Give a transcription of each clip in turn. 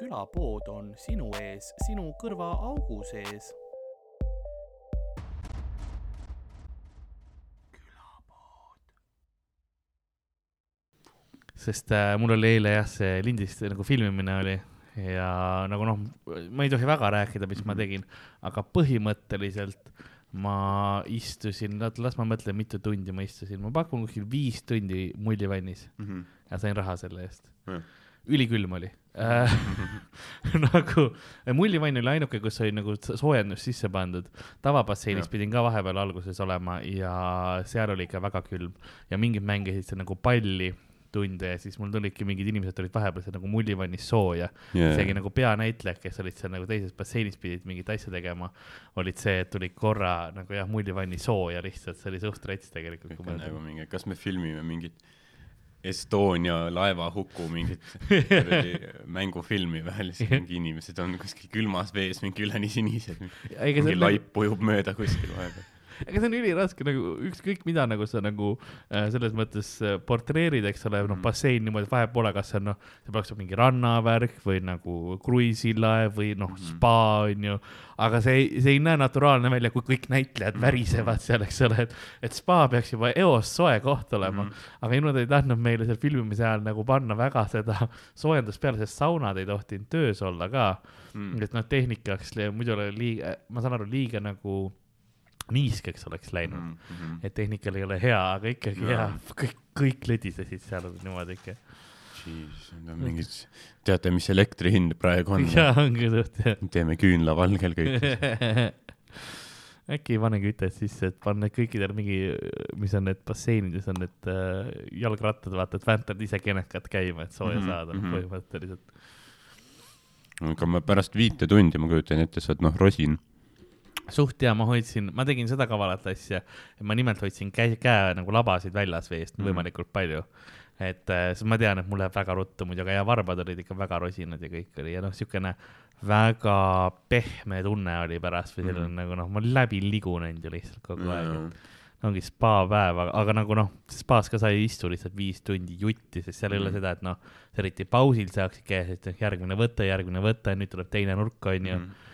külapood on sinu ees, sinu kõrvaaugu sees. sest äh, mul oli eile jah, see lindist nagu filmimine oli ja nagu noh, ma ei tohi väga rääkida, mis ma tegin, aga põhimõtteliselt ma istusin, las ma mõtlen, mitu tundi ma istusin, ma pakun kuskil viis tundi mullivannis mm -hmm. ja sain raha selle eest mm. Ülikülm oli. Äh, nagu mullivann oli ainuke, kus oli nagu soojendus sisse pandud. tavabasseinis pidin ka vahepeal alguses olema ja seal oli ikka väga külm. Ja mingid mängisid seal nagu palli tunde ja siis mul tulidki mingid inimesed olid vahepeal seal nagu mullivannis sooja. Yeah.. isegi nagu peanäitlejad, kes olid seal nagu teises basseinis, pidid mingit asja tegema, olid see, et tulid korra nagu jah, mullivanni sooja lihtsalt, see oli suht rets tegelikult. nagu mingi, kas me filmime mingit Estonia laevahuku mingit mängufilmi või lihtsalt mingi inimesed on kuskil külmas vees mingi üleni sinised, mingi laip ujub mööda kuskil vahepeal ega see on üliraske nagu ükskõik mida nagu sa nagu äh, selles mõttes äh, portreerid, eks ole, noh, mhm. bassein niimoodi, et vahet pole, kas see on noh, see peaks olema mingi rannavärk või nagu kruiisilaev või noh, mhm. spa on ju. aga see ei, see ei näe naturaalne välja, kui kõik näitlejad mhm. värisevad seal, eks ole, et, et spa peaks juba eos soe koht olema mm. -hmm. aga nad ei tahtnud meile seal filmimise ajal nagu panna väga seda soojendust peale, sest saunad ei tohtinud töös olla ka mm.. et noh, tehnikaks muidu oli liiga, ma saan aru, liiga nagu niiskeks oleks läinud mm. -hmm. et tehnikal ei ole hea, aga ikkagi no. hea, kõik, kõik lõdisesid seal niimoodi ikka. Jeez, need on mingid, teate, mis elektri hind praegu on? jaa, ongi suht jah. teeme küünlavalgel kõik äkki ei pane kütet sisse, et panna kõikidel mingi, mis on need basseinides on need äh, jalgrattad, vaata, et väntad ise kenekad käima, et sooja mm -hmm, saada mm -hmm. põhimõtteliselt. aga ma pärast viite tundi, ma kujutan ette, sa oled noh, rosin suht hea, ma hoidsin, ma tegin seda kavalat asja, et ma nimelt hoidsin käe, käe nagu labasid väljas veest mm võimalikult palju. et äh, siis ma tean, et mul läheb väga ruttu muidu, aga ja varbad olid ikka väga rosinad ja kõik oli ja noh, siukene väga pehme tunne oli pärast või selline mm nagu noh, ma läbi ligunenud ju lihtsalt kogu mm aeg, et ongi spa päev, aga, aga nagu noh, spaas ka sa ei istu lihtsalt viis tundi jutti, sest seal mm ei ole mhm. seda, et noh, eriti pausil saaksid käia, et järgmine võte, järgmine võte, nüüd tuleb teine nurk, onju mm.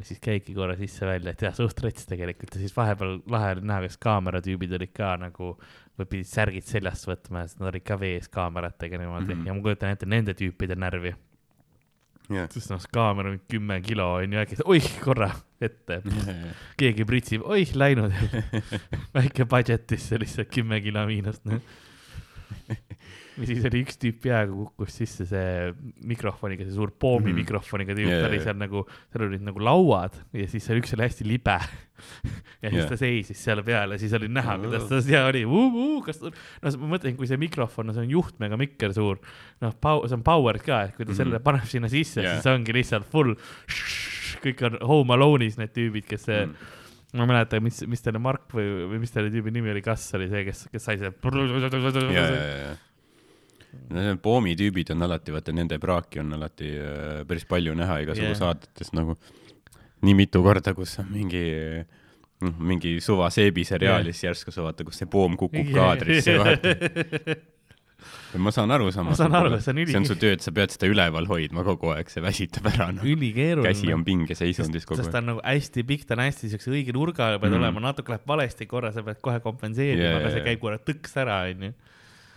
Ja siis käidki korra sisse-välja, et jah, suht rets tegelikult. Ja siis vahepeal lahe oli näha, kas kaameratüübid olid ka nagu, või pidid särgid seljast võtma ja siis nad olid ka vees kaameratega niimoodi. Mm -hmm. ja ma kujutan ette nende tüüpide närvi. Yeah.. sest noh, kaamera on kümme kilo on ju, äkki oih, korra ette. Yeah,. keegi pritsib, oih, läinud. Väike budget'isse lihtsalt kümme kilo miinust noh ja siis oli üks tüüp peaaegu kukkus sisse see mikrofoniga, see suur poomi mm. mikrofoniga tüüp yeah,, ta oli seal nagu, seal olid nagu lauad ja siis seal üks oli hästi libe ja siis yeah. ta seisis seal peal ja siis oli näha, kuidas ta seal oli kas, no ma mõtlen, kui see mikrofon, no see on juhtmega mikker suur, noh, see on powered ka, et kui ta mm -hmm. selle paneb sinna sisse yeah., siis ongi lihtsalt full, kõik on home alone'is need tüübid, kes see mm ma ei mäleta, mis, mis selle Mark või, või mis selle tüübi nimi oli, kas oli see, kes, kes sai see. No need poomitüübid on alati, vaata nende praaki on alati äh, päris palju näha igasugu yeah. saadetes nagu nii mitu korda, kus on mingi noh, mingi suva seebiseriaalis yeah. järsku sa vaata, kus see poom kukub yeah. kaadrisse vaata ma saan aru samas. ma saan aru, see on üli-. see on su töö, et sa pead seda üleval hoidma kogu aeg, see väsitab ära no.. ülikeeruline. käsi on pingeseisundis kogu aeg. sest ta on nagu hästi pikk, ta on hästi siukse õige nurga peal mm. olema, natuke läheb valesti korra, sa pead kohe kompenseerima yeah,, aga see käib korra tõks ära, onju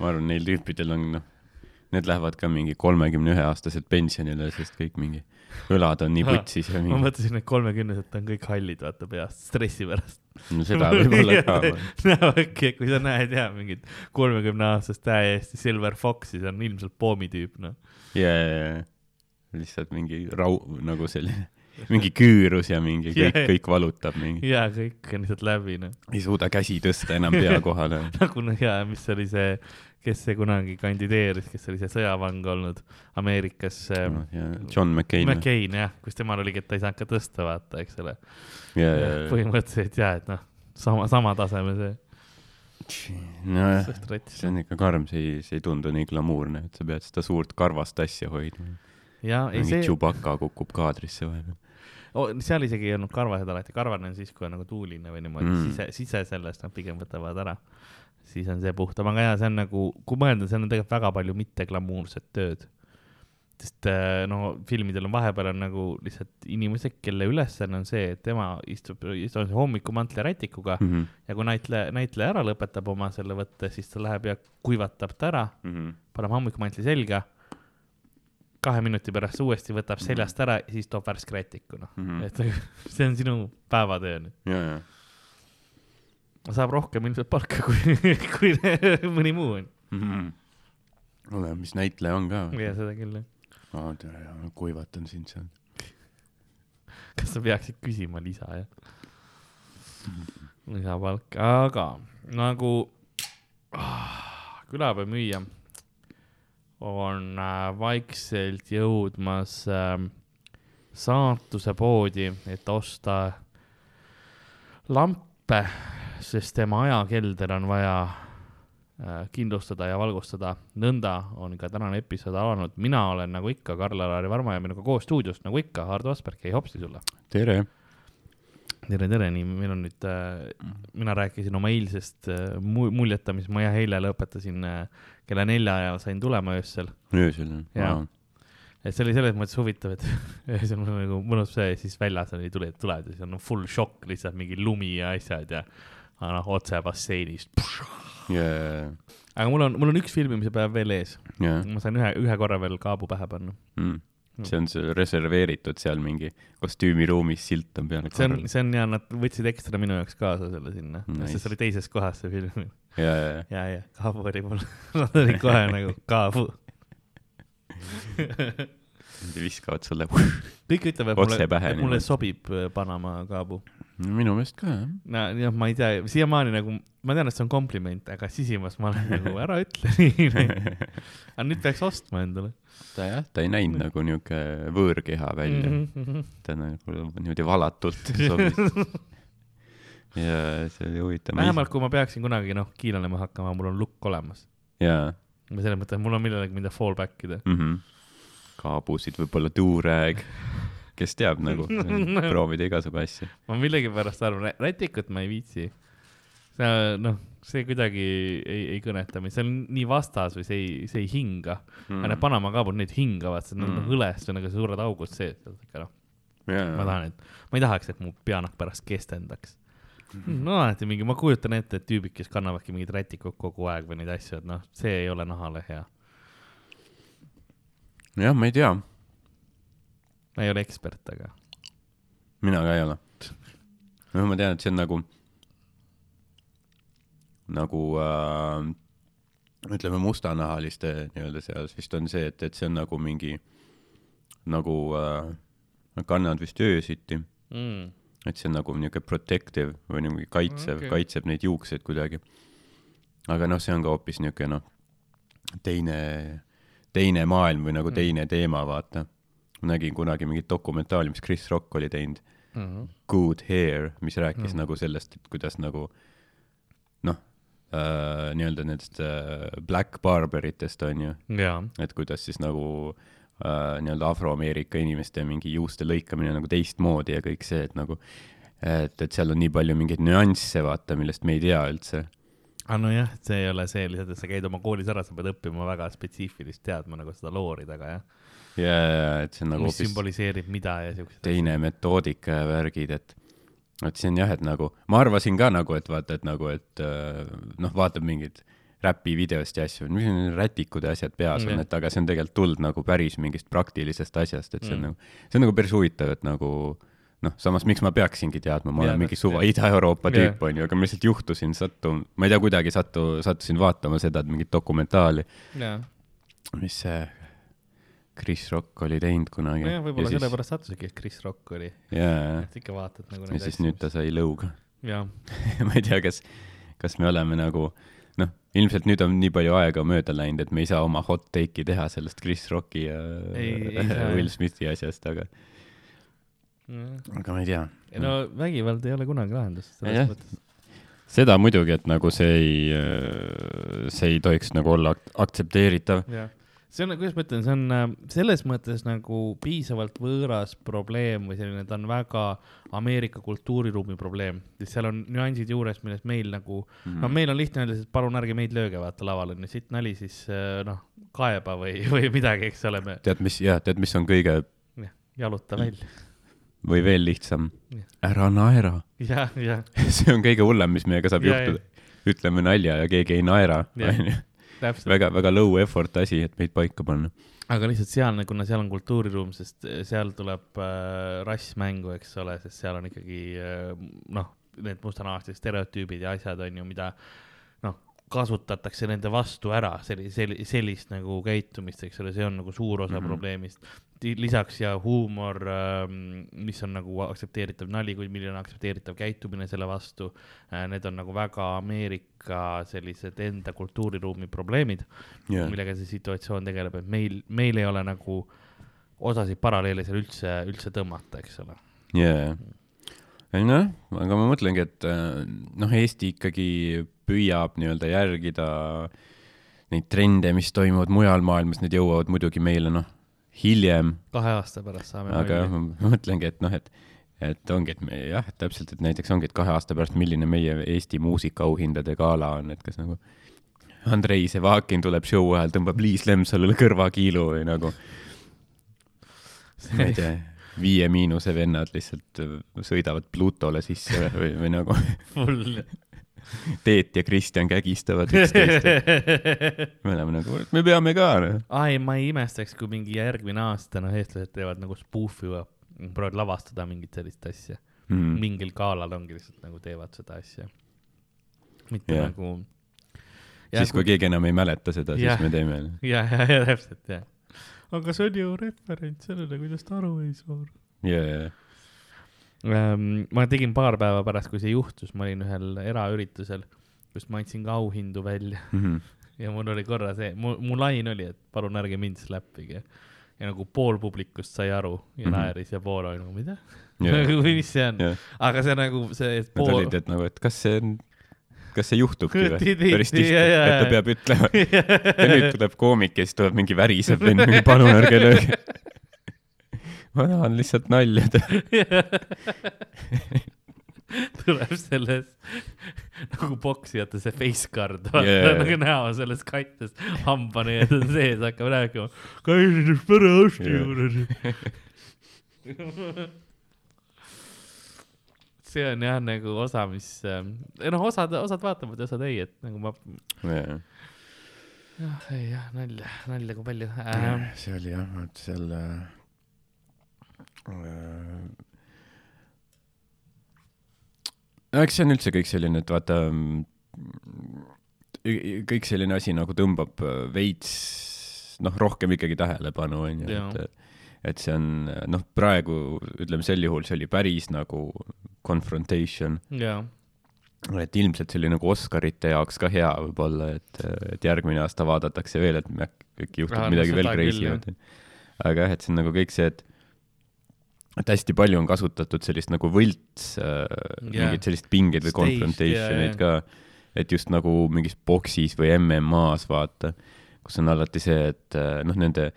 ma arvan, neil tüüpidel on noh, need lähevad ka mingi kolmekümne ühe aastased pensionile, sest kõik mingi õlad on nii putsis ja mingi. ma mõtlesin, et kolmekümnesed on kõik hallid, vaata peast, stressi pärast. no seda võib-olla ka. no äkki, kui sa näed jah, mingit kolmekümne aastast täiesti Silver Foxi, see on ilmselt poomitüüp, noh. ja, ja, ja lihtsalt mingi rau-, nagu selline mingi küürus ja mingi kõik yeah., kõik valutab mingi. ja kõik on lihtsalt läbi, noh. ei suuda käsi tõsta enam pea kohale nagu noh, ja mis oli see kes see kunagi kandideeris, kes oli see sõjavang olnud Ameerikas no,. John McCain. McCain jah, kus temal oligi, et ta ei saanud ka tõsta, vaata, eks ole yeah,. Yeah, põhimõtteliselt ja, et noh, sama, sama taseme see. nojah, see on ikka karm, see ei, see ei tundu nii glamuurne, et sa pead seda suurt karvast asja hoidma. mingi see... Chewbacca kukub kaadrisse vahepeal oh,. Seal isegi ei olnud karvased alati, karvane on siis, kui on nagu tuuline või niimoodi mm., sise, sise sellest nad pigem võtavad ära siis on see puhtam, aga jaa, see on nagu, kui mõelda, seal on tegelikult väga palju mitteglamuurset tööd. sest äh, no filmidel on vahepeal on nagu lihtsalt inimesed, kelle ülesanne on see, et tema istub, istub hommikumantli rätikuga mm. Mhm. ja kui näitleja, näitleja ära lõpetab oma selle võtte, siis ta läheb ja kuivatab ta ära, Mhm. paneb hommikumatli selga, kahe minuti pärast uuesti võtab seljast ära ja siis toob värske rätiku, noh mm. Mhm. -hmm. et see on sinu päevatöö nüüd. ja, ja, saab rohkem ilmselt palka kui, kui mõni muu on. oleneb, mis näitleja on ka. ja seda küll, jah. vaata, kuivatan sind seal. kas sa peaksid küsima lisa, jah? lisapalka, aga nagu ah, külapäevamüüja on äh, vaikselt jõudmas äh, saatuse poodi, et osta lampe, sest tema ajakelder on vaja äh, kindlustada ja valgustada. nõnda on ka tänane episood alanud. mina olen nagu ikka Karl-Alari Varma ja minuga koos stuudios nagu ikka Hardo Asperg, hei hopsti sulle. tere. tere, tere, nii, meil on nüüd äh,, mina rääkisin oma eilsest äh, mu- muljeta, mis ma jah eile lõpetasin äh, kella nelja ajal sain tulema öösel. öösel Jaa.. et see oli selles mõttes huvitav, et öösel mul nagu mõnus see, siis väljas oli tuled, tuled ja siis on full šokk lihtsalt mingi lumi ja asjad ja aga noh, otse basseinist. ja, aga mul on, mul on üks filmimise päev veel ees, ja, ma sain ühe, ühe korra veel kaabu pähe panna. ja. See on see reserveeritud seal mingi kostüümiruumis, silt on peal. see on, see on ja nad võtsid ekstra minu jaoks kaasa selle sinna nice., sest see oli teises kohas see film. ja, ja, ja. ja, ja kaabu oli mul, nad olid kohe nagu kaabu. Viskavad sulle. kõik ütlevad, mulle, et mulle sobib äh, Panama kaabu. minu meelest ka, jah. no jah, ma ei tea, siiamaani nagu, ma tean, et see on kompliment, aga sisimas ma olen nagu, ära ütle nii. aga nüüd peaks ostma endale ta jah, ta ei näinud nagu niuke võõrkeha välja mm. mm. -hmm. ta nagu niimoodi valatult sobis. ja see oli huvitav. vähemalt, kui ma peaksin kunagi noh, kiilanema hakkama, mul on lukk olemas. jaa või selles mõttes, mul on millalegi, mida fall back ida. mm. -hmm. kaabusid, võib-olla tuurääg, kes teab nagu, proovida igasugu asju. ma millegipärast arvan, rätikut ma ei viitsi. see noh, see kuidagi ei, ei kõneta mind, see on nii vastas või see ei, see ei hinga mm.. aga need Panama kaabud, need hingavad, see on Mm. õles, nagu suured augud sees, ikka noh, ma tahan, et ma ei tahaks, et mu peanahk pärast kestendaks. no alati mingi, ma kujutan ette, et tüübid, kes kannavadki mingeid rätikuid kogu aeg või neid asju, et noh, see ei ole nahale hea. jah, ma ei tea, ma ei ole ekspert, aga mina ka ei ole. noh, ma tean, et see on nagu, nagu äh, ütleme, mustanahaliste nii-öelda seas vist on see, et, et see on nagu mingi, nagu äh, nad kannavad vist öösiti, mm.. et see on nagu niisugune protective või niimoodi kaitsev Okei. okay., kaitseb neid juukseid kuidagi. aga noh, see on ka hoopis niisugune noh, teine, teine maailm või nagu Mm. teine teema, vaata. ma nägin kunagi mingit dokumentaali, mis Chris Rock oli teinud, Mm -hmm. Good Hair, mis rääkis Mm. mm. nagu sellest, et kuidas nagu noh äh,, nii-öelda nendest äh, black barberitest on ju, jaa, et kuidas siis nagu äh, nii-öelda afroameerika inimeste mingi juuste lõikamine nagu teistmoodi ja kõik see, et nagu et, et seal on nii palju mingeid nüansse, vaata, millest me ei tea üldse. Aga nojah, see ei ole see lihtsalt, et sa käid oma koolis ära, sa pead õppima väga spetsiifilist teadma nagu seda loori taga jah ja, ja, et see on nagu mis sümboliseerib mida ja siukseid. teine metoodika ja värgid, et et see on jah, et nagu ma arvasin ka nagu, et vaata, et nagu, et äh, noh, vaatab mingeid räpivideost ja asju, mis need rätikud ja asjad peas on Jah., et aga see on tegelikult tulnud nagu päris mingist praktilisest asjast, et see on Mm. nagu, see on nagu päris huvitav, et nagu noh, samas miks ma peaksingi teadma, ma Jaa, olen mingi suva jah. Ida-Euroopa Jah. tüüp onju, aga ma lihtsalt juhtusin sattum, ma ei tea, kuidagi sattu, sattusin vaatama seda mingit dokumentaali, mis see Chris Rock oli teinud kunagi. nojah, võib-olla sellepärast sattusidki, et Chris Rock oli, et ikka vaatad nagu ja siis nüüd ta sai lõuga. ma ei tea, kas, kas me oleme nagu noh, ilmselt nüüd on nii palju aega mööda läinud, et me ei saa oma hot take'i teha sellest Chris Rocki ja Ei- ei Will jah. Smithi asjast, aga, aga ma ei tea. no vägivald ei ole kunagi lahendus, selles mõttes. seda muidugi, et nagu see ei, see ei tohiks nagu olla ak- aktsepteeritav. see on, kuidas ma ütlen, see on äh, selles mõttes nagu piisavalt võõras probleem või selline, ta on väga Ameerika kultuuriruumi probleem, sest seal on nüansid juures, milles meil nagu mm, -hmm. no meil on lihtne öelda, et palun ärge meid lööge, vaata laval on ju sitt nali, siis äh, noh, kaeba või, või midagi, eks ole tead, mis, jah, tead, mis on kõige. jaluta välja. Või veel lihtsam, ära naera. see on kõige hullem, mis meiega saab ja, juhtuda. ütleme nalja ja keegi ei naera, onju väga, väga low effort asi, et meid paika panna. aga lihtsalt seal, kuna seal on kultuuriruum, sest eh, seal tuleb äh, rass mängu, eks ole, sest seal on ikkagi äh, noh, need mustanahalised stereotüübid ja asjad on ju, mida noh, kasutatakse nende vastu ära, selli-, selli-, sellist nagu käitumist, eks ole, see on nagu suur osa mm -hmm. probleemist lisaks ja huumor, ähm, mis on nagu aktsepteeritav nali, kuid milline on aktsepteeritav käitumine selle vastu. Äh, need on nagu väga Ameerika sellised enda kultuuriruumi probleemid yeah., millega see situatsioon tegeleb, et meil, meil ei ole nagu osasid paralleele seal üldse, üldse tõmmata, eks ole. jaa, noh, aga ma mõtlengi, et äh, noh, Eesti ikkagi püüab nii-öelda järgida neid trende, mis toimuvad mujal maailmas, need jõuavad muidugi meile, noh hiljem. kahe aasta pärast saame. aga jah, ma mõtlengi, et noh, et, et ongi, et me jah, täpselt, et näiteks ongi, et kahe aasta pärast, milline meie Eesti muusikaauhindade gala on, et kas nagu Andrei Sevakin tuleb show ajal, tõmbab Liis Lemsalule kõrvakiilu või nagu, ma ei tea Viie Miinuse vennad lihtsalt sõidavad Plutole sisse või, või nagu Teet ja Kristjan kägistavad üksteist. me oleme nagu, me peame ka. Noh. ai, ma ei imestaks, kui mingi järgmine aasta, noh, eestlased teevad nagu spuufi või proovivad lavastada mingit sellist asja mm.. mingil galal ongi lihtsalt nagu teevad seda asja. mitte yeah. nagu. siis, kui keegi enam ei mäleta seda, siis me teeme. ja, ja, ja täpselt, jah. aga see on ju referents sellele, kuidas ta aru ei saa. ja, ja, ja ma tegin paar päeva pärast, kui see juhtus, ma olin ühel eraüritusel, kus ma andsin ka auhindu välja mm. -hmm. ja mul oli korra see, mu, mu lain oli, et palun ärge mind slappige. ja nagu pool publikust sai aru ja mm -hmm. naeris ja pool oli nagu, mida yeah. või mis see on yeah., aga see nagu see pool.... Nad olid, et nagu, et kas see on kas see juhtubki või? päris tihti, et ta peab ütlema ja nüüd tuleb koomik ja siis tuleb mingi värisev vend, palun ärge lööge ma tahan lihtsalt nalja teha tuleb selles nagu poksijate see face card yeah., nagu näo selles kattes hambaneed on sees, hakkab rääkima. käisin just perearsti juures see on jah nagu osa, mis, noh, osad, osad vaatavad ja osad ei, et nagu ma yeah.. jah, ei jah, nalja, nalja kui palju äh,. see oli jah, vot seal äh Äh, eks see on üldse kõik selline, et vaata, mm, kõik selline asi nagu tõmbab äh, veits, noh, rohkem ikkagi tähelepanu, onju, et, et see on, noh, praegu ütleme sel juhul see oli päris nagu confrontation. et ilmselt see oli nagu Oscarite jaoks ka hea võib-olla, et, et järgmine aasta vaadatakse veel, et äkki juhtub Raha, midagi veel crazy aga jah, et see on nagu kõik see, et et hästi palju on kasutatud sellist nagu võlts äh, yeah., mingit sellist pingeid või confrontation'eid yeah, yeah. ka, et just nagu mingis boksis või MM-as vaata, kus on alati see, et äh, noh, nende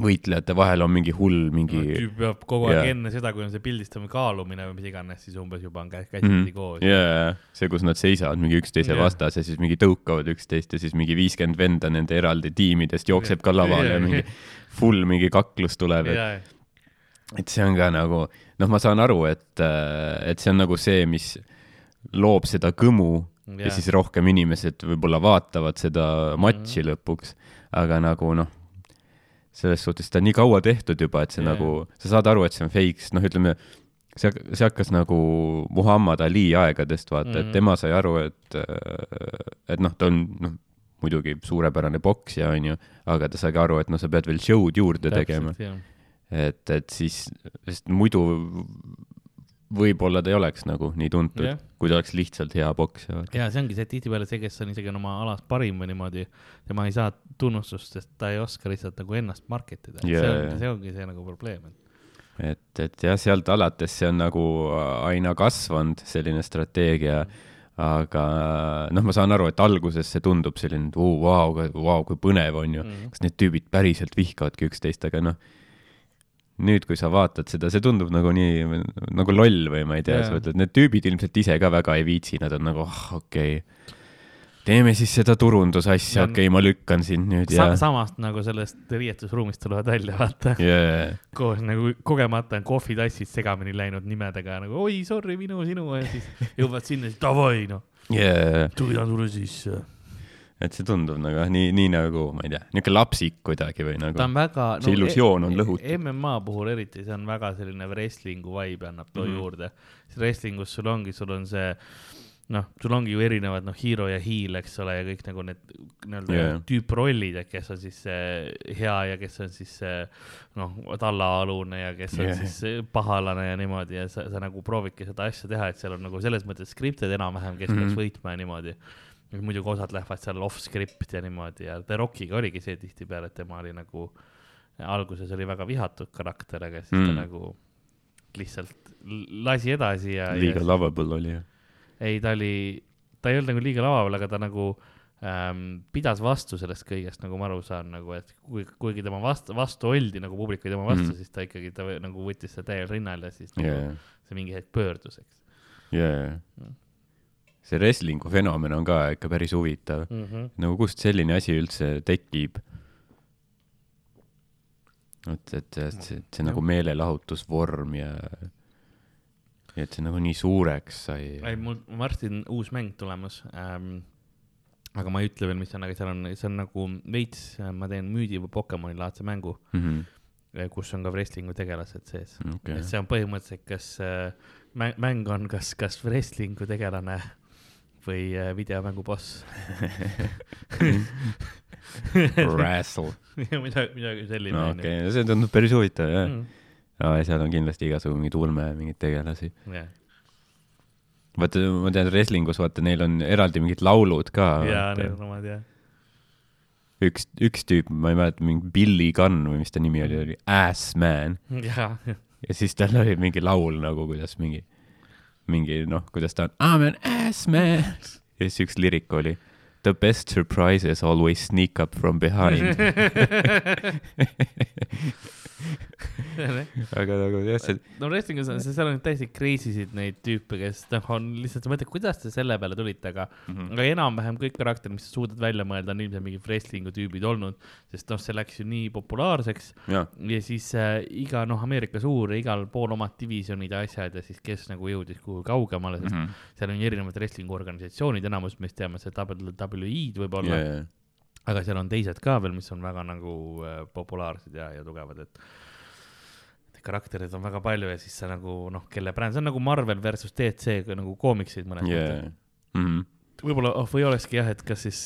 võitlejate vahel on mingi hull, mingi no,. tüüp peab kogu aeg yeah. enne seda, kui on see pildistamine, kaalumine või mis iganes, siis umbes juba on käsi mm -hmm. koos. jaa, see, kus nad seisavad mingi üksteise yeah. vastas ja siis mingi tõukavad üksteist ja siis mingi viiskümmend venda nende eraldi tiimidest jookseb ka lavale yeah. ja mingi full mingi kaklus tuleb, yeah et see on ka nagu, noh, ma saan aru, et, äh, et see on nagu see, mis loob seda kõmu yeah. ja siis rohkem inimesed võib-olla vaatavad seda matši mm lõpuks, aga nagu noh, selles suhtes seda on nii kaua tehtud juba, et see yeah. nagu, sa saad aru, et see on fake, sest noh, ütleme, see, see hakkas nagu Muhamed Ali aegadest, vaata mm, et mhm. tema sai aru, et, äh, et noh, ta on, noh, muidugi suurepärane poksja, onju, aga ta sai ka aru, et noh, sa pead veel show'd juurde Täpselt, tegema jah et, et siis, sest muidu võib-olla ta ei oleks nagu nii tuntud yeah., kui ta oleks lihtsalt hea poksja. ja see ongi see, et tihtipeale see, kes on isegi oma alas parim või niimoodi, tema ei saa tunnustust, sest ta ei oska lihtsalt nagu ennast market ida yeah.. see ongi, see ongi see nagu probleem, et et, jah, sealt alates see on nagu aina kasvanud, selline strateegia, aga noh, ma saan aru, et alguses see tundub selline, et oo, vau, vau, kui põnev on ju Mhm. kas need tüübid päriselt vihkavadki üksteist, aga noh, nüüd, kui sa vaatad seda, see tundub nagu nii nagu loll või ma ei tea, sa Jaa. mõtled, need tüübid ilmselt ise ka väga ei viitsi, nad on nagu oh, okei okay., teeme siis seda turundusasja, Ja- okei okay,, ma lükkan sind nüüd Sa ja samast nagu sellest riietusruumist tulevad välja, vaata. yeah. koos nagu kogemata on kohvitassid segamini läinud nimedega nagu oi, sorry, minu, sinu ja siis jõuavad sinna, siis davai noh, Yeah. tule, tule sisse. Et see tundub nagu nii, nii nagu ma ei tea, niisugune lapsik kuidagi või nagu ta on väga see illusioon on lõhutud. MMA puhul eriti, see on väga selline wrestling'u vibe annab too mm Mhm. -hmm. juurde. wrestlingus sul ongi, sul on see noh, sul ongi ju erinevad noh, hero ja heel, eks ole, ja kõik nagu need nii-öelda yeah. tüüprollid, et kes on siis see hea ja kes on siis see noh, tallaalune ja kes on yeah. siis see pahalane ja niimoodi ja sa, sa nagu proovidki seda asja teha, et seal on nagu selles mõttes skripted enam-vähem, kes mm Mhm. -hmm. peaks võitma ja niimoodi. Muidugi osad lähevad seal off-script ja niimoodi ja The Rockiga oligi see tihtipeale, et tema oli nagu alguses oli väga vihatud karakter, aga siis mm. ta Mm. nagu lihtsalt lasi edasi ja. liiga lovable oli ju. ei, ta oli, ta ei olnud nagu liiga lavaval, aga ta nagu ähm, pidas vastu sellest kõigest, nagu ma aru saan, nagu et kui, kuigi tema vastu, vastu oldi nagu publik oli tema vastu mm, siis ta ikkagi, ta nagu võttis seda täiel rinnal ja siis nagu yeah. see mingi hetk pöördus, eks yeah. Mm. see wrestling'u fenomen on ka ikka päris huvitav. mm. -hmm. nagu kust selline asi üldse tekib? et, et, et see, see nagu meelelahutusvorm ja, ja et see nagu nii suureks sai. ei, mul varsti on uus mäng tulemas ähm,. aga ma ei ütle veel, mis see on, aga seal on, see on nagu veits, ma teen müüdi või Pokemoni laadse mängu, Mhm. kus on ka wrestling'u tegelased sees et, see on põhimõtteliselt, kas äh, mäng, mäng on kas, kas wrestling'u tegelane või äh, videomängu boss. Wrestle. midagi, midagi selline no okei okay., see tundub päris huvitav jah mm.. Mm, ja seal on kindlasti igasugu mingeid ulme ja mingeid tegelasi. jah. vaata, ma tean, wrestlingus vaata, neil on eraldi mingid laulud ka. jaa, need on omad jah. üks, üks tüüp, ma ei mäleta, mingi Billy Gunn või mis ta nimi oli, oli Ass Man ja siis tal oli mingi laul nagu, kuidas mingi, mingi noh, kuidas ta on, I m an ass man. ja siis üks lirik oli The best surprises always sneak up from behind. aga nagu jah, see, no wrestlingus on, seal on täiesti crazy sid neid tüüpe, kes noh, on lihtsalt, sa mõtled, kuidas te selle peale tulite, aga Mhm. aga enam-vähem kõik karakterid, mis sa suudad välja mõelda, on ilmselt mingid wrestling'u tüübid olnud, sest noh, see läks ju nii populaarseks jah, ja siis äh, iga noh, Ameerika suur, igal pool omad divisjonid ja asjad ja siis kes nagu jõudis kuhugi kaugemale, sest mm. -hmm. seal on ju erinevad wrestling'u organisatsioonid, enamus meist teame seda WWE-d võib-olla yeah., ja, aga seal on teised ka veel, mis on väga nagu äh, populaarsed ja, ja tugevad, et karaktereid on väga palju ja siis sa nagu noh, kelle bränd, see on nagu Marvel versus DC nagu koomiksid mõnes mõttes ja, Mhm. võib-olla oh,, või olekski jah, et kas siis,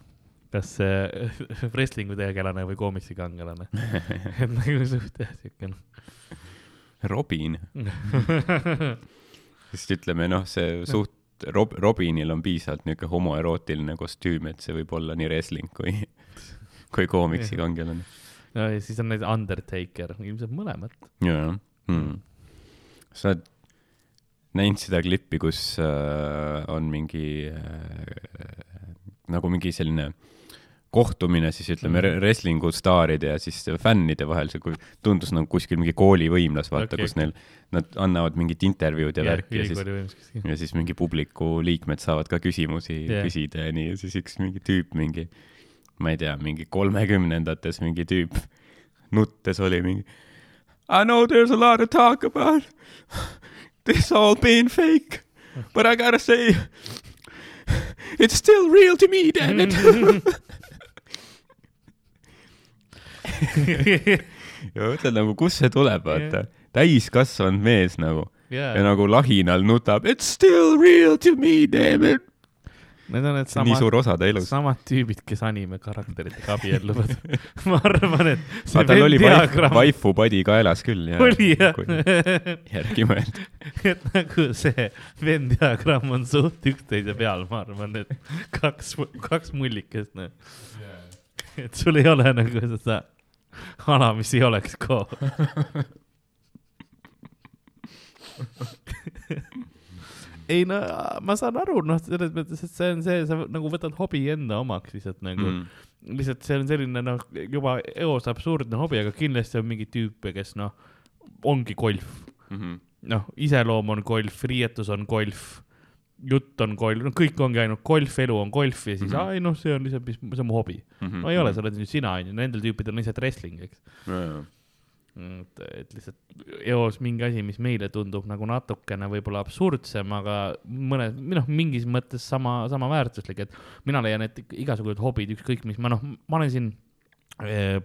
kas see wrestling'u tegelane või koomiksi kangelane. et nagu suht jah, siuke noh. Robin, sest ütleme noh, see suht, Rob-, Robinil on piisavalt niisugune homoerootiline kostüüm, et see võib olla nii wrestling kui, kui koomiksi kangelane. no ja siis on need Undertaker, ilmselt mõlemad. jaa hmm.. sa oled näinud seda klippi, kus äh, on mingi äh, nagu mingi selline kohtumine siis ütleme Mhm. wrestling'u staaride ja siis fännide vahel, see kui- tundus nagu kuskil mingi koolivõimlas, vaata okay, kus neil, nad annavad mingit intervjuud ja värki ja siis ja siis mingi publiku liikmed saavad ka küsimusi yeah. küsida ja nii ja siis üks mingi tüüp mingi, ma ei tea, mingi kolmekümnendates mingi tüüp nuttes oli mingi I know there's a lot to talk about. This all been fake, but I gotta say it's still real to me, damn it. ja mõtled nagu, kust see tuleb, vaata. täiskasvanud mees nagu ja jaa, nagu lahinal nutab It's still real to me, damn it. need on need on nii samad, suur osa ta elus. samad tüübid, kes anime karakteritega abielluvad. ma arvan, et see aga tal oli diagramm vaifu padi kaelas küll ja oli jah kui järgi mõelda. et nagu see Venn diagramm on suht üksteise peal, ma arvan, et kaks, kaks mullikest, noh. et sul ei ole nagu seda ei oleks koos. ei no ma saan aru, noh, selles mõttes, et see on see, sa nagu võtad hobi enda omaks lihtsalt nagu mm., lihtsalt see on selline noh, juba eos absurdne hobi, aga kindlasti on mingeid tüüpe, kes noh, ongi golf, Mm -hmm. noh, iseloom on golf, riietus on golf, jutt on golf, no kõik ongi ainult golf, elu on golf ja siis mm, Mhm. -hmm. ai noh, see on lihtsalt, mis, see on mu hobi mm. -hmm. no ei ole, sa oled nüüd sina onju, nendel tüüpidel on lihtsalt wrestling, eks. et, et lihtsalt eos mingi asi, mis meile tundub nagu natukene võib-olla absurdsem, aga mõnes, noh, mingis mõttes sama, sama väärtuslik, et mina leian, et igasugused hobid, ükskõik mis ma noh, ma olen siin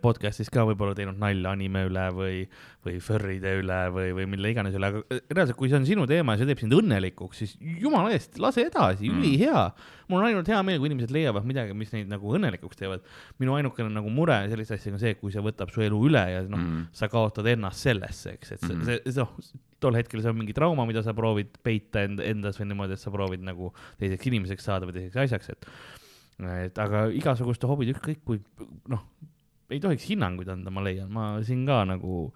podcast'is ka võib-olla teinud nalja anime üle või, või furride üle või, või mille iganes üle, aga reaalselt, kui see on sinu teema ja see teeb sind õnnelikuks, siis jumala eest, lase edasi, Mm. ülihea. mul on ainult hea meel, kui inimesed leiavad midagi, mis neid nagu õnnelikuks teevad. minu ainukene nagu mure sellise asjaga on see, kui see võtab su elu üle ja noh mm, sa kaotad ennast sellesse, eks, et see mm, see, see, noh, tol hetkel see on mingi trauma, mida sa proovid peita end, endas või niimoodi, et sa proovid nagu teiseks inimeseks saada või teiseks asjaks, et et aga igasuguste hobid, ükskõik kui noh, ei tohiks hinnanguid anda, ma leian, ma siin ka nagu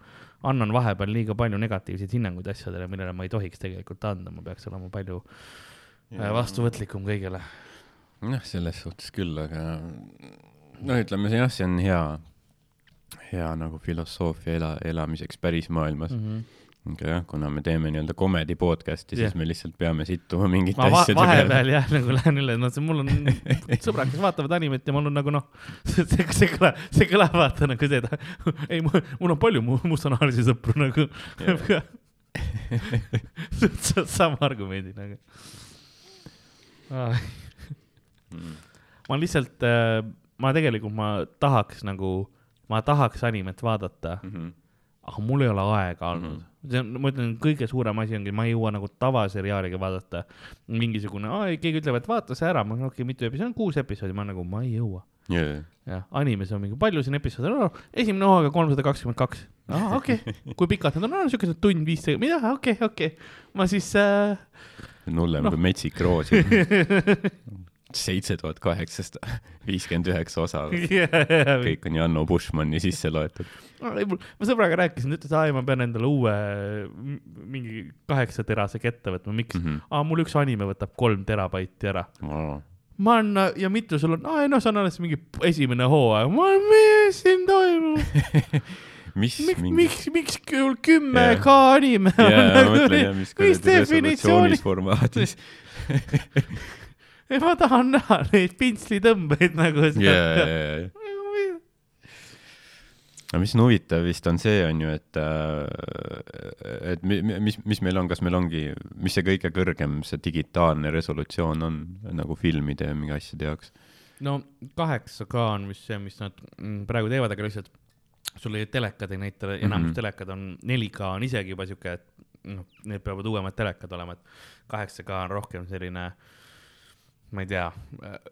annan vahepeal liiga palju negatiivseid hinnanguid asjadele, millele ma ei tohiks tegelikult anda, ma peaks olema palju äh, vastuvõtlikum kõigele. jah, selles suhtes küll, aga no ütleme jah, see on hea, hea nagu filosoofia ela, elamiseks pärismaailmas mm. -hmm. jah, kuna me teeme nii-öelda comedy podcast'i yeah., siis me lihtsalt peame sittuma mingite ma asjade vahepeal jah, nagu lähen üle, no see mul on sõbrad, kes vaatavad animet ja mul on nagu noh, see, see, see kõlab, see kõlab vaata nagu seda, ei, mul on palju mu mustanahalisi sõpru nagu yeah. sama argumendi nagu. Mm. ma lihtsalt äh,, ma tegelikult, ma tahaks nagu, ma tahaks animet vaadata, Mm -hmm. aga mul ei ole aega olnud mm. -hmm. See on, ma ütlen, kõige suurem asi ongi, ma ei jõua nagu tavaseriaaligi vaadata. mingisugune, keegi ütleb, et vaata see ära, ma okei okay,, mitu episoodi, kuus episoodi, ma nagu, ma ei jõua. Yeah. jah, animes on mingi, palju siin episoode on no,, esimene hooaeg on kolmsada kakskümmend kaks. aa, okei okay. kui pikad need on, no siukesed tund viisteist, mida, okei okay,, okei okay.. ma siis äh,, hullem Noh. kui Metsik Roos. seitse tuhat kaheksasada viiskümmend üheksa osa, kõik on Janno Bushmani sisse loetud. ma sõbraga rääkisin, ta ütles, aa, ma pean endale uue mingi kaheksa terase kette võtma, miks mm? -hmm. aa, mul üks anime võtab kolm terabaiti ära. ma olen, ja mitu sul on, aa, ei noh, see on alles mingi esimene hooaeg. ma olen, mis siin toimub? mis miks, mingi- miks, miks küll kümme yeah. ka anime on mõtlen jah, mis mis kuradi definitsiooni resolutsioonis, formaadis. ma tahan näha neid pintslitõmbeid nagu jaa, jaa, jaa. aga mis on huvitav vist on see, on ju, et, et mi- mi- mis, mis meil on, kas meil ongi, mis see kõige kõrgem see digitaalne resolutsioon on nagu filmide ja mingi asjade jaoks? no kaheksa K on vist see, mis nad mm, praegu teevad, aga lihtsalt sul ei telekad ei näita, enamus mm. -hmm. telekad on 4K on isegi juba siuke, et noh, need peavad uuemad telekad olema, et kaheksa K on rohkem selline ma ei tea,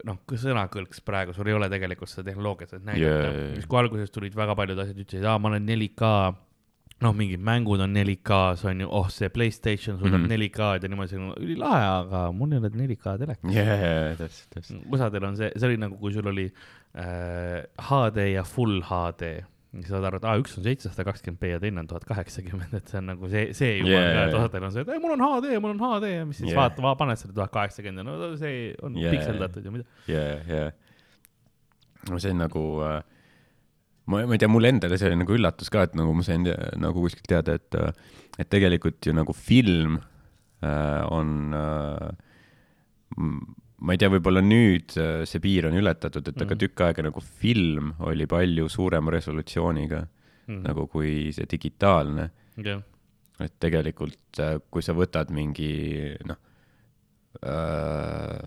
noh, sõnakõlks praegu, sul ei ole tegelikult seda tehnoloogiat, et näidata yeah, siis kui alguses tulid väga paljud asjad, ütlesid, aa, ma olen 4K, noh, mingid mängud on 4K-s on ju, oh, see Playstation suudab mm. -hmm. 4K-d ja niimoodi, ülilahe, aga mul ei ole 4K telekat. jaa, täpselt, täpselt. osadel on see, see oli nagu, kui sul oli äh, HD ja full HD, siis saad aru, et aa, üks on seitsesada kakskümmend B ja teine on tuhat kaheksakümmend, et see on nagu see, see juba Yeah, ka, et osadel on see, et ei, mul on HD, mul on HD ja mis siis Yeah. vaata, va, paned selle tuhat kaheksakümmend ja no see on Yeah. pikseldatud ja mida. jaa, jaa. no see on nagu äh, ma, ma ei tea, mulle endale see oli nagu üllatus ka, et nagu ma sain nagu kuskilt teada, et, et tegelikult ju nagu film äh, on äh,, ma ei tea, võib-olla nüüd äh, see piir on ületatud, et aga Mhm. tükk aega nagu film oli palju suurema resolutsiooniga mm. Mhm. nagu kui see digitaalne, jah, et tegelikult äh, kui sa võtad mingi noh äh,,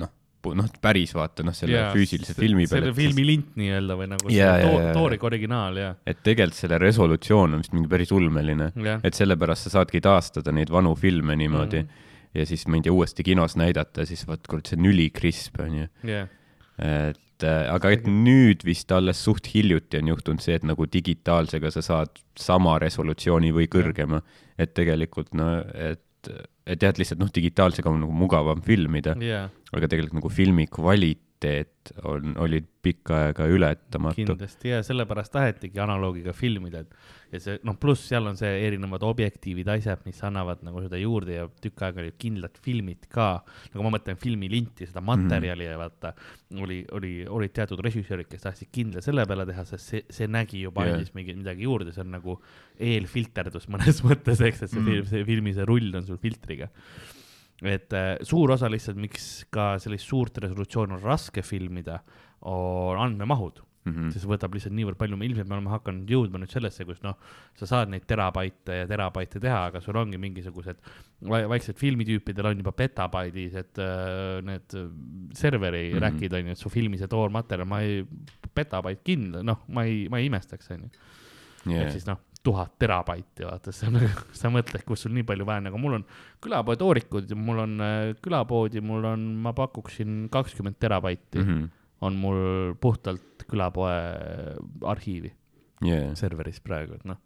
noh, noh päris vaata noh, selle yeah, füüsilise filmi peale selle, filmi lint nii-öelda või nagu Jaa, see jaa, to- jaa. toorik originaal ja, et tegelikult selle resolutsioon on vist mingi päris ulmeline, jah. et sellepärast sa saadki taastada neid vanu filme niimoodi mm. -hmm. Ja siis tea, uuesti kinos näidata, siis vaat kurat, see on ülikrisp onju. jah, et äh, aga et nüüd vist alles suht hiljuti on juhtunud see, et nagu digitaalsega sa saad sama resolutsiooni või kõrgema, et tegelikult no, et, et jah, et lihtsalt noh, digitaalsega on nagu mugavam filmida, jah, aga tegelikult nagu filmi kvaliteet kvaliteet on, olid pikka aega ületamatu. kindlasti ja sellepärast tahetigi analoogiga filmida, et ja see noh, pluss seal on see erinevad objektiivid, asjad, mis annavad nagu seda juurde ja tükk aega olid kindlad filmid ka. nagu ma mõtlen filmilinti, seda materjali ja vaata, oli, oli, olid teatud režissöörid, kes tahtsid kindla selle peale teha, sest see, see nägi juba Jah. andis mingi midagi juurde, see on nagu eelfilterdus mõnes mõttes, eks, et see Mhm. film, see filmi see rull on sul filtriga et äh, suur osa lihtsalt, miks ka sellist suurt resolutsiooni on raske filmida, on andmemahud mm, -hmm. sest võtab lihtsalt niivõrd palju, ilmselt me oleme hakanud jõudma nüüd sellesse, kus noh, sa saad neid terabaite ja terabaite teha, aga sul ongi mingisugused va- vaiksed filmitüüpidel on juba petabaidis, et äh, need äh, serveri mm. -hmm. räkid on ju, et su filmi see toormaterjal, ma ei, petabait kindla, noh, ma ei, ma ei imestaks, on ju. ehk siis noh, tuhat terabaiti, vaata, see on, sa mõtled, kus sul nii palju vaja, aga mul on külapoe toorikud ja mul on äh, külapoodi, mul on, ma pakuksin kakskümmend terabaiti mm mm. -hmm. on mul puhtalt külapoe arhiivi Yeah. serveris praegu, et noh.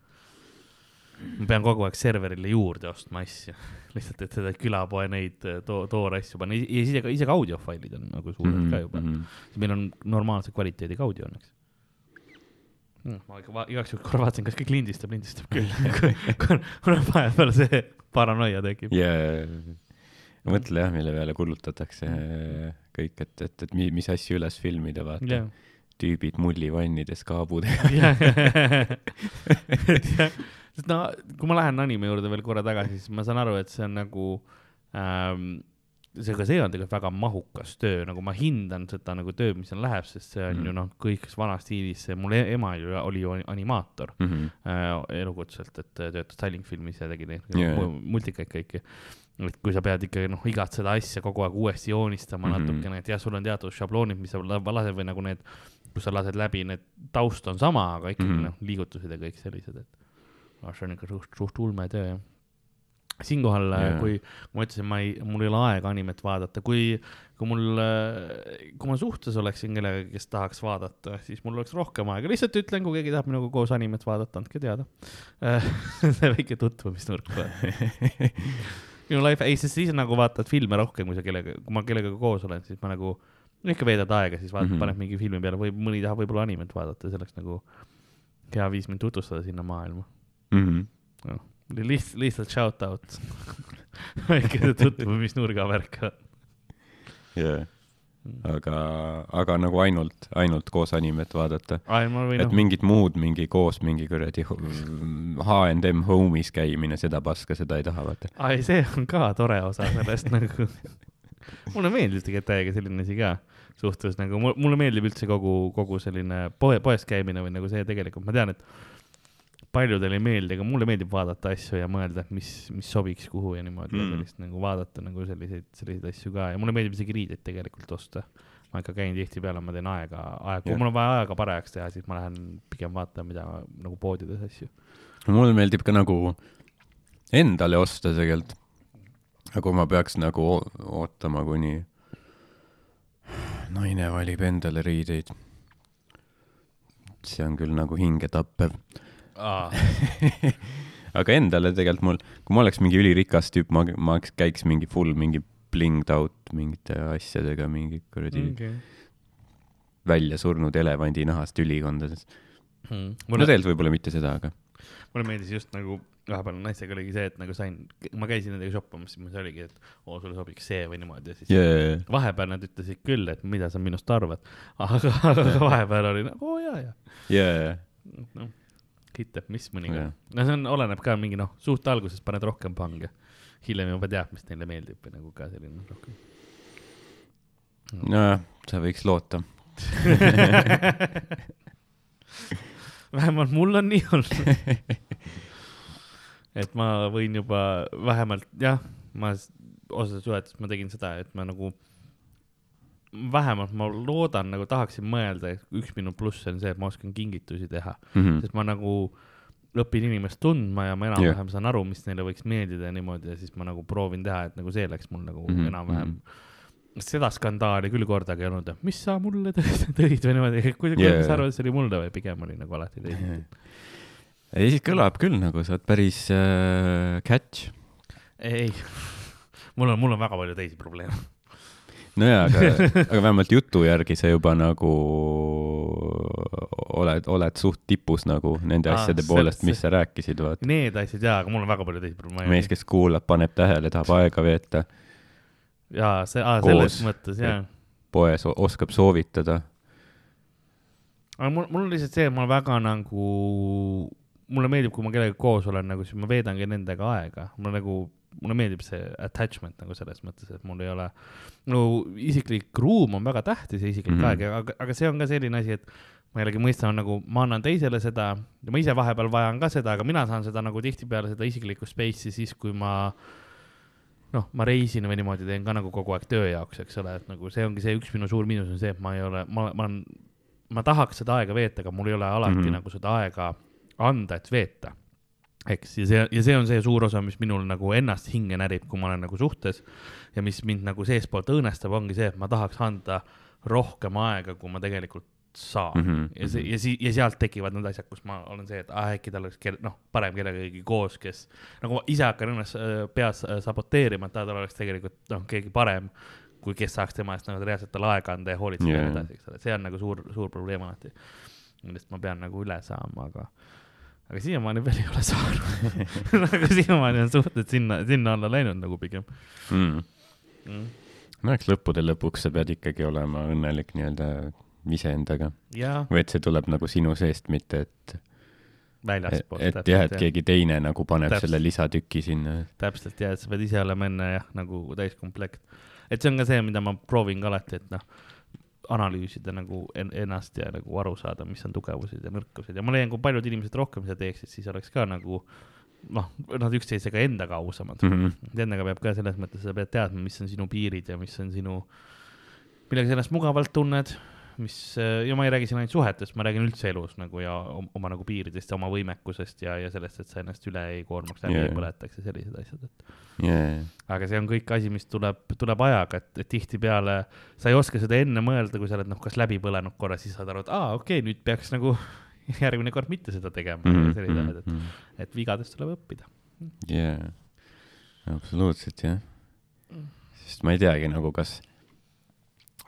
ma pean kogu aeg serverile juurde ostma asju, lihtsalt, et seda külapoe neid äh, to-, toorasju panna ja ise ka, ise ka audiofailid on nagu suured mm -hmm. ka juba. -hmm. meil on normaalse kvaliteediga audio õnneks mm,. ma ikka igaks juhuks korra vaatasin, kas kõik lindistab, lindistab küll. kuna vahepeal see paranoia tekib. ja mõtle jah, mille peale kulutatakse kõik, et, et, et mi- mis asju üles filmida, vaata jah, tüübid mullivannides kaabudega. sest no kui ma lähen anime juurde veel korra tagasi, siis ma saan aru, et see on nagu ähm, see, ka see on tegelikult väga mahukas töö, nagu ma hindan seda nagu tööd, mis seal läheb, sest see on mm. -hmm. ju noh, kõik vanas stiilis, mul e- ema ju oli ju animaator Mhm. äh, elukutselt, et töötas Tallink-filmis ja tegi neid yeah. multikaid kõiki. et kui sa pead ikkagi noh, igat seda asja kogu aeg uuesti joonistama mm. -hmm. natukene, et jah, sul on teatud šabloonid, mis sa la- lased või nagu need, kus sa lased läbi, need taust on sama, aga ikkagi mm. -hmm. noh, liigutused ja kõik sellised, et no, see on ikka suht, suht ulmetöö jah. Siinkohal yeah., kui ma ütlesin, ma ei, mul ei ole aega animet vaadata, kui, kui mul, kui ma suhtes oleksin kellegagi, kes tahaks vaadata, siis mul oleks rohkem aega, lihtsalt ütlen, kui keegi tahab minuga koos animet vaadata, andke teada. see väike tutvumisnurk. minu life, ei, sest siis nagu vaatad filme rohkem, kui sa kellega, kui ma kellegagi koos olen, siis ma nagu no ikka veedad aega, siis vaatad mm. -hmm. paned mingi filmi peale või mõni tahab võib-olla animet vaadata, see oleks nagu hea viis mind tutvustada sinna maailma. Mhm. lihtsalt, lihtsalt shout out. väike tutvumisnurga värk. jaa, aga, aga nagu ainult, ainult koos animet vaadata. et mingit muud, mingi koos mingi kuradi H&M Home'is käimine, seda paska, seda ei taha vaata. ai, see on ka tore osa sellest nagu. mulle meeldib tegelikult täiega selline asi ka suhtes nagu, mulle meeldib üldse kogu, kogu selline poe, poes käimine või nagu see tegelikult, ma tean, et paljudele ei meeldi, aga mulle meeldib vaadata asju ja mõelda, et mis, mis sobiks kuhu ja niimoodi mm. Ja sellist nagu vaadata nagu selliseid, selliseid asju ka ja mulle meeldib isegi riideid tegelikult osta. ma ikka käin tihtipeale, ma teen aega, aega, kui mul on vaja aega parajaks teha, siis ma lähen pigem vaatan, mida nagu poodides asju. mulle meeldib ka nagu endale osta tegelikult. aga kui ma peaks nagu ootama, kuni naine valib endale riideid, see on küll nagu hingetappev. aga endale tegelikult mul, kui ma oleks mingi ülirikas tüüp, ma, ma käiks mingi full mingi blinged out mingite asjadega, mingi kuradi. Okay. välja surnud elevandi nahast ülikondades. Hmm. no tegelikult võib-olla mitte seda, aga mulle meeldis just nagu vahepeal naistega oligi see, et nagu sain, ma käisin nendega shoppamas, siis mul see oligi, et oo, sulle sobiks see või niimoodi ja siis yeah. yeah. vahepeal nad ütlesid küll, et mida sa minust arvad, aga, aga vahepeal oli nagu oo jaa, jaa. yeah. noh, kitab, mis mõnikord no see on, oleneb ka mingi noh, suht alguses paned rohkem pange, hiljem juba tead, mis neile meeldib või nagu ka selline rohkem. nojah, sa võiks loota. vähemalt mul on nii olnud. et ma võin juba vähemalt jah, ma s- osades suhetes ma tegin seda, et ma nagu vähemalt ma loodan nagu tahaksin mõelda, et üks minu pluss on see, et ma oskan kingitusi teha, Mhm. sest ma nagu õpin inimest tundma ja ma enam-vähem saan aru, mis neile võiks meeldida ja niimoodi ja siis ma nagu proovin teha, et nagu see läks mul nagu mm -hmm. enam-vähem mm. -hmm seda skandaali küll kordagi ei olnud, et mis sa mulle tõid või niimoodi, kuidas Jaa. yeah. sa arvad, et see oli mulle või pigem oli nagu alati teisiti. ei, siis kõlab küll nagu sa oled päris äh, catch. ei, mul on, mul on väga palju teisi probleeme. nojaa, aga, aga vähemalt jutu järgi sa juba nagu oled, oled suht tipus nagu nende Aa, asjade poolest, mis sa rääkisid, vaata. Need asjad jaa, aga mul on väga palju teisi probleeme. mees, kes kuulab, paneb tähele, tahab aega veeta, jaa, see, selles mõttes jaa. poes oskab soovitada. aga mul, mul on lihtsalt see, et ma väga nagu, mulle meeldib, kui ma kellegagi koos olen nagu, siis ma veedangi nendega aega, mul nagu, mulle meeldib see attachment nagu selles mõttes, et mul ei ole, no isiklik ruum on väga tähtis ja isiklik mm. -hmm. aeg, aga, aga see on ka selline asi, et ma jällegi mõistan nagu, ma annan teisele seda ja ma ise vahepeal vajan ka seda, aga mina saan seda nagu tihtipeale seda isiklikku space'i siis, kui ma noh, ma reisin või niimoodi teen ka nagu kogu aeg töö jaoks, eks ole, et nagu see ongi see üks minu suur miinus on see, et ma ei ole, ma, ma olen, ma tahaks seda aega veeta, aga mul ei ole alati mm. -hmm. nagu seda aega anda, et veeta. eks, ja see, ja see on see suur osa, mis minul nagu ennast hinge närib, kui ma olen nagu suhtes ja mis mind nagu seestpoolt õõnestab, ongi see, et ma tahaks anda rohkem aega, kui ma tegelikult saan mm. Mhm, -hmm. ja see, ja si-, ja sealt tekivad need asjad, kus ma olen see, et ah, äkki tal oleks kell-, noh, parem kellegagi koos, kes nagu ise hakkan ennast äh, peas äh, saboteerima, et ah, tal oleks tegelikult noh, keegi parem, kui kes saaks tema eest nagu reaalselt talle aega anda ja hoolitseda yeah. ja nii edasi, eks ole, see on nagu suur, suur probleem alati, millest ma pean nagu üle saama, aga aga siiamaani veel ei ole saanud aga siiamaani on suhted sinna, sinna alla läinud nagu pigem mm.. mm.. no eks lõppude lõpuks sa pead ikkagi olema õnnelik nii-öelda iseendaga või et see tuleb nagu sinu seest, mitte et, väljaspoolt. et jah, et keegi teine nagu paneb Täpselt. selle lisatüki sinna. täpselt ja, et sa pead ise olema enne jah, nagu täiskomplekt. et see on ka see, mida ma proovin ka alati, et noh, analüüsida nagu en ennast ja nagu aru saada, mis on tugevused ja nõrkused ja ma leian, kui paljud inimesed rohkem seda teeksid, siis oleks ka nagu noh, nad üksteisega endaga ausamad mm. -hmm. Endaga peab ka selles mõttes, sa pead teadma, mis on sinu piirid ja mis on sinu, millega sa ennast mugavalt tunned, mis ja ma ei räägi siin ainult suhetest, ma räägin üldse elus nagu ja om- oma nagu piiridest ja oma võimekusest ja, ja sellest, et sa ennast üle ei koormaks, läbi Jaa. ei põletaks ja sellised asjad, et jaa, aga see on kõik asi, mis tuleb, tuleb ajaga, et, et tihtipeale sa ei oska seda enne mõelda, kui sa oled noh, kas läbi põlenud korra, siis saad aru, et aa, okei okay,, nüüd peaks nagu järgmine kord mitte seda tegema mm -hmm., sellised asjad, et, et vigadest tuleb õppida. jaa, absoluutselt jah. sest ma ei teagi nagu, kas,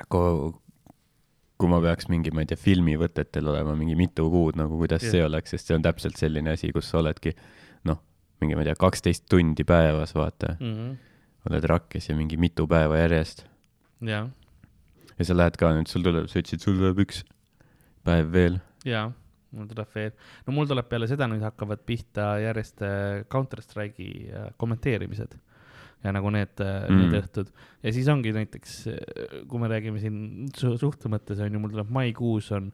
kui, kui ma peaks mingi, ma ei tea, filmivõtetel olema mingi mitu kuud nagu, kuidas Jah. see oleks, sest see on täpselt selline asi, kus sa oledki noh, mingi, ma ei tea, kaksteist tundi päevas, vaata, mm. -hmm. oled rakkes ja mingi mitu päeva järjest ja, ja sa lähed ka nüüd, sul tuleb, sa ütlesid, sul tuleb üks päev veel. ja mul tuleb veel, no mul tuleb peale seda nüüd hakkavad pihta järjest äh, Counter Strike'i äh, kommenteerimised ja nagu need mm., Mm. need õhtud ja siis ongi näiteks, kui me räägime siin su suhte mõttes on ju, mul tuleb maikuus on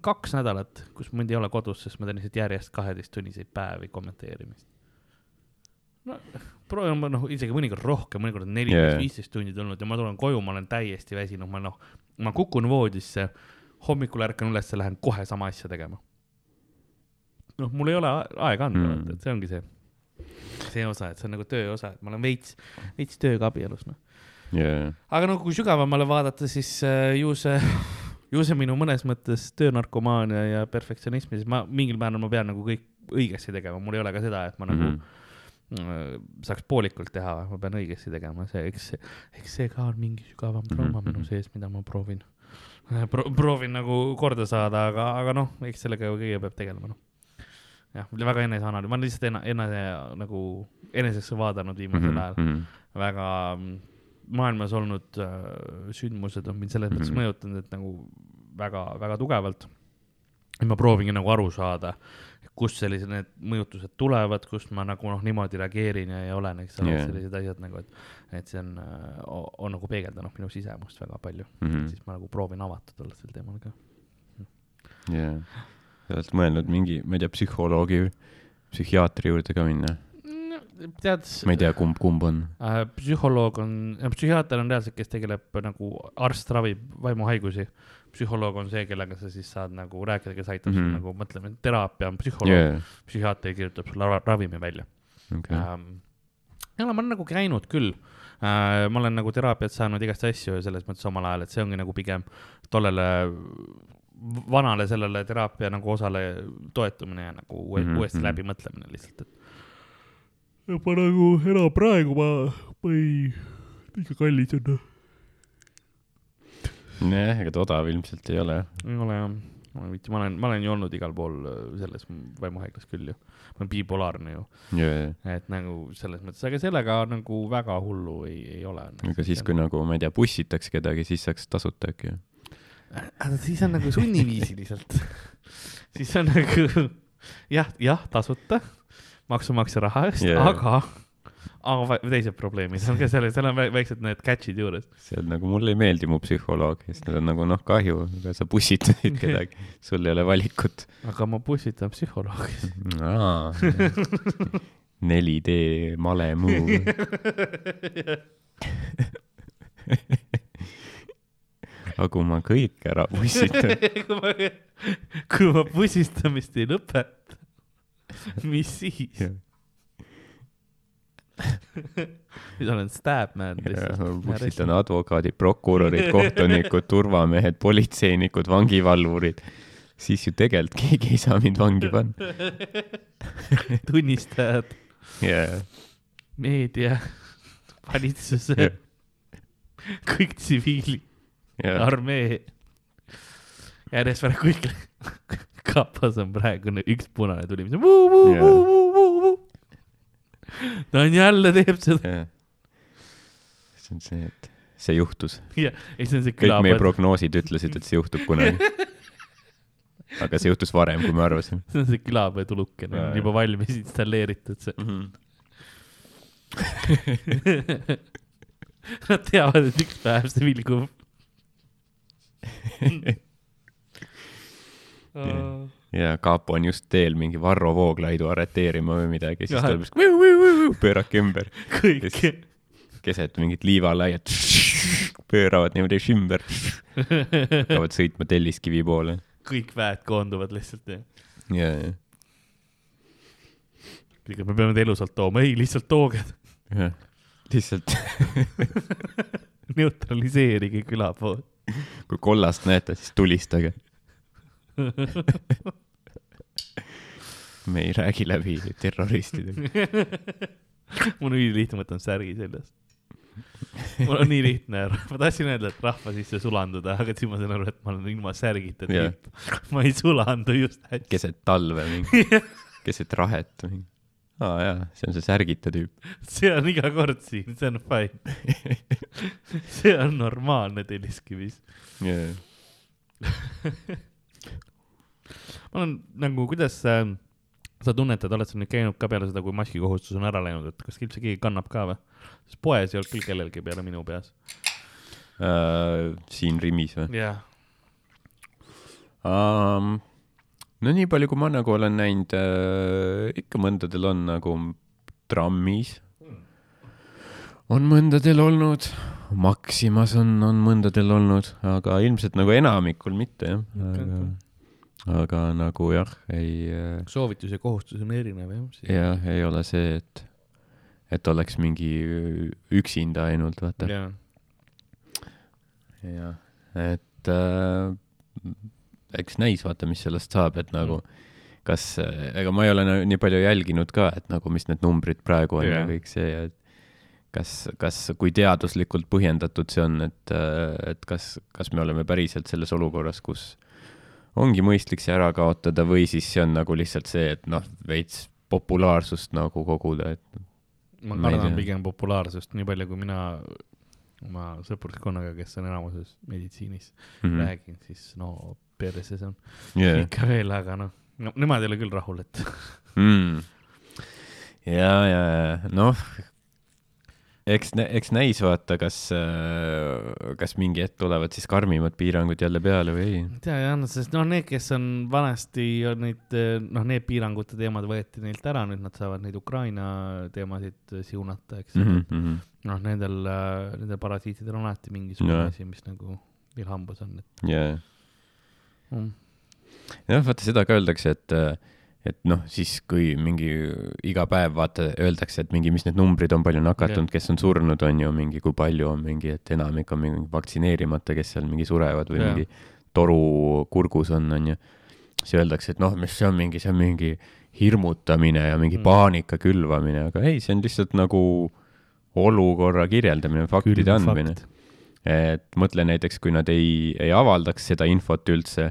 kaks nädalat, kus mind ei ole kodus, sest ma teen lihtsalt järjest kaheteisttunniseid päevi kommenteerimist. no proovin ma noh, isegi mõnikord rohkem, mõnikord on neliteist yeah., viisteist tundi tulnud ja ma tulen koju, ma olen täiesti väsinud, ma noh, ma kukun voodisse, hommikul ärkan üles, lähen kohe sama asja tegema. noh, mul ei ole aega anda mm., et see ongi see, see osa, et see on nagu töö osa, et ma olen veits, veits tööga abielus, noh. jaa, aga no kui sügavamale vaadata, siis äh, ju see, ju see minu mõnes mõttes töönarkomaania ja perfektsionism siis ma mingil määral ma pean nagu kõik õigesti tegema, mul ei ole ka seda, et ma nagu mm, saaks poolikult teha, ma pean õigesti tegema, see, eks, eks see ka on mingi sügavam trauma Mhm, minu mhm. sees, mida ma proovin Pro,, proovin nagu korda saada, aga, aga noh, eks sellega kõige peab tegelema, noh. jah, väga eneseanalüüs, ma olen lihtsalt ena-, enese nagu enesesse vaadanud viimasel Mhm, ajal mhm. väga mm, maailmas olnud äh, sündmused on mind selles mõttes Mhm. mõjutanud, et nagu väga, väga tugevalt. ja ma proovingi nagu aru saada, kust sellised need mõjutused tulevad, kust ma nagu noh, niimoodi reageerin ja ei olen, eks ole yeah., sellised asjad nagu, et, et see on, on nagu peegeldanud minu sisemust väga palju mm. -hmm. siis ma nagu proovin avatud olla sel teemal ka. jaa, sa oled mõelnud mingi, ma ei tea, psühholoogi, psühhiaatri juurde ka minna? tead, ma ei tea, kumb, kumb on. äh, psühholoog on, psühhiaater on reaalselt, kes tegeleb nagu, arst ravib vaimuhaigusi. psühholoog on see, kellega sa siis saad nagu rääkida, kes aitab mm Mhm. -hmm. sul nagu mõtlema, teraapia on psühholoog yeah., psühhiaater kirjutab sulle ra- ravimi välja okei. ähm,. ja ma olen nagu käinud küll äh,, ma olen nagu teraapiat saanud igast asju selles mõttes omal ajal, et see ongi nagu pigem tollele vanale sellele teraapia nagu osale toetumine ja nagu mm -hmm. uuesti mhm. läbimõtlemine lihtsalt, et. ma nagu enam praegu ma, ma ei, liiga kallis on. nojah, ega ta odav ilmselt ei ole. ei ole jah, ma ei viitsi, ma olen, ma olen ju olnud igal pool äh, selles vaimuhaiglas küll ju. ma olen bipolaarne ju, et nagu selles mõttes, aga sellega nagu väga hullu ei, ei ole. aga siis, kui nagu, ma ei tea, bussitakse kedagi, siis saaks tasuta äkki ju. Aga siis on nagu sunniviisiliselt. siis on nagu jah, jah, tasuta maksumaksja raha eest yeah., aga, aga teised probleemid on ka seal, seal on vä- väiksed need catch'id juures. see on nagu, mulle ei meeldi mu psühholoog, sest need on nagu noh, kahju, aga sa bussitasid kedagi, sul ei ole valikut. aga ma pussitan psühholoogi. 4D male move. Aga kui ma kõik ära pussitan, kui ma, pussistamist ei lõpeta, mis siis? siis olen stab-man ma lihtsalt. pussitan advokaadid, prokurörid, kohtunikud, turvamehed, politseinikud, vangivalvurid, siis ju tegelikult keegi ei saa mind vangi panna. tunnistajad, jaa, meedia, valitsuse Jah., kõik tsiviilid, armee. järjest praegu kõik, kapas on praegu nüüd üks punane tuli, mis on vuu, vuu, vuu, vuu, vuu, vuu. ta on jälle teeb seda see on see, et see juhtus. ja, ja siis on see kõik meie prognoosid ütlesid, et see juhtub kunagi. aga see juhtus varem, kui me arvasime see on see külapõe tulukene, Jaa, on juba valmis installeeritud see. mm. -hmm. Nad teavad, et üks päev see vilgub. ja kapo on just teel mingi Varro Vooglaidu arreteerima või midagi, siis tuleb üks pöörake ümber. Kõik, keset mingit liivalaiet, pööravad niimoodi ümber, hakkavad sõitma Telliskivi poole. kõik väed koonduvad lihtsalt ja ja, ja, kõik, me peame ta elusalt tooma, ei lihtsalt tooge, jah, lihtsalt. Neutraliseerige külapood. Kui kollast näete, siis tulistage. me ei räägi läbi terroristidega. mul on ülilihtne, ma võtan särgi seljast. mul on nii lihtne, ma tahtsin öelda, et rahva sisse sulanduda, aga siis ma sain aru, et ma olen ilma särgita tüüp. ma ei sulandu just hästi. keset talve mingi, keset rahet mingi. Aa jaa, see on see särgita tüüp. see on iga kord siin, see on fine. see on normaalne Telliskivis. jaa, ma olen nagu, kuidas äh, sa tunnetad, oled sa nüüd käinud ka peale seda, kui maskikohustus on ära läinud, et kas üldse keegi kannab ka või? sest poes ei olnud küll kellelgi peale minu peas. Äh, siin Rimis või? jah, um,. No nii palju, kui ma nagu olen näinud äh,, ikka mõndadel on nagu trammis. on mõndadel olnud, Maximas on, on mõndadel olnud, aga ilmselt nagu enamikul mitte jah Okei, aga, okei. aga nagu jah, ei äh, soovitus ja kohustus on erinev jah. jah, ei ole see, et, et oleks mingi üksinda ainult, vaata. jah, et äh, eks näis, vaata, mis sellest saab, et nagu kas, ega ma ei ole nii palju jälginud ka, et nagu mis need numbrid praegu on ja Jah. kõik see ja et kas, kas, kui teaduslikult põhjendatud see on, et, et kas, kas me oleme päriselt selles olukorras, kus ongi mõistlik see ära kaotada või siis see on nagu lihtsalt see, et noh, veits populaarsust nagu koguda, et ma kardan pigem populaarsust, nii palju kui mina oma sõpruskonnaga, kes on enamuses meditsiinis mm mm -hmm., räägin, siis no perse see on yeah. ikka veel, aga noh, no nemad ei ole küll rahul, et mm.. ja, ja, ja noh, eks, eks näis vaata, kas, kas mingi hetk tulevad siis karmimad piirangud jälle peale või ei. ei tea jah, no sest noh, need, kes on vanasti on neid noh, need piirangute teemad võeti neilt ära, nüüd nad saavad neid Ukraina teemasid siunata, eks Mm mm. -hmm. noh, nendel, nendel parasiitidel on alati mingisugune Jaa. asi, mis nagu neil hambus on, et mm. jah, vaata seda ka öeldakse, et, et noh, siis kui mingi iga päev vaata öeldakse, et mingi, mis need numbrid on, palju nakatunud, kes on surnud, on ju mingi, kui palju on mingi, et enamik on mingi vaktsineerimata, kes seal mingi surevad või Jaa. mingi toru kurgus on, on ju. siis öeldakse, et noh, mis see on mingi, see on mingi hirmutamine ja mingi Mm. mm. paanika külvamine, aga ei, see on lihtsalt nagu olukorra kirjeldamine, faktide andmine. Et mõtle näiteks, kui nad ei, ei avaldaks seda infot üldse,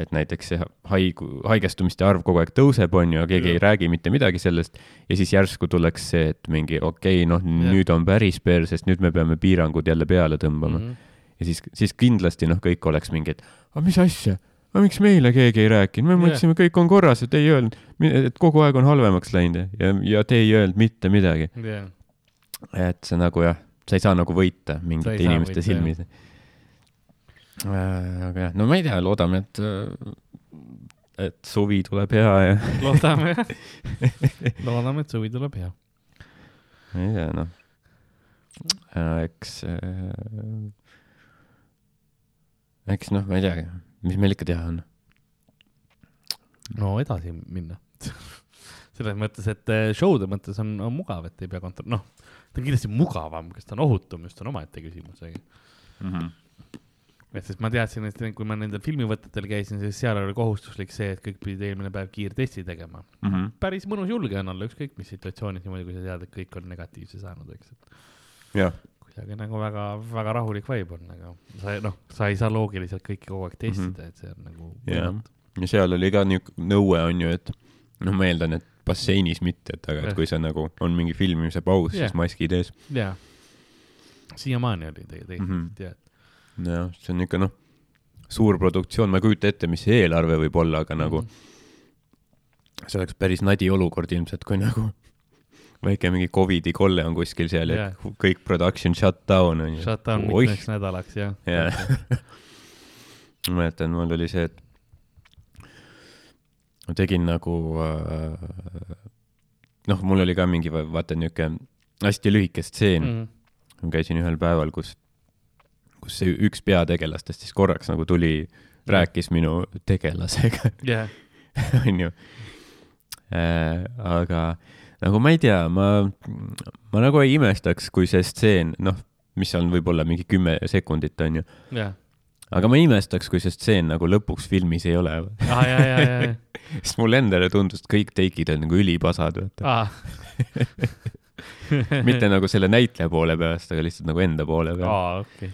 et näiteks see haigu, haigestumiste arv kogu aeg tõuseb, on ju, keegi Jah. ei räägi mitte midagi sellest ja siis järsku tuleks see, et mingi okei okay,, noh, nüüd on päris persest, nüüd me peame piirangud jälle peale tõmbama mm. -hmm. ja siis, siis kindlasti noh, kõik oleks mingi, et aga mis asja, aga miks meile keegi ei rääkinud, me mõtlesime, kõik on korras, et ei öelnud, et kogu aeg on halvemaks läinud ja, ja te ei öelnud mitte midagi. jah, et see nagu jah, sa ei saa nagu võita mingite inimeste silmis. aga jah, no ma ei tea, loodame, et, et suvi tuleb hea ja loodame, loodame, et suvi tuleb hea. ma ei tea, noh. eks, eks noh, ma ei teagi, mis meil ikka teha on. no edasi minna. selles mõttes, et show'de mõttes on, on mugav, et ei pea kontro-, noh, ta on kindlasti mugavam, kas ta on ohutum, just on omaette küsimus, onju. Mhm. et sest ma teadsin, et kui ma nendel filmivõtetel käisin, siis seal oli kohustuslik see, et kõik pidid eelmine päev kiirtesti tegema. Mhm. päris mõnus julge on olla ükskõik mis situatsioonis niimoodi, kui sa tead, et kõik on negatiivse saanud, eks, et jah, kuidagi nagu väga, väga rahulik vibe on, aga sa ei- noh, sa ei saa loogiliselt kõike kogu aeg testida mm. -hmm. et see on nagu võimatu.. ja seal oli ka niisugune nõue on ju, et noh, ma eeldan, et basseinis mitte, et aga, et kui sa nagu on mingi filmimise paus, Jah. siis maskid ees. jaa, siiamaani oli tege- tegelikult mm. -hmm. jah, jah, see on ikka noh, suur produktsioon, ma ei kujuta ette, mis see eelarve võib olla, aga nagu see oleks päris nadi olukord ilmselt, kui nagu väike mingi Covidi kolle on kuskil seal ja Jah. kõik production shut down on ju. shutdown Oih. mitmeks nädalaks Jah. ma mäletan, mul oli see, et ma tegin nagu äh, noh, mul oli ka mingi va- vaata niuke hästi lühike stseen mm., mm.. ma käisin ühel päeval, kus, kus see üks peategelastest siis korraks nagu tuli, rääkis minu tegelasega, jah, onju. aga nagu ma ei tea, ma, ma nagu ei imestaks, kui see stseen, noh, mis on võib-olla mingi kümme sekundit, onju, jah, aga ma imestaks, kui see stseen nagu lõpuks filmis ei ole. ja, sest mulle endale tundus, et kõik teikid on nagu ülipasad, vaata. aa. mitte nagu selle näitleja poole pealt, aga lihtsalt nagu enda poole pealt. aa, okei,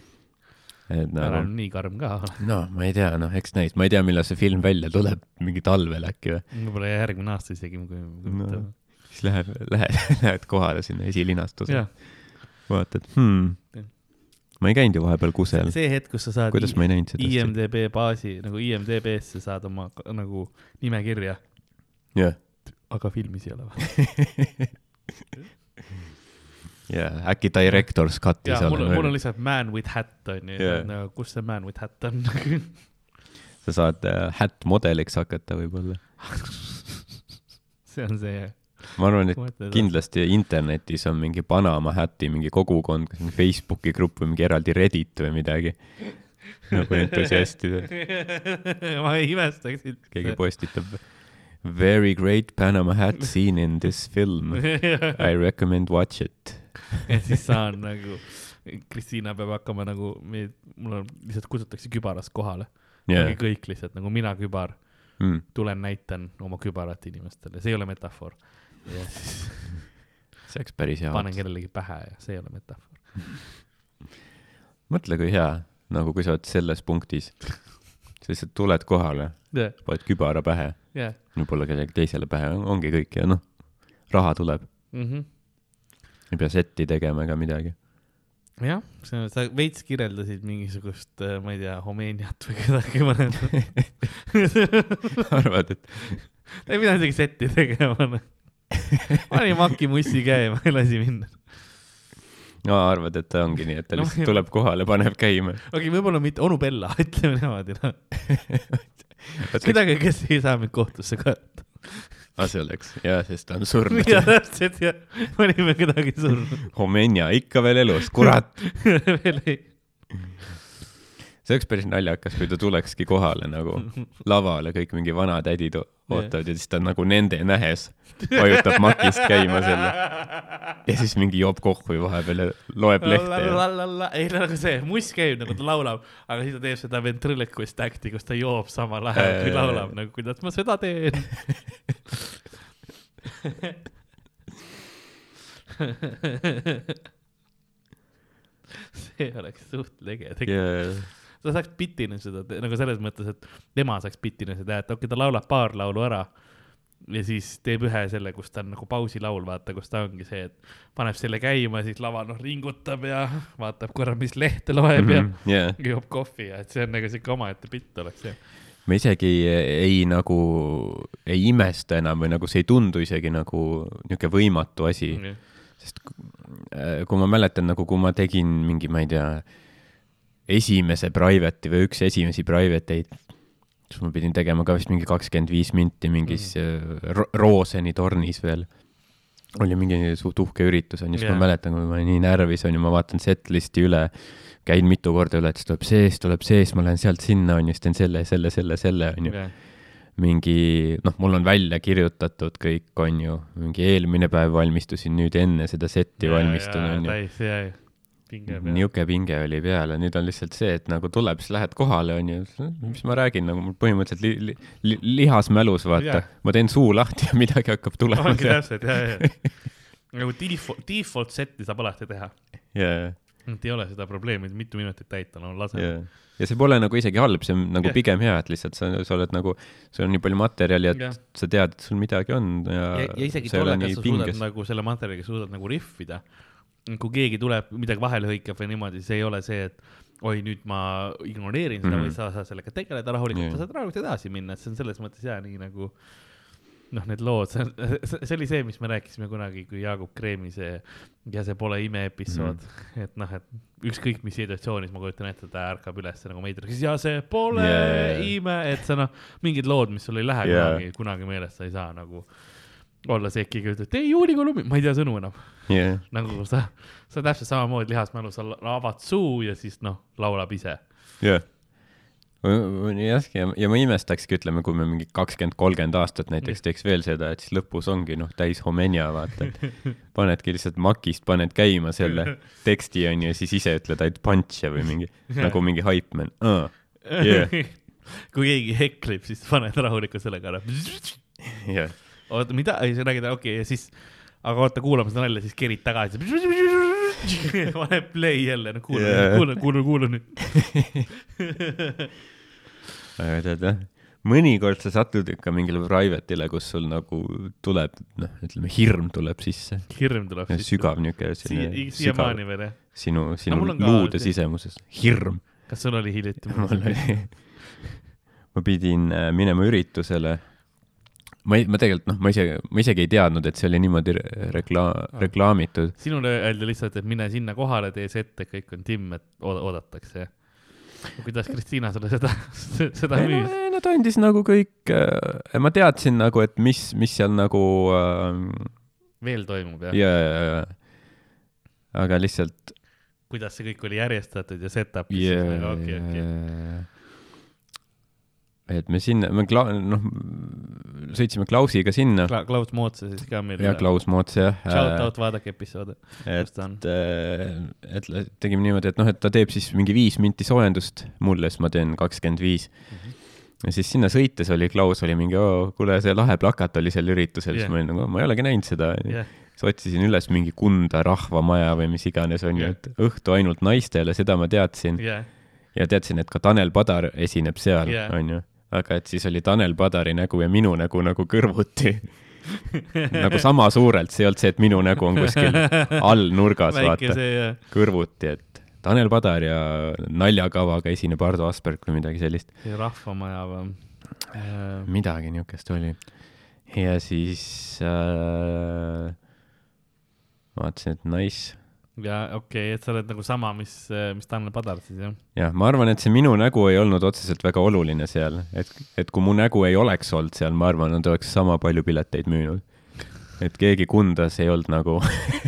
et ära nagu, nüüd nii karm ka ole. no ma ei tea, noh, eks näis, ma ei tea, millal see film välja tuleb, mingi talvel äkki või. võib-olla järgmine aasta isegi, kui, kui No. mitte. siis läheb, lähed, lähed kohale sinna esilinastusele vaatad hmm. Ma ei käinud ju vahepeal kusel. see hetk, kus sa saad kuidas ma ei näinud seda? IMDB baasi nagu IMDB-sse saad oma nagu nimekirja, jah, aga filmis ei ole või? ja äkki Director's Cut'is jaa, mul mul on lihtsalt man with hat on ju Jaa. yeah., kus see man with hat on sa saad äh, hat modeliks hakata võib-olla. see on see. Ma arvan, et kindlasti internetis on mingi Panama Hati mingi kogukond, kas mingi Facebooki grupp või mingi eraldi Reddit või midagi. nagu entusiastid, ma ei imestaks siit. keegi postitab Very great Panama hat scene in this film. I recommend watch it. ja siis saan nagu, Kristiina peab hakkama nagu, mul on, lihtsalt kutsutakse kübarast kohale yeah.. kõik lihtsalt nagu mina kübar, mm.. tulen näitan oma kübarat inimestele, see ei ole metafoor. Ja siis see oleks päris hea. panen kellelegi pähe ja see ei ole metafoor. mõtle, kui hea, nagu kui sa oled selles punktis. sa lihtsalt tuled kohale, jah, paned kübara pähe, jah. võib-olla kellelegi teisele pähe, ongi kõik ja noh, raha tuleb, Mhm. ei pea setti tegema ega midagi. jah, sa sa veits kirjeldasid mingisugust, ma ei tea, Homeeniat või kedagi mõned. arvad, et ei pidanud isegi setti tegema. pani makimussi käima ja lasi minna. no arvad, et ta ongi nii, et ta No lihtsalt tuleb kohale, paneb käima. okei okay,, võib-olla mitte onu Bella, ütleme niimoodi, noh. kedagi, kes ei saa mind kohtusse kaevata. aga Ah, see oleks, jaa, sest ta on surnud. ja täpselt ja panime kedagi surma. Homenja ikka veel elus, kurat. veel ei. See oleks päris naljakas, kui ta tulekski kohale nagu lavale, kõik mingi vanatädid ootavad ja siis ta nagu nende nähes vajutab makist käima selle ja siis mingi joob kohvi vahepeal ja loeb lehte ei, nagu see, muss käib nagu ta laulab, aga siis ta teeb seda ventriloquist act'i, kus ta joob samal ajal kui jaa, laulab nagu, kuidas ma seda teen. see oleks suht lege tegelikult yeah.. Ta saaks bitina seda nagu selles mõttes, et tema saaks bitina seda, et okei okay,, ta laulab paar laulu ära ja siis teeb ühe selle, kus ta on nagu pausilaul, vaata, kus ta ongi see, et paneb selle käima, siis lava noh ringutab ja vaatab korra, mis lehte loeb mm -hmm. Mhm, yeah. ja joob kohvi ja et see on nagu siuke omaette bitt oleks see. ma isegi ei nagu, ei imesta enam või nagu see ei tundu isegi nagu niisugune võimatu asi, sest äh, kui ma mäletan nagu, kui ma tegin mingi, ma ei tea, esimese private'i või üks esimesi private eid, siis ma pidin tegema ka vist mingi kakskümmend viis minti mingis mm. ro Rooseni tornis veel. oli mingi suht uhke üritus onju, siis yeah. Ma mäletan, kui ma olin nii närvis onju, ma vaatan setlist'i üle, käin mitu korda üle, et siis tuleb sees, tuleb sees, ma lähen sealt sinna onju, siis teen selle, selle, selle, selle onju. mingi, noh, mul on välja kirjutatud kõik onju, mingi eelmine päev valmistusin nüüd enne seda setti valmistun onju. täis ja, ja pinge peal. niisugune pinge oli peal ja nüüd on lihtsalt see, et nagu tuleb, siis lähed kohale, onju, mis ma räägin, nagu mul põhimõtteliselt li, li, li, lihas mälus, vaata ma teen suu lahti ja midagi hakkab tulema ongi. täpselt, ja, ja, nagu default, default set'i saab alati teha. ja, et ei ole seda probleemi, et mitu minutit täita, no lase ja, ja see pole nagu isegi halb, see on nagu Jah. pigem hea, et lihtsalt sa, sa oled nagu, sul on nii palju materjali, et Jah. sa tead, et sul midagi on ja, ja, ja isegi tollega nii sa suudad pinges. nagu selle materjaliga suudad nagu rihvida. Kui keegi tuleb, midagi vahele hõikab või niimoodi, see ei ole see, et oi, nüüd ma ignoreerin seda mm. -hmm. või sa saad sellega tegeleda rahulikult yeah., sa saad rahulikult edasi minna, et see on selles mõttes hea, nii nagu noh, need lood, see on, see oli see, mis me rääkisime kunagi, kui Jaagup Kreemi see ja see pole ime episood mm. -hmm. et noh, et ükskõik mis situatsioonis ma kujutan ette, ta ärkab üles nagu meetriks ja see pole Yeah. ime, et sa noh, mingid lood, mis sul ei lähe yeah. kunagi, kunagi meelest, sa ei saa nagu olla see, et keegi ütleb, ei juunikuu lumi, ma ei tea sõnu enam. jah, nagu sa, sa täpselt samamoodi lihasmälus, avad suu ja siis noh, laulab ise. jah. jah, ja, ja ma imestakski, ütleme, kui me mingi kakskümmend, kolmkümmend aastat näiteks teeks veel seda, et siis lõpus ongi noh, täis homenja, vaata, et panedki lihtsalt makist, paned käima selle teksti onju ja siis ise ütled ainult punch'e või mingi, nagu mingi hype man uh,. Yeah. kui keegi heklib, siis paned rahulikult sellega ära. jah, oota, mida, ei sa räägid, okei okay,, ja siis, aga oota, kuulame seda nalja, siis kerid tagasi. paneb play jälle, no kuula Yeah. kuula, kuula, kuula nüüd. aga tead jah, mõnikord sa satud ikka mingile private'ile, kus sul nagu tuleb, noh, ütleme hirm tuleb sisse. hirm tuleb sisse. sügav niuke siiamaani veel jah? sinu, sinu ka luude sisemuses, hirm. kas sul oli hiljuti? mul oli, ma pidin äh, minema üritusele. Ma ei, ma tegelikult noh, ma ise, ma isegi ei teadnud, et see oli niimoodi re- rekla-, reklaamitud. sinule öeldi lihtsalt, et mine sinna kohale, tee see ette, kõik on timm, et ooda- oodatakse. kuidas Kristiina sulle seda, seda müüs? Nad andis nagu kõik äh,, ma teadsin nagu, et mis, mis seal nagu äh, veel toimub jah ja, ja, ja, aga lihtsalt kuidas see kõik oli järjestatud ja setup. yeah, okei, okei. Et me sinna, me Kla-, noh, sõitsime Klausiga sinna Klaus Mootsa siis ka meil. ja Klaus Moots jah. Shout out, vaadake episoode, kus et ta on. et, et tegime niimoodi, et noh, et ta teeb siis mingi viis minti soojendust mulle, siis ma teen kakskümmend viis. Mhm. ja siis sinna sõites oli Klaus oli mingi, kuule, see lahe plakat oli seal üritusel yeah., siis ma olin nagu, ma ei olegi näinud seda. jah, siis otsisin üles mingi Kunda rahvamaja või mis iganes on ju, Jah. et õhtu ainult naistele, seda ma teadsin jah, ja teadsin, et ka Tanel Padar esineb seal Jah. on ju, aga et siis oli Tanel Padari nägu ja minu nägu nagu kõrvuti nagu sama suurelt, see ei olnud see, et minu nägu on kuskil all nurgas, vaata, kõrvuti, et Tanel Padar ja naljakavaga esineb Ardo Asperg või midagi sellist. rahvamaja või? midagi niisugust oli. ja siis äh, vaatasin, et nice. Ja okei okay,, et sa oled nagu sama, mis, mis Tanel Padar siis jah? jah, ma arvan, et see minu nägu ei olnud otseselt väga oluline seal, et, et kui mu nägu ei oleks olnud seal, ma arvan, nad oleks sama palju pileteid müünud. et keegi Kundas ei olnud nagu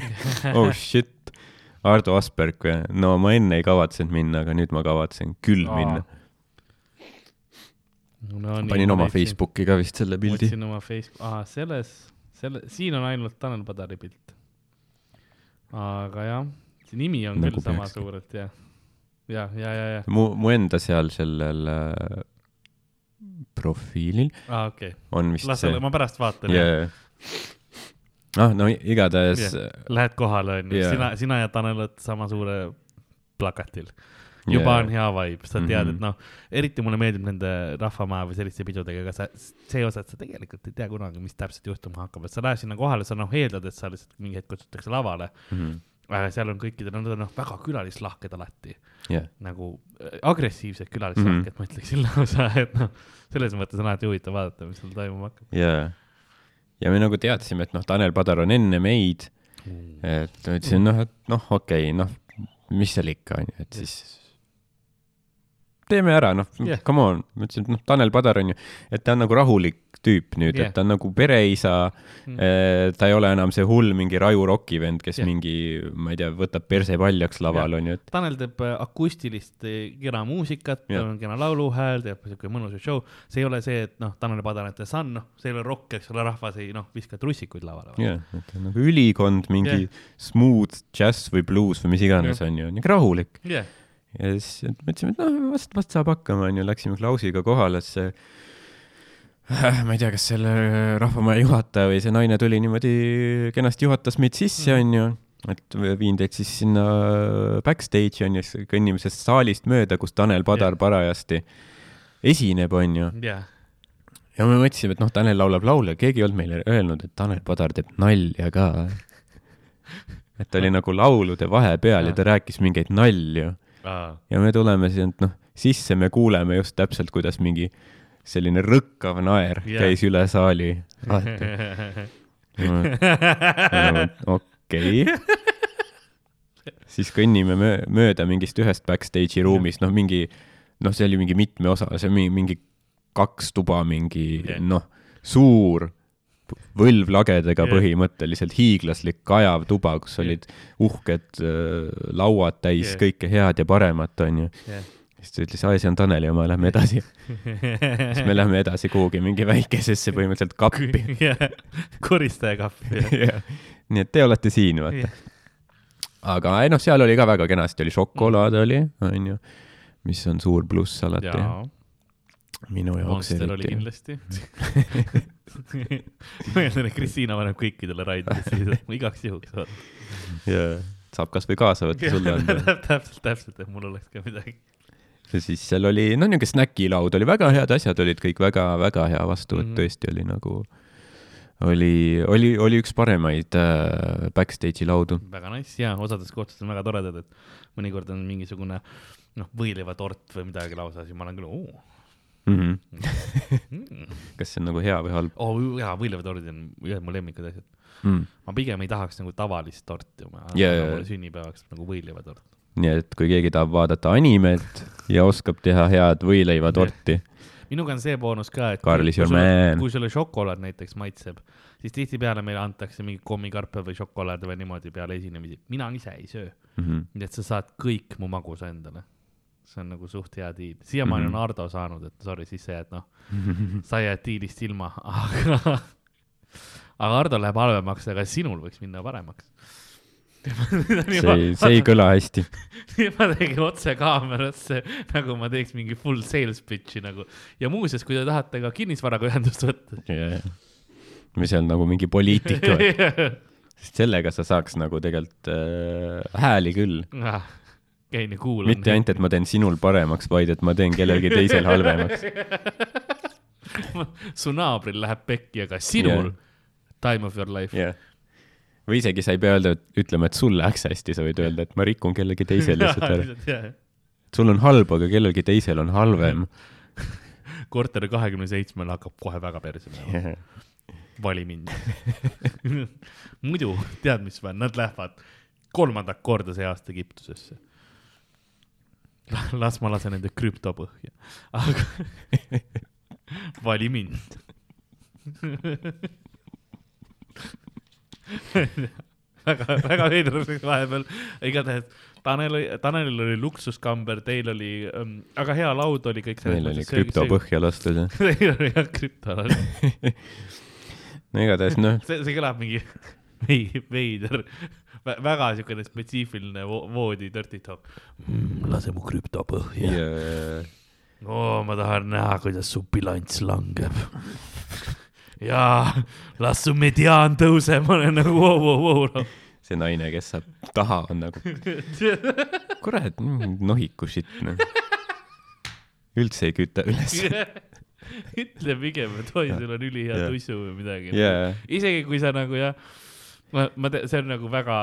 oh shit, Ardo Asperg või, no ma enne ei kavatsenud minna, aga nüüd ma kavatsen küll Aa, minna. no, panin oma. Facebooki ka vist selle pildi. otsin oma Facebook, aa selles, selle, siin on ainult Tanel Padari pilt. Aga jah, see nimi on Nagu küll sama peakski. suurelt jah. ja, ja, ja, ja, mu, mu enda seal sellel äh, profiilil okei okay., on vist las see ma pärast vaatan yeah.. ah, no igatahes Jah. Lähed kohale onju yeah., sina, sina ja Tanel olete sama suure plakatil. Juba Jaa. on hea vibe, sa tead mm, -hmm. Mhm. et noh, eriti mulle meeldib nende Rahvamaja või selliste pidudega, aga sa, see osa, et sa tegelikult ei tea kunagi, mis täpselt juhtuma hakkab, et sa lähed sinna kohale, sa noh eeldad, et sa lihtsalt mingi hetk kutsutakse lavale, Mhm. aga seal on kõikidel, nad on noh, väga külalislahked alati, jah, nagu äh, agressiivsed külalislahked mm, Mhm. -hmm. ma ütleksin lausa, et noh, selles mõttes on alati huvitav vaadata, mis seal toimuma hakkab. ja, ja me nagu teadsime, et noh, Tanel Padar on enne meid, et ma ütlesin, noh, et noh, okei okay,, noh, mis seal ikka on ju, et siis teeme ära, noh yeah., come on, ma ütlesin, et noh, Tanel Padar on ju, et ta on nagu rahulik tüüp nüüd yeah., et ta on nagu pereisa Mm. mm., ta ei ole enam see hull mingi raju rokivend, kes yeah. mingi, ma ei tea, võtab perse paljaks laval on ju, et Tanel teeb äh, akustilist äh, kena muusikat, Jah. tal on kena lauluhääl, teeb siuke mõnus show. see ei ole see, et noh, Tanel Padar on The Sun, noh, see ei ole rokk, eks ole, rahvas ei noh, viska trussikuid lavale. jah, et ta on nagu ülikond, mingi yeah. smooth jazz või blues või mis iganes Jah. on ju, niisugune rahulik. jah, ja siis mõtlesime, et noh, vast, vast saab hakkama, onju, läksime Klausiga kohale, see ma ei tea, kas selle Rahvamaja juhataja või see naine tuli niimoodi kenasti juhatas meid sisse, onju, et viin teid siis sinna backstage'i onju, siis kõnnime sellest saalist mööda, kus Tanel Padar Jah. parajasti esineb, onju. jah, ja me mõtlesime, et noh, Tanel laulab laule, keegi ei olnud meile öelnud, et Tanel Padar teeb nalja ka. et ta oli nagu laulude vahepeal ja ta rääkis mingeid nalju ja me tuleme sealt noh, sisse me kuuleme just täpselt, kuidas mingi selline rõkkav naer yeah. käis üle saali. okei. siis kõnnime mö- mööda mingist ühest backstage'i ruumist, noh, mingi, noh, see oli mingi mitme osa, see on mingi, mingi kaks tuba, mingi Jah. noh, suur võlvlagedega Jah. põhimõtteliselt hiiglaslik kajav tuba, kus Jah. olid uhked äh, lauad täis Jah. kõike head ja paremat, onju. siis ta ütles, aa, see on Taneli oma, lähme edasi. siis me lähme edasi kuhugi mingi väikesesse põhimõtteliselt kappi. koristajakappi. nii et te olete siin, vaata. aga ei noh, seal oli ka väga kenasti, oli šokolaad oli, onju, mis on suur pluss alati. minu jaoks Monster oli kindlasti. ma eeldan, et Kristiina paneb kõikidele raididesse igaks juhuks. jaa, saab kasvõi kaasa võtta sulle anda. täpselt, täpselt, et mul oleks ka midagi. ja siis seal oli, no niisugune snäkilaud oli, väga head asjad olid kõik väga-väga hea vastuvõtt mm. -hmm. tõesti oli nagu, oli, oli, oli üks paremaid äh, backstage'i laudu. väga nice ja osades kohtades on väga toredad, et mõnikord on mingisugune noh, võileivatort või midagi lausa, siis ma olen küll, oo Mm -hmm. mm.. kas see on nagu hea või halb oo jaa, võileivatordid on ühed mu lemmikud asjad. mm.? ma pigem ei tahaks nagu tavalist torti, ma yeah, jaa. sünnipäevaks nagu võileivatort. nii et kui keegi tahab vaadata animet ja oskab teha head võileivatorti, minuga on see boonus ka, et Karl is kui your sulle- kui sulle šokolaad näiteks maitseb, siis tihtipeale meile antakse mingi kommikarpe või šokolaade või niimoodi peale esinemisi. mina ise ei söö, mm -hmm. nii et sa saad kõik mu magusa endale. See on nagu suht hea diil, siiamaani Mhm. on Ardo saanud, et sorry, siis sa jääd noh, sa jääd diilist ilma, aga, aga Ardo läheb halvemaks, aga sinul võiks minna paremaks. see ei, see ei kõla hästi. ma tegin otse kaamerasse, nagu ma teeks mingi full sales pitch'i nagu ja muuseas, kui te tahate ka kinnisvaraga ühendust võtta. või see on nagu mingi poliitika või? sest sellega sa saaks nagu tegelikult äh, hääli küll. Ah, käin ja kuulan. mitte ainult, et ma teen sinul paremaks, vaid et ma teen kellelgi teisel halvemaks. su naabril läheb pekki, aga sinul Jah. time of your life jah. või isegi sa ei pea öelda, ütlema, et sul läks hästi, sa võid öelda, et ma rikun kellegi teise lihtsalt ära. yeah.. sul on halb, aga kellelgi teisel on halvem. korteri kahekümne seitsmel hakkab kohe väga perse minema, vali mind. muidu tead, mis või, nad lähevad kolmandat korda see aasta Egiptusesse. las ma lasen nende krüpto põhja, aga vali mind. väga, väga veider oli vahepeal, igatahes Tanel, Tanelil oli luksuskamber, teil oli ähm,, aga hea laud oli kõik. meil oli krüpto. põhja lastud jah. Teil oli jah krüpto, no igatahes noh, see, see kõlab mingi vei- veider, väga siukene spetsiifiline vo voodi dirty talk mm,. lase mu krüpto põhja. ja oo, ma tahan näha, kuidas su bilanss langeb. jaa, las su mediaan tõuseb, ma olen nagu vau, vau, vau. see naine, kes saab taha, on nagu, kurat, nohiku shit, noh. üldse ei küta üles. ütle pigem, et oi, sul on ülihea Jah. tusu või midagi jaa, isegi kui sa nagu jah, ma, ma see on nagu väga,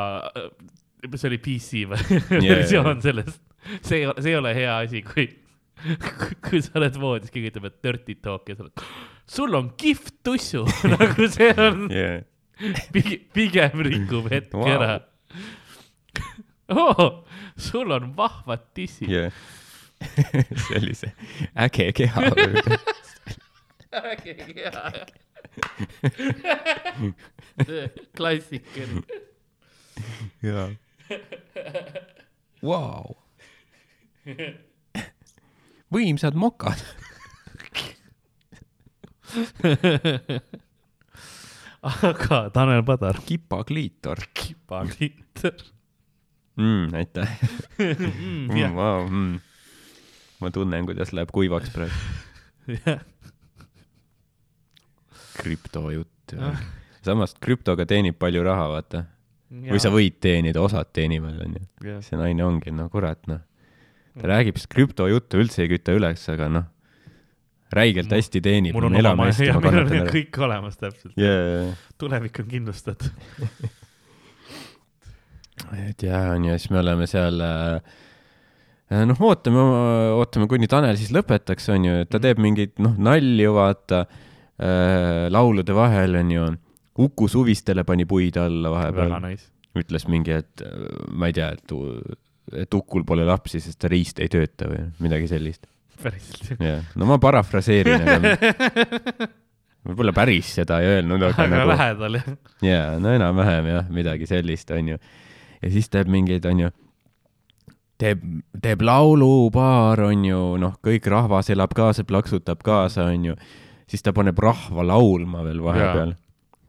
see oli PC versioon sellest, see see ei ole hea asi, kui, kui sa oled voodis, keegi ütleb, et dirty talk ja sa oled, sul on kihvt tussu, nagu see on jaa, pigem, pigem rikub hetke Vau. ära oh,. sul on vahvad tissid. jaa. see oli see äge keha. klassikaline. jaa. Vau. võimsad mokad. aga Tanel Padar, kipakliitor kipaklitter mm,. aitäh mm,. mm,. Wow, mm. ma tunnen, kuidas läheb kuivaks praegu. jah, krüptojutt Ah.. samas krüptoga teenib palju raha, vaata. või sa võid teenida, osad teenivad, onju. see naine ongi, no kurat, noh. ta räägib siis krüptojuttu, üldse ei küta üles, aga noh, räigelt Mul- hästi teenib, mul on oma maja, ma meil on kõik olemas täpselt, jaa, tulevik on kindlustatud. et jaa, onju, siis me oleme seal äh, noh, ootame, ootame, kuni Tanel siis lõpetaks, onju, et ta teeb mingeid, noh, nalju, vaata äh,, laulude vahel, onju. Uku Suvistele pani puid alla vahepeal, nice. ütles mingi, et äh, ma ei tea, et, et Ukul pole lapsi, sest ta riist ei tööta või midagi sellist. päriselt. jah, no ma parafraseerin, aga võib-olla päris seda ei öelnud, aga aga nagu lähedal jah. jaa, no enam-vähem jah, midagi sellist, onju. ja siis teeb mingeid, onju, teeb, teeb laulupaar, onju, noh, kõik rahvas elab kaasa, plaksutab kaasa, onju. Siis ta paneb rahva laulma veel vahepeal.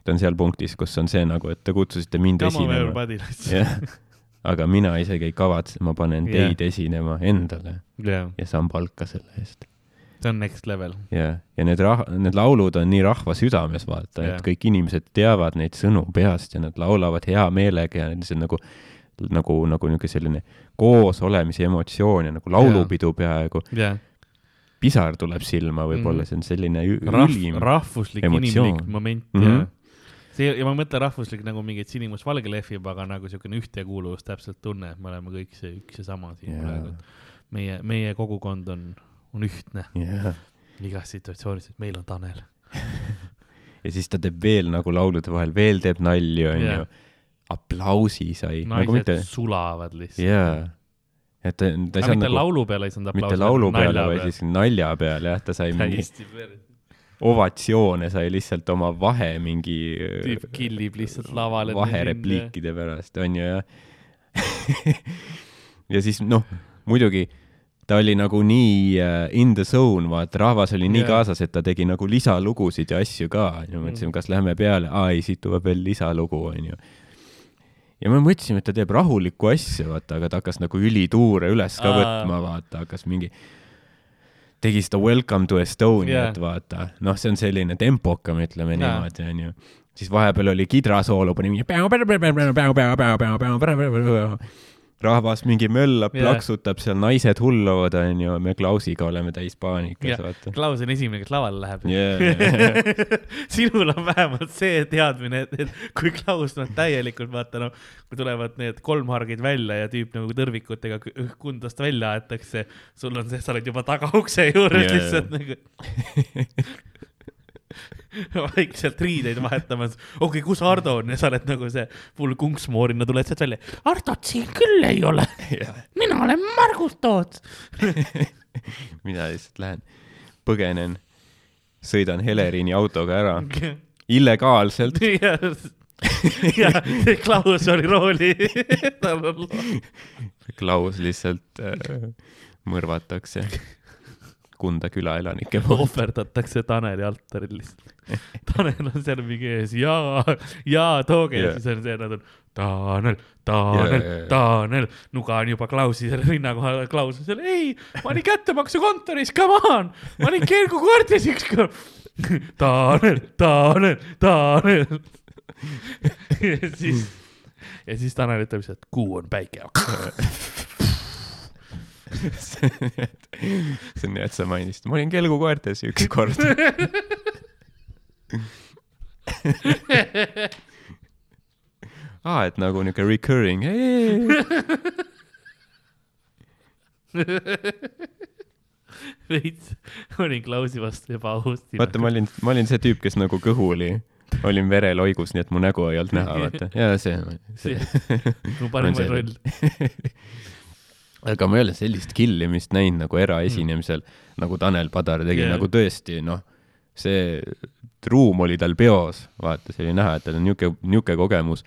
ta on seal punktis, kus on see nagu, et te kutsusite mind Come esinema. jah, aga mina isegi ei kavatse, ma panen Jah. teid esinema endale jah, ja saan palka selle eest. see on next level. ja, ja need rah-, need laulud on nii rahva südames, vaata Jah. yeah., et kõik inimesed teavad neid sõnu peast ja nad laulavad hea meelega ja see on nagu, nagu, nagu niisugune selline koosolemise emotsioon ja nagu laulupidu peaaegu. jah, pisar tuleb silma võib-olla mm., see on selline rahv-, ülim. rahvuslik emotsioon. inimlik moment mm -hmm. ja see ja ma ei mõtle rahvuslik nagu mingi, et sinimustvalge lehvib, aga nagu siukene ühtekuuluvus täpselt tunne, et me oleme kõik see üks ja sama siin Jaa. praegu. meie, meie kogukond on, on ühtne jah, igas situatsioonis, et meil on Tanel. ja siis ta teeb veel nagu laulude vahel veel teeb nalju, onju aplausi sai, nagu naised mitte, sulavad lihtsalt. jaa. Et ta, ta ei saanud mitte nagu, laulu peale ei saanud aplausi. mitte laulu peale, vaid siis nalja peale jah, ta sai mingi ovatsioone sai lihtsalt oma vahe mingi tüüp killib lihtsalt lavale. vaherepliikide pärast, onju, ja ja siis noh, muidugi ta oli nagu nii uh, in the zone, vaata, rahvas oli nii Jaa. kaasas, et ta tegi nagu lisalugusid ja asju ka, ja Mm. mõtlesime, kas lähme peale, aa ei, siit tuleb veel lisalugu, onju. Ja me mõtlesime, et ta teeb rahulikku asja, vaata, aga ta hakkas nagu ülituure üles ka Aa. võtma, vaata, hakkas mingi tegi seda Welcome to Estoniat Jaa. vaata, noh, see on selline tempokam, ütleme Jaa. niimoodi, onju. siis vahepeal oli kidrasoolo, pani mingi rahvas mingi möllab, Jaa. plaksutab seal, naised hulluvad, onju, me Klausiga oleme täis paanikas, jah vaata, Klaus on esimene, kes lavale läheb yeah. sinul on vähemalt see teadmine, et, et kui Klaus noh täielikult vaata noh, kui tulevad need kolmhargid välja ja tüüp nagu tõrvikutega kundast välja aetakse, sul on see, sa oled juba tagaukse juures yeah, lihtsalt nagu vaikselt riideid vahetamas, okei okay,, kus Ardo on? Ja sa oled nagu see full kunksmoorina tuled sealt välja. Ardot siin küll ei ole, mina olen Margus Toots. mina lihtsalt lähen, põgenen, sõidan Helerini autoga ära, illegaalselt, ja, ja see Klaus oli rooli, Klaus lihtsalt äh, mõrvatakse Kunda küla elanike poolt. ohverdatakse Taneli altaril lihtsalt. Tanel on seal mingi ees ja, ja tooge ja Jaa. siis on see, nad on Tanel, Tanel jaa, jaa. Tanel, nuga on juba Klausi selle rinna kohal, Klaus on seal, ei, ma olin kättemaksukontoris, come on, ma olin Kelgukordis ükskord. Tanel, Tanel, Tanel. ja siis ja siis Tanel ütleb lihtsalt, kuu on päike. see on nii, et sa mainisid, ma olin kelgukoertes üks kord. aa, et nagu niuke recurring. veits olin Klausi vastu ebaaustina. vaata, ma olin, ma olin see tüüp, kes nagu kõhu oli, olin vereloigus, nii et mu nägu ei olnud näha, vaata. ja see, see. mu see- roll. aga ma ei ole sellist killimist näinud nagu eraesinemisel mm., nagu Tanel Padar tegi yeah., nagu tõesti, noh, see ruum oli tal peos, vaata, see oli näha, et tal on niuke, niuke kogemus.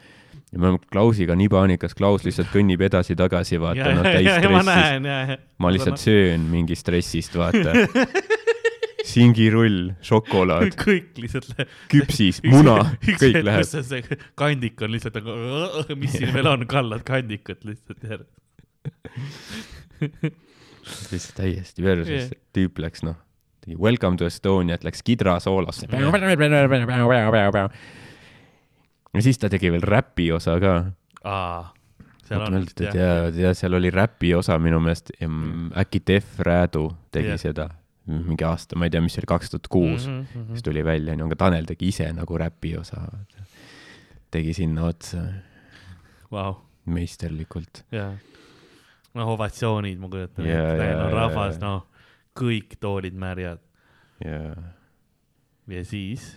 ja me oleme Klausiga nii paanikas, Klaus lihtsalt kõnnib edasi-tagasi, vaata, noh, täis ma stressis. näen ja, ja. ma lihtsalt söön mingi stressist, vaata. singirull, šokolaad, kõik lihtsalt läheb. küpsis, muna, kõik läheb. kandik on lihtsalt nagu, mis siin veel on, kallad kandikut lihtsalt järgi. lihtsalt täiesti Jah. yeah., tüüp läks noh, tegi Welcome to Estoniat, läks kidrasoolosse. ja siis ta tegi veel räpi osa ka. seal on mõtlen, et ja, ja seal oli räpi osa minu meelest, äkki Def Räädu tegi Jah. yeah. seda mingi aasta, ma ei tea, mis see oli, kaks tuhat kuus, Mhm. siis tuli välja, onju, aga Tanel tegi ise nagu räpi osa. tegi sinna otsa Vau, meisterlikult. jaa. noh, ovatsioonid, ma kujutan Jaa, ette, no jaa, rahvas, jaa. noh, kõik toolid märjad ja ja siis.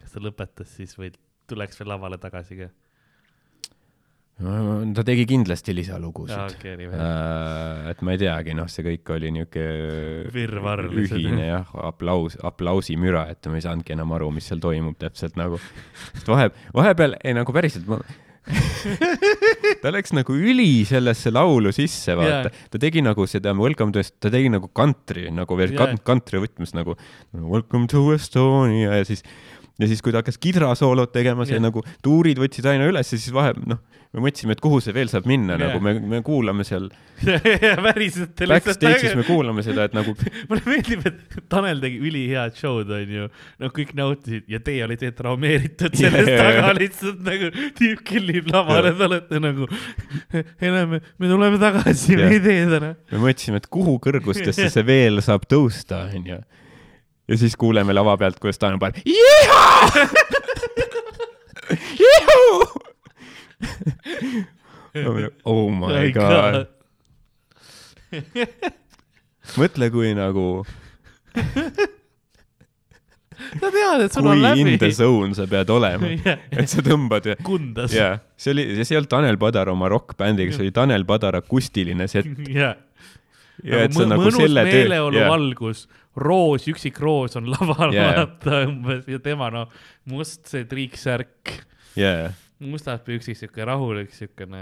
kas ta lõpetas siis või tuleks veel lavale tagasi ka? ta tegi kindlasti lisalugusid vähe. äh,. et ma ei teagi, noh, see kõik oli lihtsalt. ühine jah, aplaus, aplausimüra, et ma ei saanudki enam aru, mis seal toimub täpselt nagu. vahe, vahepeal, ei nagu päriselt ma ta läks nagu üli sellesse laulu sisse, vaata Jaa. ta tegi nagu seda Welcome to, ta tegi nagu country nagu veel Jaa. country võtmes nagu Welcome to Estonia ja siis ja siis, kui ta hakkas kidrasoolot tegema, see Jah. nagu tuurid võtsid aina üles ja siis vahe, noh, me mõtlesime, et kuhu see veel saab minna Jah. nagu me, me kuulame seal päriselt backstage'is me kuulame seda, et nagu mulle meeldib, et Tanel tegi ülihead show'd, onju. no kõik nautisid ja teie olite traumeeritud sellest jaa, taga lihtsalt nagu tüüp kellib lavale, te olete nagu, enam me, me tuleme tagasi, me Jah. ei tee täna. me mõtlesime, et kuhu kõrgustesse see veel saab tõusta, onju. Ja siis kuuleme lava pealt, kuidas Tanel paneb. oh my god. mõtle, kui nagu, sa tead, et sul on kui läbi in the. zone sa pead olema, et sa tõmbad ja kundas. jaa, see oli, see ei olnud Tanel Padar oma rokkbändiga, see oli Tanel Padar akustiline set jah. Ja et sa Nagu nagu mõnus selle töö, meeleolu jaa, valgus, roos, üksik roos on laval Jaa. vaata umbes. Ja tema noh, must see triiksärk, jaa, mustad püksid, siuke rahulik siukene,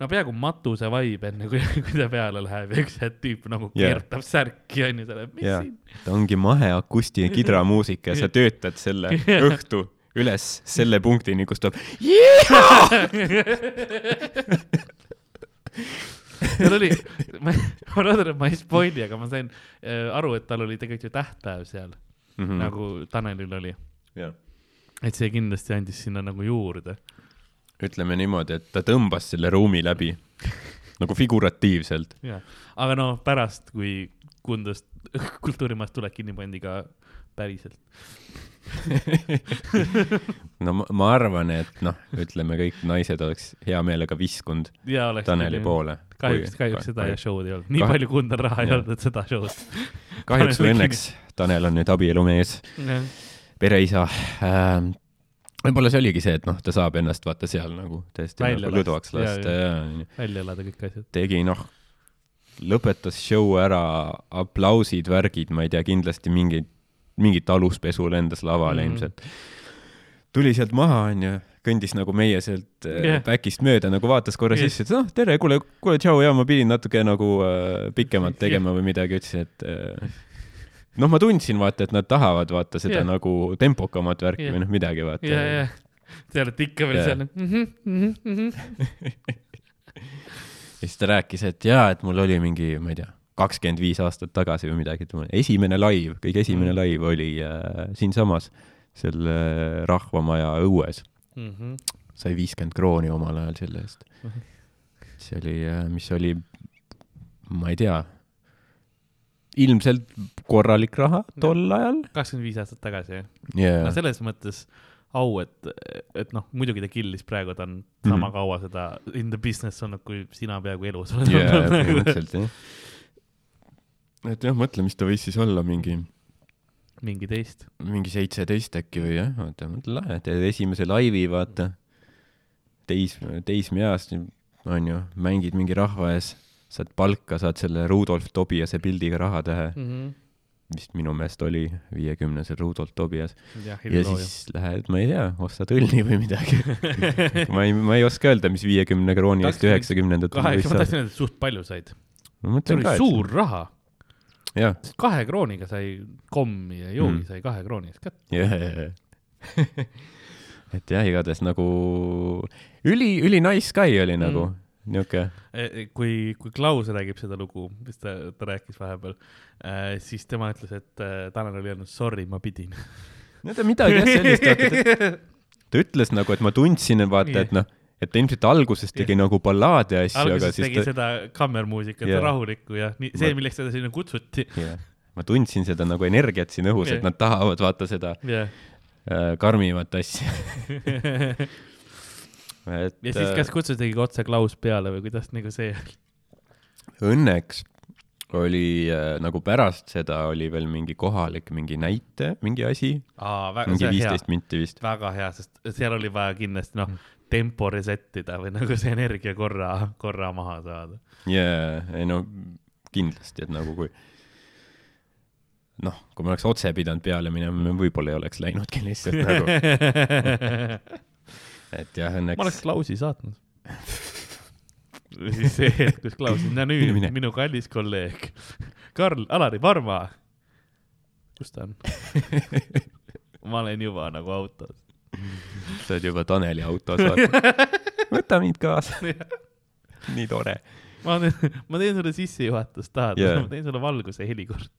no peaaegu matuse vibe enne kui, kui ta peale läheb. Ja üks hetk tüüp nagu Jaa. keertab särki onju, läheb, mis jaa. siin. ta ongi mahe akustiline kidramuusika ja sa töötad selle õhtu üles selle punktini, kus tuleb seal oli, ma, loodan, et ma ei spoil'i, aga ma sain äh, aru, et tal oli tegelikult ju tähtpäev seal mm, mm. -hmm. nagu Tanelil oli, jah. et see kindlasti andis sinna nagu juurde. ütleme niimoodi, et ta tõmbas selle ruumi läbi nagu figuratiivselt. jah, aga noh, pärast, kui Kundast kultuurimajast tuled kinni pandi ka päriselt. no ma, ma arvan, et noh, ütleme kõik naised oleks hea meelega viskunud ja. Taneli poole. kahjuks, kahjuks seda jah show'd ei olnud, nii Kah- palju Kundal raha ei jah. olnud, et seda show'd. kahjuks või õnneks Tanel on nüüd abielumees, pereisa ähm,. võib-olla see oligi see, et noh, ta saab ennast vaata seal nagu täiesti nagu lõdvaks lasta, ja, ja välja elada kõik asjad. tegi noh, lõpetas show ära, aplausid, värgid, ma ei tea, kindlasti mingid, mingit aluspesu lendas lavale mm -hmm. ilmselt. tuli sealt maha, onju, kõndis nagu meie sealt Jah. yeah. back'ist mööda, nagu vaatas korra yeah. sisse, et noh, tere, kuule, kuule, tšau, ja ma pidin natuke nagu äh, pikemalt tegema või midagi, ütlesin, et äh, noh, ma tundsin, vaata, et nad tahavad vaata seda yeah. nagu tempokamat värki Jah. või noh, midagi vaata ja, ja, te olete ikka veel Jah. seal mm. -hmm, mm -hmm. ja siis ta rääkis, et jaa, et mul oli mingi, ma ei tea, kakskümmend viis aastat tagasi või midagi, mul esimene live, kõige esimene Mm. mm. live oli äh, siinsamas, selle Rahvamaja õues. Mm -hmm. sai viiskümmend krooni omal ajal selle eest. see oli, mis oli, ma ei tea, ilmselt korralik raha tol ajal kakskümmend viis aastat tagasi, jah? yeah. no. selles mõttes au, et, et noh, muidugi ta killis, praegu ta on sama Mhm. kaua seda in the business olnud, kui sina peaaegu elus oled jaa, olnud. Et jah, mõtle, mis ta võis siis olla, mingi, mingi teist. mingi seitseteist äkki või jah, vaata, mõtle lahe, teed esimese laivi, vaata. teis-, teismeeas, onju, mängid mingi rahva ees, saad palka, saad selle Rudolf Tobiase pildiga rahatähe, vist minu meelest oli viiekümnesel Rudolf Tobias. ja siis lähed, ma ei tea, ostad õlli või midagi. ma ei, ma ei oska öelda, mis viiekümne krooni eest üheksakümnendatel kaheksa, ma tahtsin öelda, et suht palju said. see oli ka, suur raha, et jah, sest kahe krooniga sai kommi ja joogi Mm. sai kahe krooni eest kätte. jah. et jah, igatahes nagu üli, üli nice guy oli nagu Mm. niuke, E, kui, kui Klaus räägib seda lugu, mis ta, ta rääkis vahepeal, siis tema ütles, et äh, Tanel oli öelnud sorry, ma pidin. no ta midagi jah sellist, ta ütles nagu, et ma tundsin, vaata, et noh, et ta ilmselt alguses tegi nagu ballaadi asju, aga siis tegi ta, seda kammermuusikat yeah. rahulikku ja nii, see, milleks teda sinna kutsuti. jah, ma tundsin seda nagu energiat siin õhus, et Jah. nad tahavad vaata seda jah. äh, karmimat asja. et ja siis kas kutsutigi otse Klaus peale või kuidas nagu see? õnneks oli äh, nagu pärast seda oli veel mingi kohalik mingi näite, mingi asi, mingi viisteist minti vist. väga hea, sest seal oli vaja kindlasti noh, tempo reset ida või nagu see energia korra, korra maha saada. jaa, ei no kindlasti, et nagu kui noh, kui me oleks otse pidanud peale minema, me võib-olla ei oleks läinudki lihtsalt nagu, et jah, ma oleks õnneks Klausi saatnud. siis see hetk, kus Klaus, no nüüd mine. minu kallis kolleeg Karl Alari Varma. kus ta on? ma olen juba nagu autos. sa oled juba Taneli autos, vaata. võta mind kaasa. nii tore. ma teen, ma teen sulle sissejuhatust, tahad yeah.? ma teen sulle valguse helikord.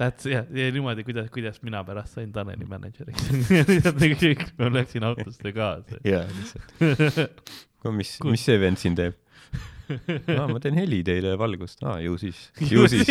That's jah, ja niimoodi, kuidas, kuidas mina pärast sain Taneli mänedžeriks. ma läksin autosse kaasa. jaa, lihtsalt. mis, mis see vend siin teeb? aa, ma teen heli teile valgust. aa, ju siis, ju siis.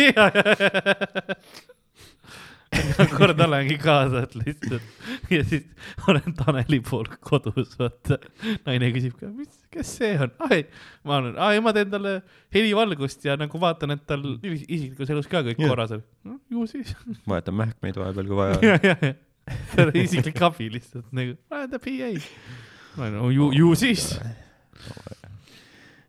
Kord olengi kaasa, et lihtsalt ja siis olen Taneli pool kodus, vaata. naine küsib ka, mis, kes see on? ai, ma olen, ai, ma teen talle helivalgust ja nagu vaatan, et tal is- isiklikus elus ka kõik Jah. korras on no,. ju siis. vahetan mähkmeid vahepeal, kui vaja. ja, ja, ja, tal on isiklik abi lihtsalt nagu, I am the PA. ma olen, ju, ju siis.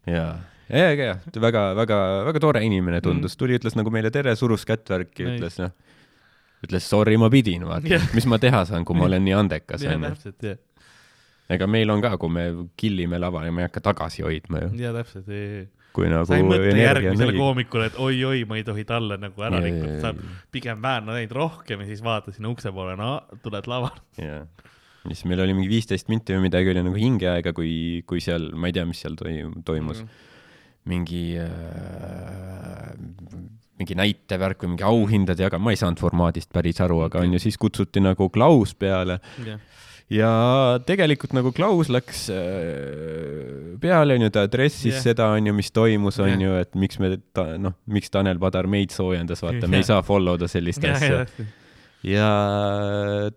jaa, ega jah, väga, väga, väga tore inimene tundus, tuli, ütles nagu meile tere, surus kätt värki, ütles noh, ütles sorry, ma pidin, vaata Jah., mis ma teha saan, kui ma olen nii andekas, onju. ega meil on ka, kui me killime lava ja me ei hakka tagasi hoidma ju, ja täpselt, ja, ja. kui nagu sa ei mõtle järgmisele koomikule, et oi-oi, ma ei tohi talle nagu ära Jaa, jaa, rikkuda, jaa, saab pigem väänada neid rohkem ja siis vaata sinna ukse poole, no tuled lavale. siis meil oli mingi viisteist minti või midagi oli nagu hingeaega, kui, kui seal, ma ei tea, mis seal toim-, toimus mm, -hmm. mingi äh,, mingi näitevärk või mingi auhindade jagamine, ma ei saanud formaadist päris aru, aga onju, siis kutsuti nagu Klaus peale jah, ja tegelikult nagu Klaus läks äh, peale, onju, ta adressis yeah. seda, onju, mis toimus, onju, et miks me ta,, noh, miks Tanel Padar meid soojendas, vaata, me Jah. ei saa follow da sellist ja, asja ja, ja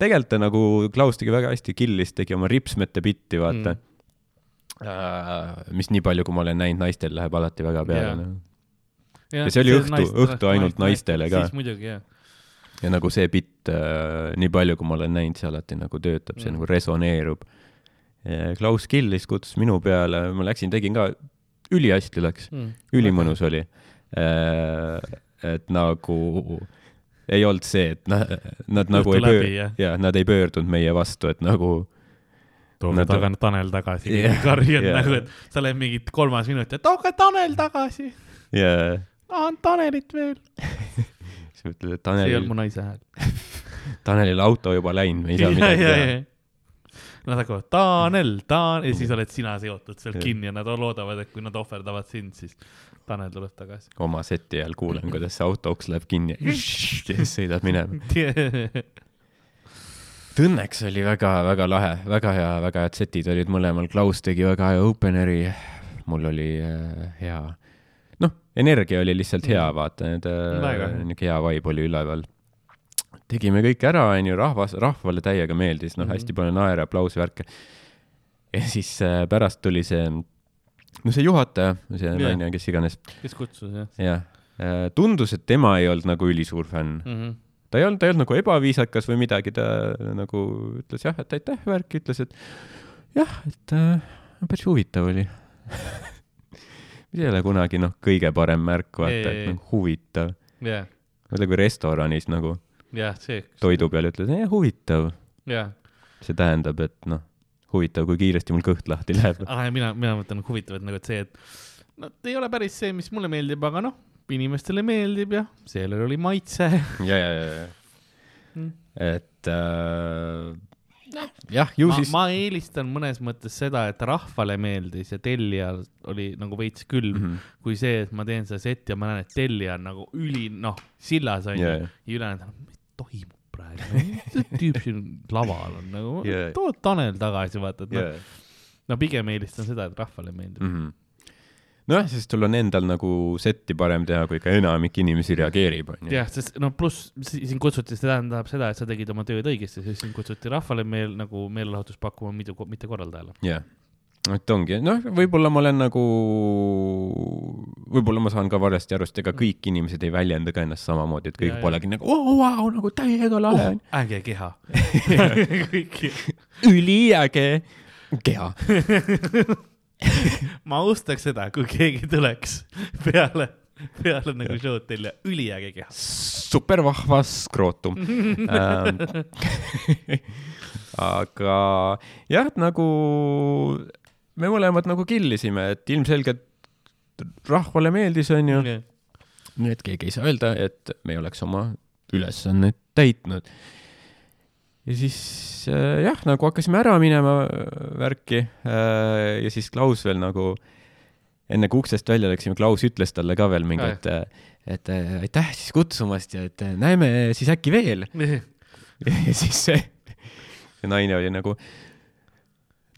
tegelikult ta nagu, Klaus tegi väga hästi killis, tegi oma ripsmete bitti, vaata mm.. mis nii palju, kui ma olen näinud, naistel läheb alati väga peale yeah.. Ja see oli õhtu- õhtu ainult naistele ka. siis muidugi jah, ja nagu see bitt äh,, nii palju, kui ma olen näinud, see alati nagu töötab, see Mm. nagu resoneerub. Klaus killis, kutsus minu peale, ma läksin, tegin ka, ülihästi läks, mm. ülimõnus oli. et nagu ei olnud see, et nad, nad nagu ei läbi, pöör- jaa, nad ei pöördunud meie vastu, et nagu tooge Nad- taga Tanel tagasi yeah,, karjad jah. yeah. nagu, et sa oled mingi kolmas minut ja tooge Tanel tagasi, ja tahan Tanelit veel. siis ma ütlen, et see ei olnud Tanelil mu, naise hääl. Tanelil auto juba läinud, me ei saa midagi teha. Nad hakkavad Tanel, Tanel ja siis oled sina seotud seal kinni ja nad loodavad, et kui nad ohverdavad sind, siis Tanel tuleb tagasi. oma seti ajal kuulen, kuidas see auto uks läheb kinni ja siis sõidad minema. Õnneks oli väga-väga lahe, väga hea, väga head setid olid mõlemal, Klaus tegi väga hea openeri, mul oli äh, hea, noh, energia oli lihtsalt hea, vaata, need äh, Väga. niisugune hea vibe oli üleval. tegime kõik ära, onju, rahvas, rahvale täiega meeldis, noh, Mhm. hästi palju naere, aplausi, värke. ja siis äh, pärast tuli see, no see juhataja, see Jah. naine, kes iganes, kes kutsus jah jah, tundus, et tema ei olnud nagu ülisuur fänn mm? -hmm. ta ei olnud, ta ei olnud nagu ebaviisakas või midagi, ta nagu ütles jah, et aitäh, värk, ütles, et jah, et äh, päris huvitav oli mis ei ole kunagi noh, kõige parem märk, vaata, et nagu huvitav. jah, mõtle, kui restoranis nagu jah, see. toidu peal ütled, huvitav, jah, see tähendab, et noh, huvitav, kui kiiresti mul kõht lahti läheb. ah, mina, mina mõtlen huvitav, et nagu, et see, et no ei ole päris see, mis mulle meeldib, aga noh, inimestele meeldib ja sellel oli maitse. ja, ja, ja, ja Mm. et äh, jah, ju ma, siis ma eelistan mõnes mõttes seda, et rahvale meeldis ja tellija oli nagu veits külm mm. -hmm. kui see, et ma teen seda setti ja ma näen, et tellija on nagu üli, noh, sillas onju yeah, jaa. ja ülejäänud on, mis toimub praegu, see tüüp siin laval on nagu yeah., too Tanel tagasi, vaata, et noh yeah. no pigem eelistan seda, et rahvale meeldib mm. -hmm. nojah, sest sul on endal nagu setti parem teha, kui ikka enamik inimesi reageerib, onju. jah, sest no pluss si- sind kutsuti, see tähendab seda, et sa tegid oma tööd õigesti, sest sind kutsuti rahvale meel nagu meelelahutust pakkuma, mitte, mitte korraldajale. jah, et ongi, noh, võib-olla ma olen nagu, võib-olla ma saan ka valesti aru, sest ega kõik inimesed ei väljenda ka ennast samamoodi, et kõik polegi nagu oo, vau, nagu täiega lahe on. äge keha. üliäge keha. ma austaks seda, kui keegi tuleks peale, peale nagu show'd teile üliäge keha. super vahva skrootum ähm. aga jah, nagu me mõlemad nagu killisime, et ilmselgelt rahvale meeldis, onju. nii et keegi ei saa öelda, et me oleks oma ülesannet täitnud. Ja siis äh, jah, nagu hakkasime ära minema äh, värki äh, ja siis Klaus veel nagu enne kui uksest välja läksime, Klaus ütles talle ka veel mingi, et, et äh, aitäh siis kutsumast ja et näeme siis äkki veel. ja siis see, see naine oli nagu,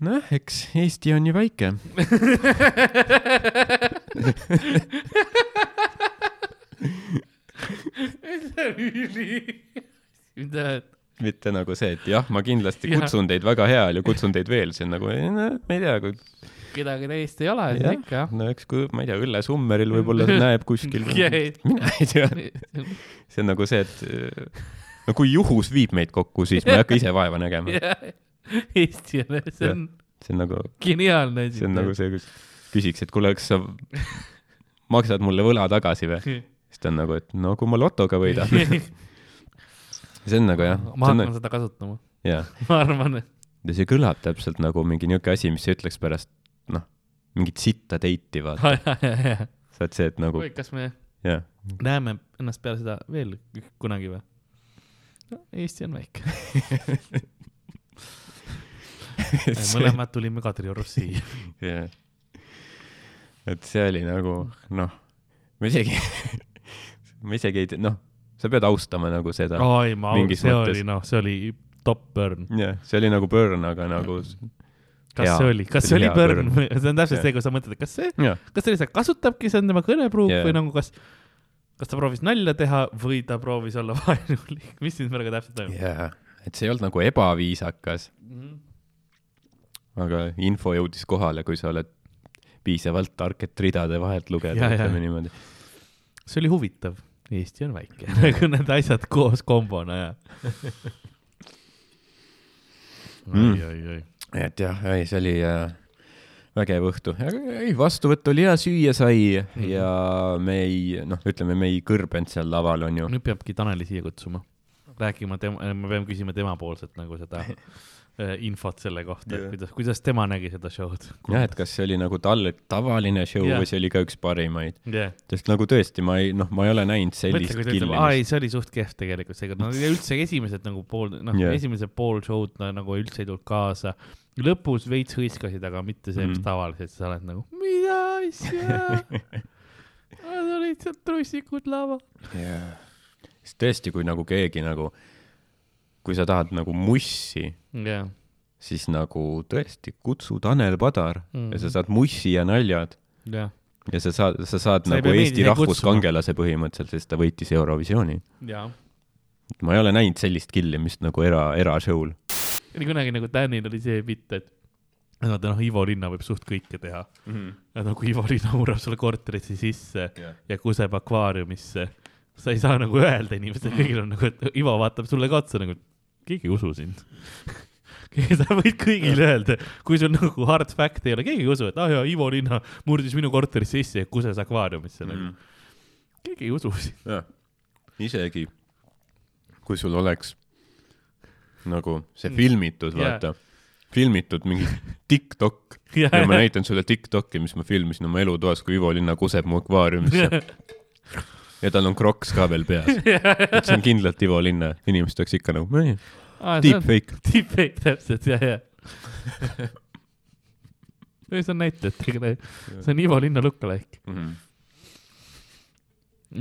nojah, eks Eesti on ju väike. mida, mitte nagu see, et jah, ma kindlasti kutsun teid väga heal ja kutsun teid veel, see on nagu, ma ei tea, kui kedagi teist ei ole, siis ikka jah. no eks kui, ma ei tea, Õlle Summeril võib-olla näeb kuskil, mina ei tea, see on nagu see, et no kui juhus viib meid kokku, siis ma ei hakka ise vaeva nägema. Eesti on, see on see on nagu, geniaalne asi. see on nagu see, kus küsiks, et kuule, kas sa maksad mulle võla tagasi või? siis ta on nagu, et no kui ma lotoga võidan. See on nagu jah, ma hakkan seda kasutama, jah, ma arvan, et ja see kõlab täpselt nagu mingi niisugune asi, mis sa ütleks pärast noh, mingit sitta date'i vaata, sa oled see, et nagu oi, kas me jah, näeme ennast peale seda veel kunagi või? no Eesti on väike. mõlemad tulime Kadriorust siia. jah. et see oli nagu noh, ma isegi, ma isegi ei noh, sa pead austama nagu seda. oi, ma, Mingis see mõttes. oli noh, see oli top burn. jah, see oli nagu burn, aga nagu kas Hea. see oli, kas See oli burn või, see on täpselt Jah. see, kui sa mõtled, et kas see, kas ta lihtsalt kasutabki, see on tema kõnepruuk Jah. või nagu kas, kas ta proovis nalja teha või ta proovis olla vaenulik, mis siin praegu täpselt toimub? jah, et see ei olnud nagu ebaviisakas, aga info jõudis kohale, kui sa oled piisavalt tark, et ridade vahelt lugeda, Ja, ja. ütleme niimoodi. see oli huvitav. Eesti on väike, nagu need asjad koos kombona ja. Mm. oi, oi, oi. et jah, ei, see oli äh, vägev õhtu, ei vastuvõtt oli hea, süüa sai Mhm. ja me ei, noh, ütleme, me ei kõrbenud seal laval, onju. nüüd peabki Taneli siia kutsuma, rääkima tema, me peame küsima temapoolset nagu seda infot selle kohta, et kuidas, kuidas tema nägi seda show'd. jah, et kas see oli nagu talle tavaline show Jah. või see oli ka üks parimaid, jah, sest nagu tõesti, ma ei, noh, ma ei ole näinud sellist ütleb, aa killimist. ei, see oli suht kehv tegelikult seekord, no üldse esimesed nagu pool, noh yeah., esimesed pool show'd no, nagu üldse ei tulnud kaasa. lõpus veits hõiskasid, aga mitte see, mis Mhm. tavaliselt sa oled nagu, mida asja. Nad olid lihtsalt trussikud laval. sest tõesti, kui nagu keegi nagu kui sa tahad nagu mussi, jah, siis nagu tõesti kutsu Tanel Padar mm. -hmm. ja sa saad mussi ja naljad jah, ja sa saad, sa saad Sa nagu Eesti rahvuskangelase põhimõtteliselt, sest ta võitis Eurovisiooni. jah. ma ei ole näinud sellist killimist nagu era, erashow'l. kunagi nagu Danil oli see bitt, et vaata noh, Ivo Linna võib suht kõike teha. ja no kui Ivo Linna murrab sulle korterisse sisse Jah. ja kuseb akvaariumisse, sa ei saa nagu öelda inimestele, kõigil on nagu, et Ivo vaatab sulle ka otsa nagu, keegi ei usu sind. sa võid kõigile öelda, kui sul nagu hard fact ei ole, keegi ei usu, et ah jaa, Ivo Linna murdis minu korterisse sisse ja kuses akvaariumisse nagu. keegi ei usu sind. isegi kui sul oleks nagu see filmitud, Jaa. vaata, filmitud mingi TikTok. Ja ja ma näitan sulle TikTok'i, mis ma filmisin oma elutoas, kui Ivo Linna kuseb mu akvaariumisse ja tal on kroks ka veel peas. et see on kindlalt Ivo Linna, inimesed oleks ikka nagu, deepfake. Deepfake täpselt, ja, ja. see on näitlejatega, see on Ivo Linna lookalike. Mhm.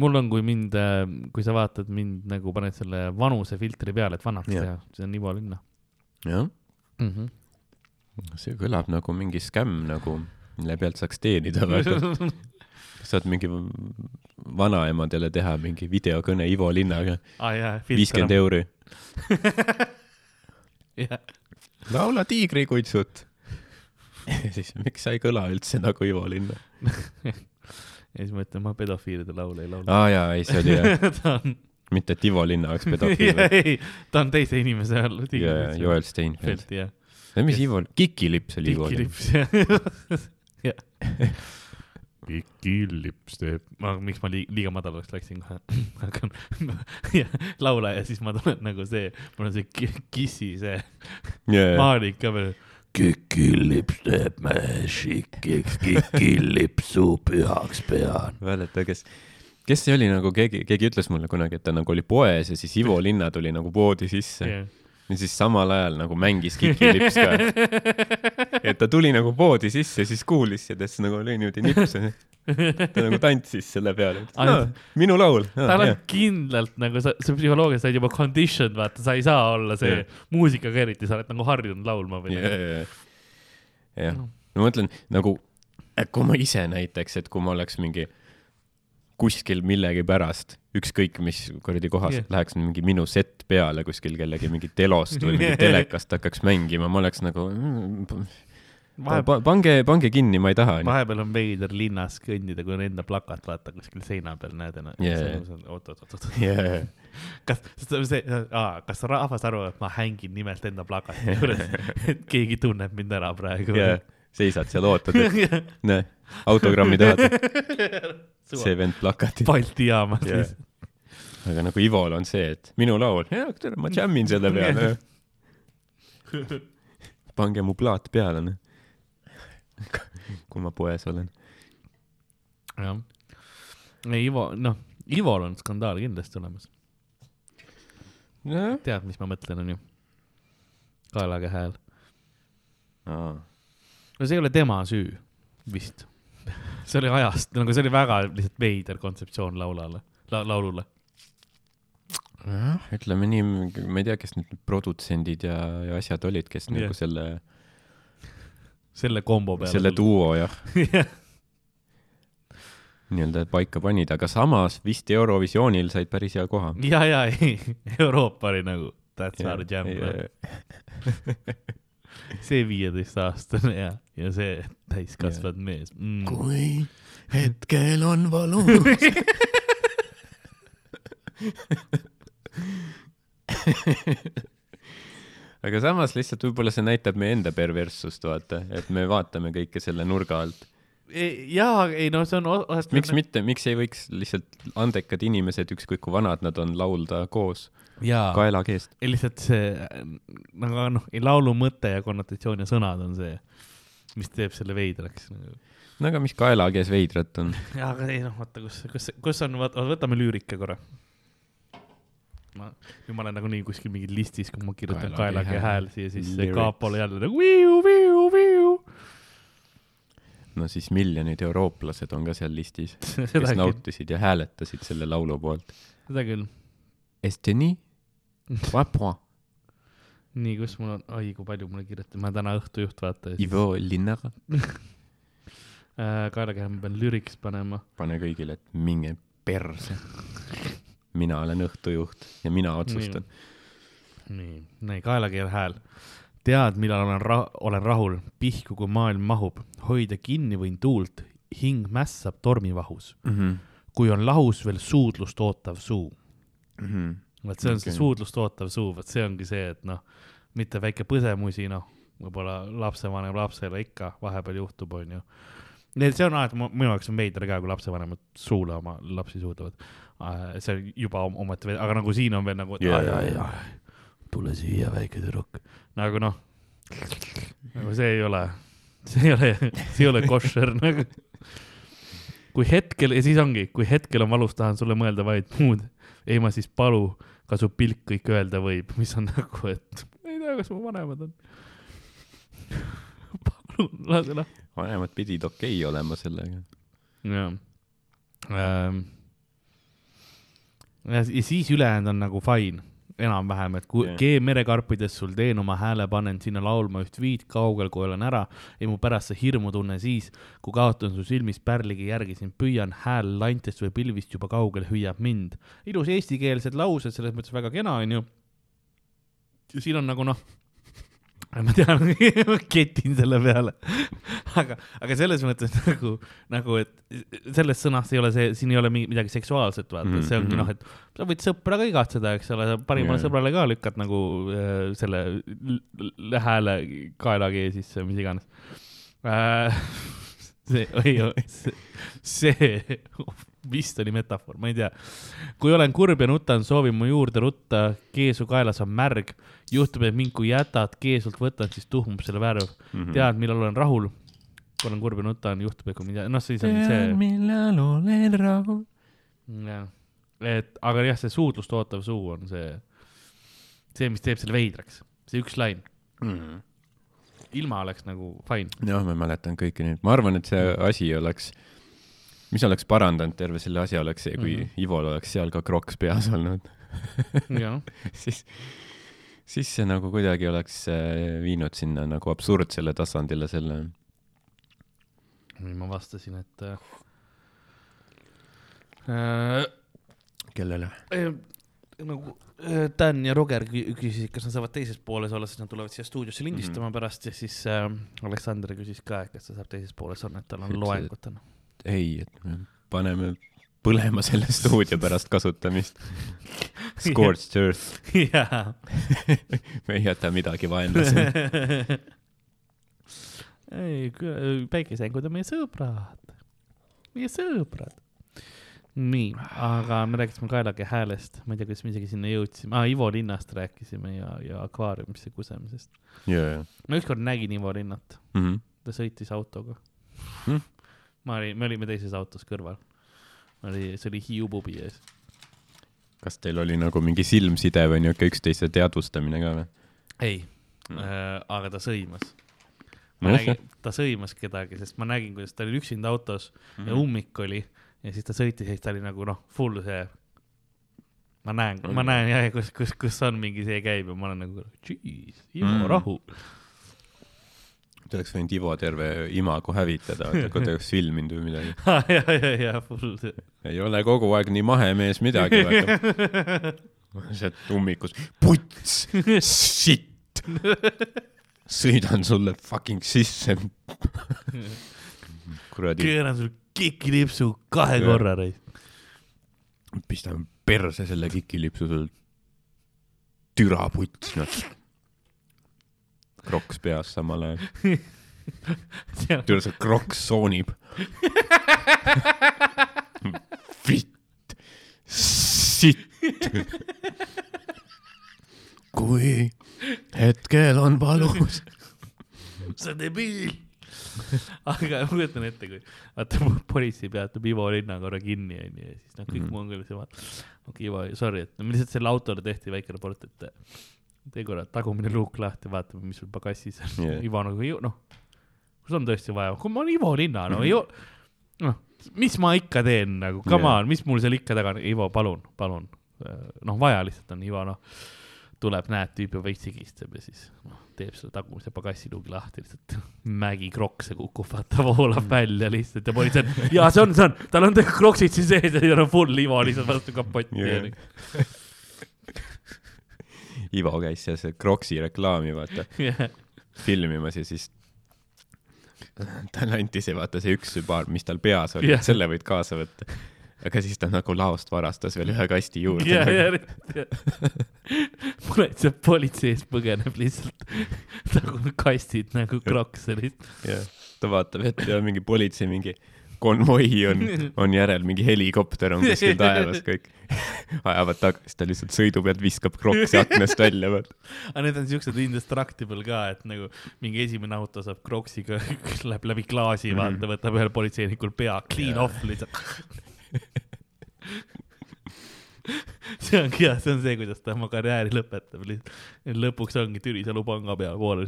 mul on, kui mind, kui sa vaatad mind nagu paned selle vanusefiltri peale, et vanaks teha, see on Ivo Linna jah, mm. -hmm. see kõlab nagu mingi skämm nagu, mille pealt saaks teenida väga. saad mingi vanaemadele teha mingi videokõne Ivo Linnaga, ah, jaa, viiskümmend euri. jah, laula tiigrikuitsut. siis miks sa ei kõla üldse nagu Ivo Linna? ja siis ma ütlen, ma pedofiilide laule ei laula. aa jaa, ei see oli jah, on, mitte et Ivo Linna oleks pedofiil, ei, ta on teise inimese all. vaid Joel Steinfeld. Feld, jah. mis Ivo, Kikilips oli Ivo Linna. kikilips, jah. Kikilips teeb, ma, miks ma liiga, liiga madalaks läksin kohe, hakkan laula ja siis ma tulen nagu see, mul on see ki- kissi see maaling ka veel. kikilips teeb me šikiks, kikilipsu pühaks pean. mäleta, kes, kes see oli nagu keegi, keegi ütles mulle kunagi, et ta nagu oli poes ja siis Ivo Linna tuli nagu poodi sisse yeah. Ja siis samal ajal nagu mängis Kikilips ka. et ta tuli nagu poodi sisse siis kuulis ja ta siis nagu lõi niimoodi nipsu. ta nagu tantsis selle peale, et no, minu laul no,. tal on kindlalt nagu sa, see psühholoogia, sa oled juba conditioned, vaata, sa ei saa olla see Jah. yeah. muusikaga eriti, sa oled nagu harjunud laulma või jah, yeah.. jah, ma mõtlen nagu, kui ma ise näiteks, et kui ma oleks mingi kuskil millegipärast, ükskõik mis kuradi kohas yeah. läheks mingi minu set peale kuskil kellegi mingi telost või mingi telekast hakkaks mängima, ma oleks nagu mm, vahepeal, pa, pange, pange kinni, ma ei taha. vahepeal on veider linnas kõndida, kui on enda plakat, vaata kuskil seina peal näed ennast yeah.. oot, oot, oot, oot, Yeah. kas see, kas rahvas arvab, et ma hängin nimelt enda plakati juures, et keegi tunneb mind ära praegu Yeah. Seisad seal, ootad, et näe, autogrammi tahad, see vend plakati. Balti jaamas yeah.. aga nagu Ivol on see, et minu laul, jaa, tere, ma džämmin selle peale. pange mu plaat peale, noh. kui ma poes olen. jah. ei, Ivo, noh, Ivol on skandaal kindlasti olemas. nojah. tead, mis ma mõtlen, onju? kaelaga hääl. No see ei ole tema süü, vist. see oli ajast, nagu see oli väga lihtsalt veider kontseptsioon laulale la,, laulule. jah, ütleme nii, ma ei tea, kes need produtsendid ja, ja asjad olid, kes Jah. nagu selle, selle kombo peale. selle duo jah, nii-öelda paika panid, aga samas vist Eurovisioonil said päris hea koha. ja, ja ei, Euroopa oli nagu that's our jam. see viieteistaastane ja, ja see täiskasvanud mees mm.. kui hetkel on valus. aga samas lihtsalt võib-olla see näitab meie enda perverssust, vaata, et me vaatame kõike selle nurga alt. jaa, ei no see on osast. miks mitte, miks ei võiks lihtsalt andekad inimesed, ükskõik kui vanad nad on, laulda koos kaelakeest? lihtsalt see nagu noh, laulu mõte ja konnotatsioon ja sõnad on see, mis teeb selle veidraks. no aga mis kaelakees veidrat on? jaa, aga ei noh, vaata, kus, kus, kus on, võtame lüürika korra. ma, nüüd ma olen nagunii kuskil mingil listis, kui ma kirjutan Kaelakee hääl. siia sisse, kaapole jälle nagu viiu, viiu, viiu. no siis miljonid eurooplased on ka seal listis, kes nautisid ja hääletasid selle laulu poolt. seda küll. Esteni, trois points. nii, kus mul on, oi kui palju mulle kirjutati, ma täna õhtujuht vaata Ivo Linnaga. äh, kaelakeha ma pean lüriks panema. pane kõigile, et minge perse. mina olen õhtujuht ja mina otsustan. nii, nii kaelakeel hääl. tead, millal olen ra-, olen rahul, pihku kui maailm mahub, hoida kinni võin tuult, hing mässab tormivahus. Mhm. kui on lahus veel suudlust ootav suu. Mhm. Vot see on okay. see suudlust ootav suu, vot see ongi see, et noh, mitte väike põsemusi, noh, võib-olla lapsevanem lapsele ikka vahepeal juhtub, onju. see on alati, minu jaoks on veider ka, kui lapsevanemad suule oma lapsi suudavad. see on juba om- omaette, aga nagu siin on veel nagu, et ai, jaa. ai, tule siia, väike tüdruk. nagu noh, nagu see ei ole, see ei ole, see ei ole koššer nagu. kui hetkel ja siis ongi, kui hetkel on valus, tahan sulle mõelda vaid muud. ei, ma siis palu, ka su pilk kõik öelda võib, mis on nagu, et ma ei tea, kas mu vanemad on. palun lase lahti. vanemad pidid okei okay olema sellega. jah ähm,. ja, siis ülejäänud on nagu fine, enam-vähem, et kui yeah. G-merekarpides sul teen oma hääle, panen sinna laulma üht viit kaugel, kui olen ära ja mu pärast see hirmu tunne siis, kui kaotan su silmis pärligi järgi sind püüan, hääl lantest või pilvist juba kaugel hüüab mind. ilus eestikeelsed laused, selles mõttes väga kena, onju. ja siin on nagu noh, ma tean, ma ketin selle peale, aga, aga selles mõttes nagu, nagu, et selles sõnas ei ole see, siin ei ole midagi seksuaalset, vaata mm, -hmm. see ongi mhm. noh, et sa võid sõpra ka igatseda, eks ole, parimale Jaa. sõbrale ka lükkad nagu äh, selle hääle kaelakee sisse, mis iganes äh. see, oi, see, see vist oli metafoor, ma ei tea. kui olen kurb ja nutan, soovin mu juurde rutta, keesu kaelas on märg, juhtub, et mind kui jätad, keesult võtan, siis tuhmub selle värv mm. tead, millal olen rahul, kui olen kurb ja nutan, juhtub, et kui mind, noh, siis on see, millal olen rahul. jah, et aga jah, see suudlust ootav suu on see, see, mis teeb selle veidraks, see üks lain, ilma oleks nagu fine. jah, ma mäletan kõiki neid, ma arvan, et see asi oleks, mis oleks parandanud terve selle asja, oleks see, kui mm. -hmm. Ivol oleks seal ka kroks peas olnud siis, siis see nagu kuidagi oleks äh, viinud sinna nagu absurdsele tasandile selle. ma vastasin, et äh, äh, kellele? Eh, nagu eh, Dan ja Roger kü- küsisid, kas nad saavad teises pooles olla, sest nad tulevad siia stuudiosse lindistama mm -hmm. pärast ja siis äh, Aleksander küsis ka, et kas ta saab teises pooles olla, et tal on loengud täna. ei, et me paneme põlema selle stuudio pärast kasutamist. Scorched earth, jaa. me ei jäta midagi vaenlasele. ei, päikeseängud on meie sõbrad, meie sõbrad. nii, aga me rääkisime kaelakea häälest, ma ei tea, kuidas me isegi sinna jõudsime ah,, Ivo Linnast rääkisime ja, ja akvaariumisse kusemisest. jaa, ma ükskord nägin Ivo Linnat, jaa. ta sõitis autoga Hmm? Ma olin, me olime teises autos kõrval. oli, see oli Hiiu pubi ees. kas teil oli nagu mingi silmside või niuke üksteise teadvustamine ka või? ei Mm. äh,, aga ta sõimas. ma Nojah. nägin, ta sõimas kedagi, sest ma nägin, kuidas ta oli üksinda autos mm Mhm. -hmm. ja ummik oli ja siis ta sõitis ja siis ta oli nagu noh, full see. ma näen, ma näen jah, kus, kus, kus on mingi see käib ja ma olen nagu, jeez, Ivo Mm. mm., Te oleks võinud Ivo terve imago hävitada, kui ta oleks filminud või midagi. ja, ja, ja full ei ole kogu aeg nii mahemees midagi, vaata. sealt ummikus, puts, sitt. sõidan sulle fucking sisse. kuradi, keeran sul kikilipsu kahe korra reis. pistan perse selle kikilipsu sul. türaputs, noh. Kroks peas samal ajal. türa see kroks soonib. Vitt, sitt. kui hetkel on valus. sa debiil. aga ma kujutan ette, kui vaata politsei peatab Ivo linna korra kinni onju ja siis noh, kõik Mhm. mongolis ja vaata. okei, Ivo, sorry, et no lihtsalt selle autole tehti väike raport, et tee korra tagumine luuk lahti, vaatame, mis sul pagassis on yeah.. Ivo nagu, noh, kui sul on tõesti vaja, kui ma olen Ivo linna, no Mhm. ju, noh, mis ma ikka teen nagu, come Jah. on, mis mul seal ikka taga on, Ivo, palun, palun. noh, vaja lihtsalt on, Ivo, noh tuleb, näed, tüüp juba veits higistab ja siis noh, teeb selle tagumise pagassiluugi lahti, lihtsalt mägi krokse kukub, vaata, voolab välja lihtsalt ja politsei jaa, see on, see on, tal on kroksid siin sees ja siis on full Ivo lihtsalt vastu kapotti Jah. Ivo käis seal see Croksi reklaami vaata yeah.. filmimas ja siis talle anti see vaata see üks sübaar, mis tal peas oli yeah., selle võid kaasa võtta. aga siis ta nagu laost varastas veel ühe kasti juurde yeah,. ja, ja. muretseb politsei ees, põgeneb lihtsalt nagu kastid nagu krokse lihtsalt. Yeah. ta vaatab ja mingi politsei mingi konvoi on, on järel, mingi helikopter on kuskil taevas, kõik ajavad tagasi, ta lihtsalt sõidu pealt viskab kroksi aknast välja, vaata. aga need on siuksed indestructible ka, et nagu mingi esimene auto saab kroksiga, läheb läbi klaasi mm, -hmm. vaata, võtab ühel politseinikul pea clean Jaa. off lihtsalt. see ongi hea, see on see, kuidas ta oma karjääri lõpetab lihtsalt. lõpuks ongi Türisalu panga peal poole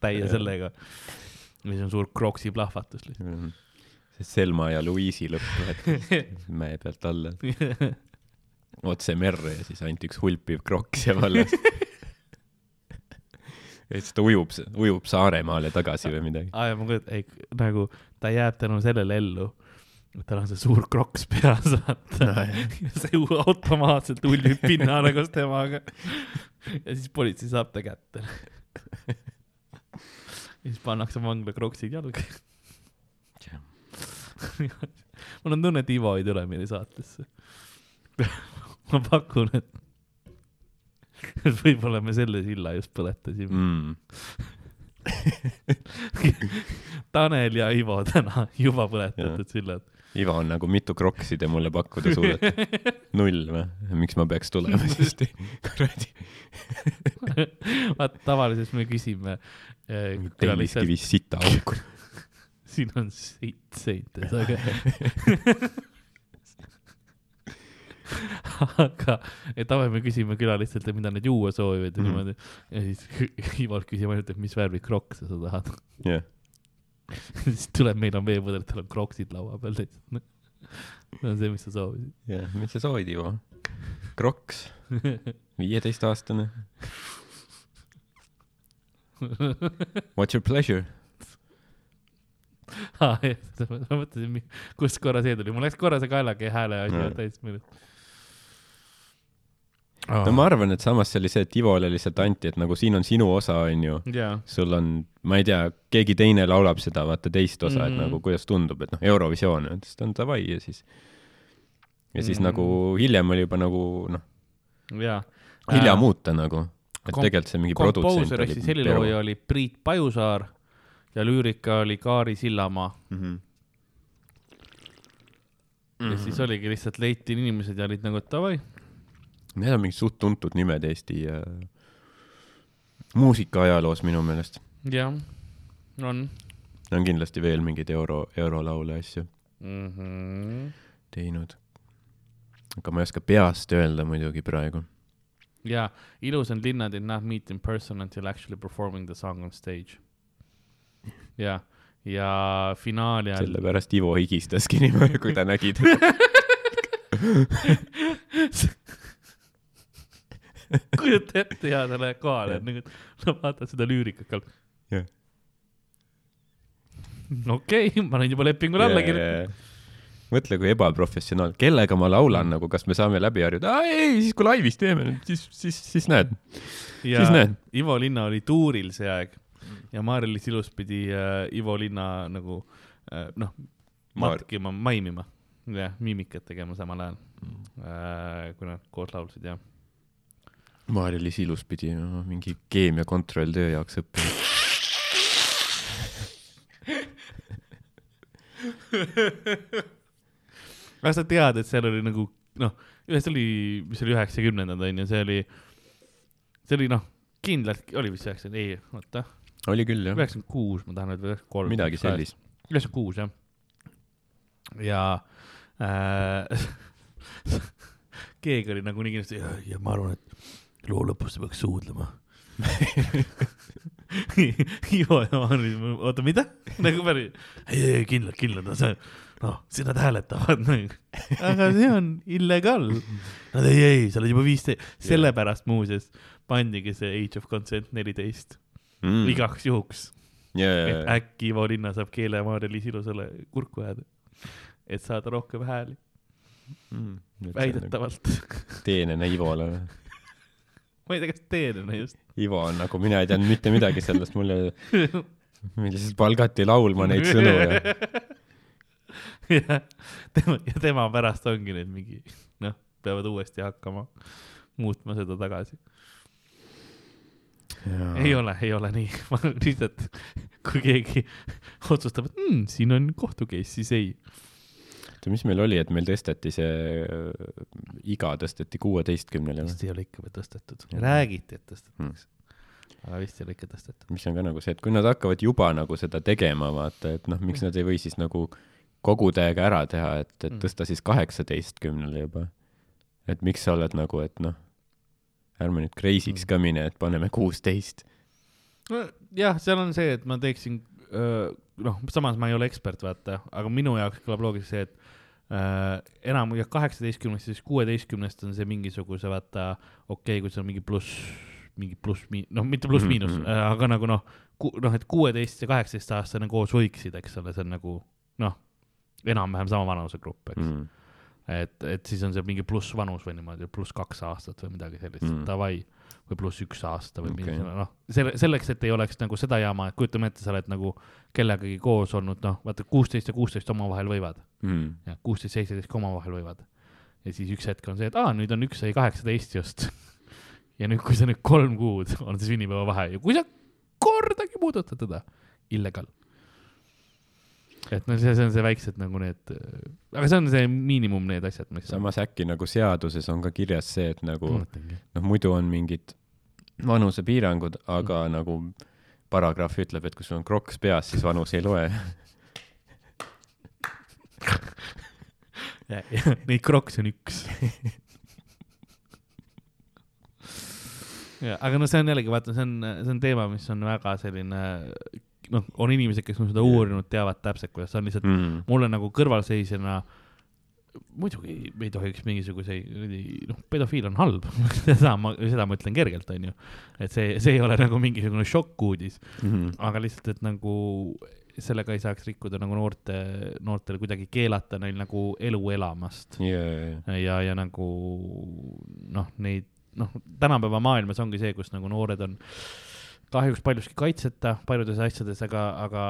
täie sellega. mis on suur kroksi plahvatus lihtsalt. see Selma ja Louise'i lõpp, et mäe pealt alla, otse merre ja siis ainult üks hulpiv kroks jääb alles. ja siis ta ujub, ujub Saaremaale tagasi või midagi. aa, ja ma kujutan, ei nagu ta jääb tänu sellele ellu, et tal on see suur kroks peas, vaata. ja see automaatselt uljub pinnale koos temaga. ja siis politsei saab ta kätte. ja siis pannakse vangla kroksid jalga. mul on tunne, et Ivo ei tule meile saatesse. ma pakun, et, võib-olla me selle silla just põletasime mm. Tanel ja Ivo täna juba põletatud sillad. Ivo on nagu mitu kroksi te mulle pakkuda suudate? null või? miks ma peaks tulema siis? kuradi. vaata, tavaliselt me küsime äh, külalistelt, telliskivis sita auku. Siin on seit seites, aga aga, et tavaliselt me küsime külalistelt, et mida nad juua soovivad ja Mhm. niimoodi. ja siis Ivolt küsime ainult, et mis värvi krokse sa tahad. jah, siis tuleb, meil on veepudel, tal on kroksid laua peal lihtsalt. see on see, mis sa soovisid. jah, mis sa soovid, Ivo? kroks, viieteistaastane. What's your pleasure? Aa, jah, ma mõtlesin, kust korra see tuli, mul läks korra see kaelakee hääle asi täitsa meelest. no ma arvan, et samas see oli see, et Ivole lihtsalt anti, et nagu siin on sinu osa, onju. sul on, ma ei tea, keegi teine laulab seda, vaata teist osa mm, -hmm. et nagu kuidas tundub, et noh, Eurovisioon, siis ta on davai ja siis. ja siis mm. -hmm. nagu hiljem oli juba nagu noh, hilja muuta nagu, et tegelikult see mingi produtsent komposer ehk siis helilooja oli Priit Pajusaar ja lüürika oli Kaari Sillamaa mm. -hmm. ja siis oligi lihtsalt leiti inimesed ja olid nagu, et davai. Need on mingid suht tuntud nimed Eesti äh, muusikaajaloos minu meelest. jah, on on kindlasti veel mingeid euro, eurolaule asju mm. -hmm. teinud. aga ma ei oska peast öelda muidugi praegu. ja ilus on linna did not meet in person until actually performing the song on stage. ja, ja finaali all. sellepärast Ivo higistaski niimoodi, kui ta nägi kujuta ette ja ta läheb kohale, nagu sa vaatad seda lüürikat ka. Jah. okei okay,, ma olen juba lepingule alla kirjutanud. mõtle, kui ebaprofessionaal, kellega ma laulan nagu, kas me saame läbi harjuda, ei, siis kui laivis teeme, siis, siis, siis näed. Siis näed. Ivo Linna oli tuuril see aeg ja Maarja-Liis Ilus pidi äh, Ivo Linna nagu äh, noh, matkima, maimima, jah, miimikat tegema samal ajal. Äh,, kui nad koos laulsid ja Maarja-Liis Ilus pidi no, mingi keemia kontrolltöö jaoks õppima. aga sa tead, et seal oli nagu noh, see oli, mis oli üheksakümnendad onju, see oli, see oli noh, kindlalt oli vist üheksakümmend, ei, oota, oli küll jah, üheksakümmend kuus, ma tahan öelda üheksakümmend kolm. midagi sellist. üheksakümmend kuus jah. ja äh, keegi oli nagu nii kindlasti ja, ja ma arvan, et loo lõpus peaks suudlema. Ivo ja Maris, oota, mida? nagu päris, ei, ei, kindlalt, kindlalt, see, noh, siin nad hääletavad nagu.. aga see on illegaal. Nad ei, ei, sa oled juba viisteist, sellepärast muuseas pandigi see age of consent neliteist mm. igaks juhuks, jaa, et äkki Ivo Linna saab keelemaarja Silusele kurku ajada, et saada rohkem hääli, jaa. väidetavalt. teenena Ivole. ma ei tea, kas teenena just. Ivo on nagu, mina ei teadnud mitte midagi sellest, mulle, milliselt palgati laulma neid sõnu ja jah, tema ja tema pärast ongi need mingi noh, peavad uuesti hakkama muutma seda tagasi. Ei ole, ei ole nii, ma lihtsalt, kui keegi otsustab, et mm, siin on kohtu case, siis ei. oota, mis meil oli, et meil tõsteti see äh, iga tõsteti kuueteistkümnele või? vist ei ole ikka veel tõstetud, räägiti, et tõstetakse Hmm. aga vist ei ole ikka tõstetud. mis on ka nagu see, et kui nad hakkavad juba nagu seda tegema, vaata, et noh, miks nad ei või siis nagu kogu täiega ära teha, et, et Mm. tõsta siis kaheksateistkümnele juba. et miks sa oled nagu, et noh, ärme nüüd crazy'ks Mm. ka mine, et paneme kuusteist. jah, seal on see, et ma teeksin, noh, samas ma ei ole ekspert, vaata, aga minu jaoks kõlab loogiliselt see, et äh, enam jah, kaheksateistkümnest, siis kuueteistkümnest on see mingisuguse vaata, okei okay,, kui see on mingi pluss, mingi pluss, noh, mitte pluss-miinus mm, Mhm. -hmm. aga nagu noh, noh, et kuueteist ja kaheksateist aastane koos võiksid, eks ole, see on nagu noh, enam-vähem sama vanusegrupp, eks mm.. et, et siis on see mingi pluss vanus või niimoodi, pluss kaks aastat või midagi sellist Mm. davai. või pluss üks aasta või okay. mingi noh, selle, selleks, et ei oleks nagu seda jama, et kujutame ette, sa oled nagu kellegagi koos olnud, noh, vaata kuusteist ja kuusteist omavahel võivad Mm. ja kuusteist, seitseteist ka omavahel võivad. ja siis üks hetk on see, et aa, nüüd on üks sai kaheksateist just. ja nüüd, kui sa nüüd kolm kuud on see sünnipäeva vahe ja kui sa kordagi puudutad teda, illegaal. Et no see, see on see väiksed nagu need, aga see on see miinimum, need asjad, mis. samas äkki nagu seaduses on ka kirjas see, et nagu noh, muidu on mingid vanusepiirangud, aga mm. nagu paragrahv ütleb, et kui sul on kroks peas, siis vanus ei loe. Neid krokse on üks. ja, aga no see on jällegi, vaata, see on, see on teema, mis on väga selline, noh, on inimesed, kes on seda uurinud, teavad täpselt, kuidas see on lihtsalt Mm. mulle nagu kõrvalseisjana muidugi ei tohiks mingisuguseid, noh, pedofiil on halb, seda ma, seda ma ütlen kergelt, onju. et see, see ei ole nagu mingisugune šokkuudis, Mm. aga lihtsalt, et nagu sellega ei saaks rikkuda nagu noorte, noortele kuidagi keelata neil nagu elu elamast Yeah. ja, ja nagu noh, neid noh, tänapäeva maailmas ongi see, kus nagu noored on kahjuks paljuski kaitseta paljudes asjades, aga, aga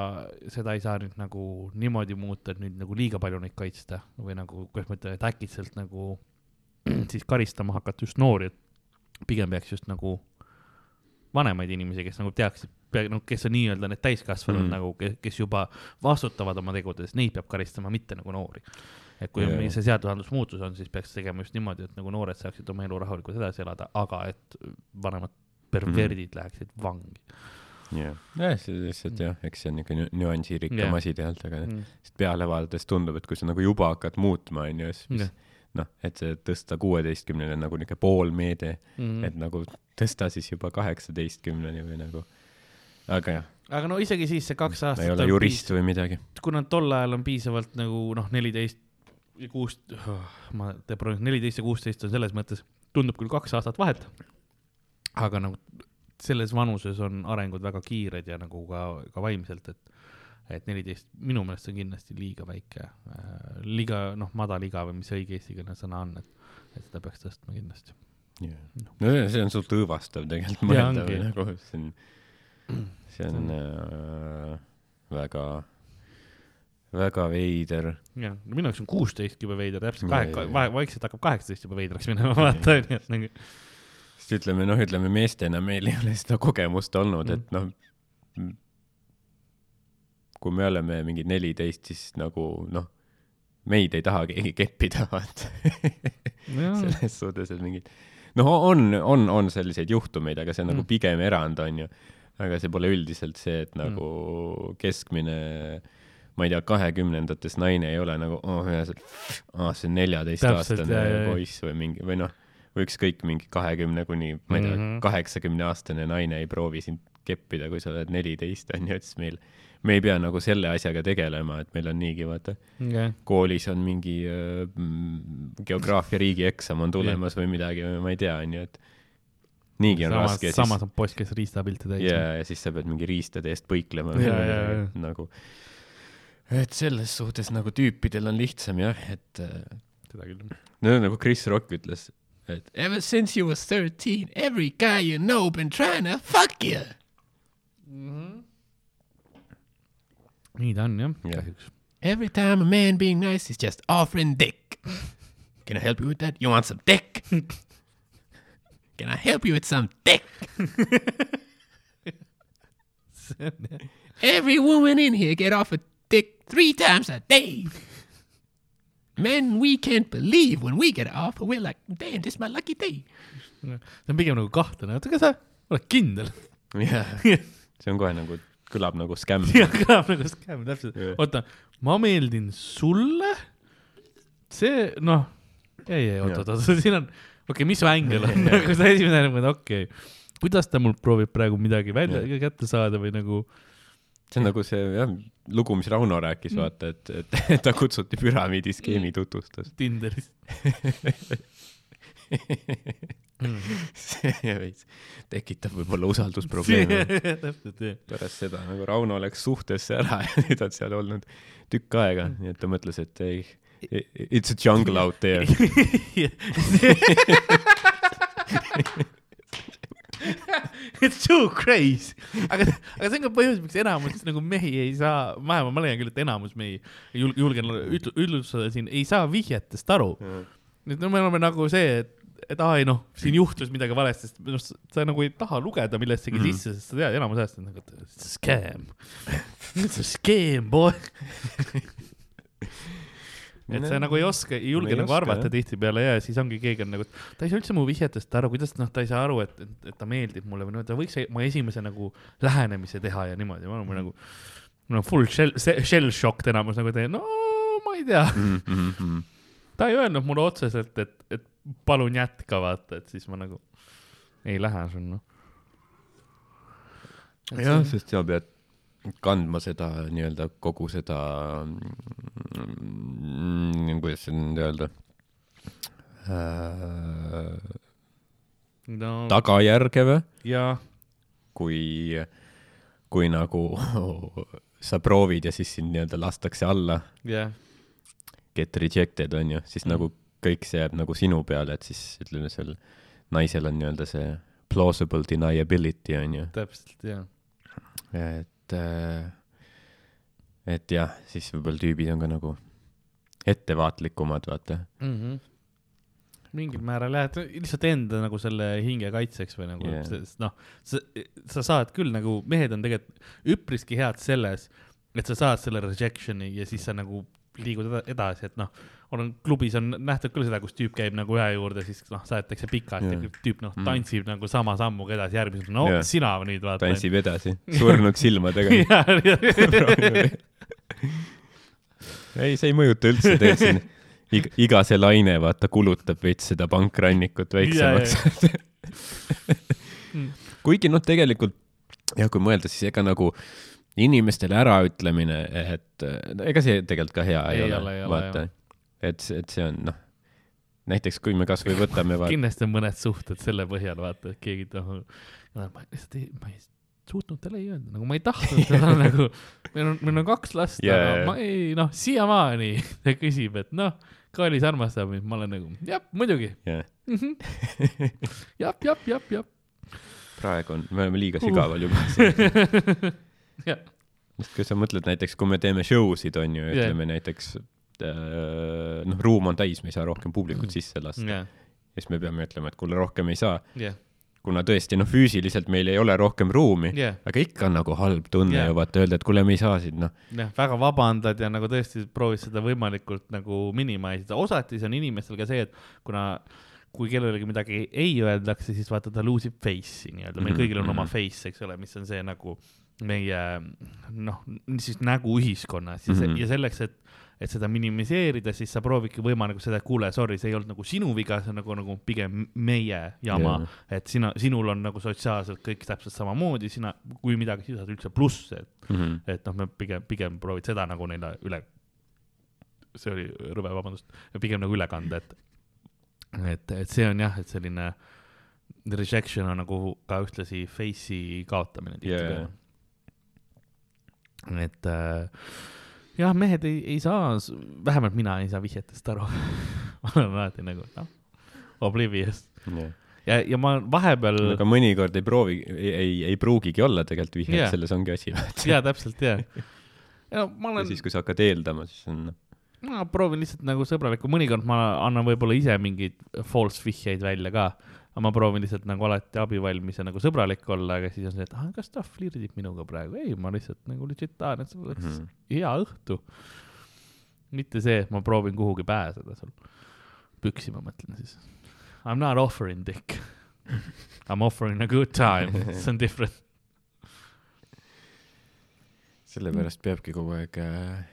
seda ei saa nüüd nagu niimoodi muuta, et nüüd nagu liiga palju neid kaitsta või nagu, kuidas ma ütlen, et äkitselt nagu siis karistama hakata just noori, et pigem peaks just nagu vanemaid inimesi, kes nagu teaksid, noh, kes on nii-öelda need täiskasvanud Mm. nagu, kes juba vastutavad oma tegude eest, neid peab karistama, mitte nagu noori. et kui yeah. see seadusandlus muutus on, siis peaks tegema just niimoodi, et nagu noored saaksid oma elu rahulikult edasi elada, aga et vanemad perverdid mm. läheksid vangi jah, jah, see lihtsalt jah, eks see on nü- nüansirikkam Jah. asi tegelikult, aga mm.. sest peale vaadates tundub, et kui sa nagu juba hakkad muutma, onju, siis mis Jah. noh, et see tõsta kuueteistkümnele nagu niuke pool meede, Mm. et nagu tõsta siis juba kaheksateistkümneni või nagu, aga jah, aga no isegi siis see kaks aastat ei ole jurist või midagi. kuna tol ajal on piisavalt nagu noh, neliteist ja kuus, ma tean, neliteist ja kuusteist on selles mõttes, tundub küll kaks aastat vahet, aga nagu selles vanuses on arengud väga kiired ja nagu ka, ka vaimselt, et et neliteist, minu meelest see on kindlasti liiga väike äh,, liiga noh, madal iga või mis õige eestikeelne sõna on, et, et seda peaks tõstma kindlasti. no see- see on suht õõvastav tegelikult mõelda või nagu see on, see on äh, väga, väga veider. jah, no minu jaoks on kuusteist juba veider, täpselt Jaa, kahe jaa,, vahe, vaikselt hakkab kaheksateist juba veidraks minema, vaata onju, et nagu sest ütleme noh, ütleme meestena meil ei ole seda kogemust olnud mm., et noh, kui me oleme mingi neliteist, siis nagu noh, meid ei taha keegi keppida, vaata. Jaa. selles suhtes, et mingid, noh, on, on, on selliseid juhtumeid, aga see on mm. nagu Mm. pigem erand, onju. aga see pole üldiselt see, et nagu Mm. keskmine ma ei tea, kahekümnendates naine ei ole nagu, oh, aa, see on neljateistaastane poiss või mingi, või noh, või ükskõik mingi kahekümne kuni, ma ei tea mm. -hmm., kaheksakümne aastane naine ei proovi sind keppida, kui sa oled neliteist onju, et siis meil, me ei pea nagu selle asjaga tegelema, et meil on niigi vaata, okay.. koolis on mingi äh, mm, geograafia riigieksam on tulemas või midagi või ma ei tea onju, et niigi on samas raske, samas siis on poiss, kes riistapilte täis ja, ja siis sa pead mingi riistade eest põiklema Ja, ja, ja. nagu, et selles suhtes nagu tüüpidel on lihtsam jah, et seda küll. no nagu Chris Rock ütles, et ever since you was thirteen every guy you know been trying to fuck you. nii ta on jah Jah. kahjuks. Every time a man being nice is just offering dick. Can I help you with that? You want some dick? Can I help you with some dick? Every woman in here get off a dick three times a day. Men, we can't believe when we get off, we're like, damn, this is my lucky day. see on pigem nagu kahtlane, oota, kas sa oled kindel? jah, see on kohe nagu, kõlab nagu skämm. jah, kõlab nagu skäm, täpselt oota, ma meeldin sulle. see, noh, ei, ei, oot, oot, oot, siin on, okei okay,, mis su ängel on, nagu see esimene okei okay.. kuidas ta mul proovib praegu midagi välja Jah. kätte saada või nagu, see on nagu see jah, lugu, mis Rauno rääkis, vaata, et, et, ta kutsuti püramiidiskeemi tutvustas. Tinderis. see veits tekitab võib-olla usaldusprobleeme. täpselt, jah. pärast seda nagu Rauno läks suhtesse ära ja nüüd on seal olnud tükk aega, nii et ta mõtles, et ei, it's a jungle out there. It's too crazy, aga, aga see on ka põhjus, miks enamus nagu mehi ei saa, ma, ma leian küll, et enamus mehi, jul-, julgen ütl- ütlustada siin, ei saa vihjetest aru. nüüd no me oleme nagu see, et, et aa ei noh, siin juhtus midagi valesti, sest noh, sa nagu ei taha lugeda millessegi mm. sisse, sest sa tead enamus ajast on nagu, et scam. It's a scam, boy. et sa nagu ei oska, ei julge ei nagu oska, arvata tihtipeale ja siis ongi keegi on nagu, ta ei saa üldse mu vihjetest aru, kuidas noh, ta ei saa aru, et, et, et ta meeldib mulle või noh, ta võiks mu esimese nagu lähenemise teha ja niimoodi, ma olen nagu no full shell, shell shocked enamus nagu teen, no ma ei tea, Mhm, ta ei öelnud mulle otseselt, et, et palun jätka, vaata, et siis ma nagu ei lähe sul noh. jah, sest sa pead kandma seda nii-öelda kogu seda mm,, kuidas seda nüüd öelda äh,, no. tagajärge või, kui, kui nagu sa proovid ja siis sind nii-öelda lastakse alla, jah, get rejected on ju, siis Mm. mm. nagu kõik see jääb nagu sinu peale, et siis ütleme, seal naisel on nii-öelda see plausible deniability on ju, täpselt ja, et, et jah, siis võib-olla tüübid on ka nagu ettevaatlikumad, vaata. mm. -hmm. mingil määral jah, et lihtsalt enda nagu selle hinge kaitseks või nagu yeah., noh, sa, sa saad küll nagu, mehed on tegelikult üpriski head selles, et sa saad selle rejection'i ja siis sa nagu liigud eda- edasi, et noh, olen klubis on nähtud küll seda, kus tüüp käib nagu ühe juurde, siis noh, saadetakse pikalt yeah. Ja tüüp noh Mm., tantsib nagu sama sammuga edasi, järgmisena, no yeah. sina nüüd vaata. tantsib edasi, surnud silmadega. ei, see ei mõjuta üldse, teed siin iga, iga see laine, vaata, kulutab veits seda pankrannikut väiksemaks. kuigi noh, tegelikult jah, kui mõelda, siis ega nagu inimestele äraütlemine, et no, ega see tegelikult ka hea ei, Ei ole, ole, vaata. et, et see on noh, näiteks kui me kasvõi võtame vaata, kindlasti on mõned suhted selle põhjal, vaata, et keegi tahab, ma lihtsalt ei, ma ei suutnud talle ei öelda, nagu ma ei tahtnud teda nagu, meil on, meil on kaks last yeah., aga ma ei, noh, siiamaani ta küsib, et noh, Kailis armastab mind, ma olen nagu, jah, muidugi, jah, jah, jah, jah, jah. praegu on, me oleme liiga sügaval juba siin. jah, sest kui sa mõtled näiteks, kui me teeme show sid, on ju, ütleme näiteks äh, noh, ruum on täis, me ei saa rohkem publikut sisse lasta. jah, siis me peame ütlema, et kuule, rohkem ei saa, jah, kuna tõesti noh, füüsiliselt meil ei ole rohkem ruumi, jah, aga ikka on nagu halb tunne Jah. ju vaata öelda, et kuule, me ei saa siin noh, jah, väga vabandad ja nagu tõesti proovid seda võimalikult nagu minimaalida, osati see on inimestel ka see, et kuna kui kellelegi midagi ei öeldakse, siis vaata ta lose ib face'i nii-öelda, meil Mhm, kõigil on oma mhm. face, eks ole, mis on see nagu meie noh, siis nägu ühiskonnas ja, mm Mhm. -hmm. ja selleks, et et seda minimiseerida, siis sa proovidki võima nagu seda, et kuule, sorry, see ei olnud nagu sinu viga, see on nagu, nagu pigem meie jama yeah., et sina, sinul on nagu sotsiaalselt kõik täpselt samamoodi, sina, kui midagi, siis saad üldse plusse, et mm. -hmm. et noh, me pigem, pigem proovid seda nagu neile üle, see oli rõve, vabandust, pigem nagu üle kanda, et, et, et see on jah, et selline rejection on nagu ka ühtlasi face'i kaotamine tihtipeale. et äh, jah, mehed ei, ei saa, vähemalt mina ei saa vihjetest aru. ma olen alati nagu noh, oblivious Yeah. ja, ja ma vahepeal aga mõnikord ei proovi, ei, ei, ei pruugigi olla tegelikult vihjet Jaa. yeah., selles ongi asi. ja täpselt ja, ja ma ja olen siis, kui sa hakkad eeldama, siis on noh, ma proovin lihtsalt nagu sõbralikku, mõnikord ma annan võib-olla ise mingeid false vihjeid välja ka, aga ma proovin lihtsalt nagu alati abivalmis ja nagu sõbralik olla, aga siis on see, et ah, kas ta flirdib minuga praegu, ei, ma lihtsalt nagu legit tahan, et sul oleks mm. -hmm. hea õhtu. mitte see, et ma proovin kuhugi pääseda sul, püksi ma mõtlen siis. I m not offering dick. I m offering a good time, see on different. sellepärast peabki kogu aeg äh,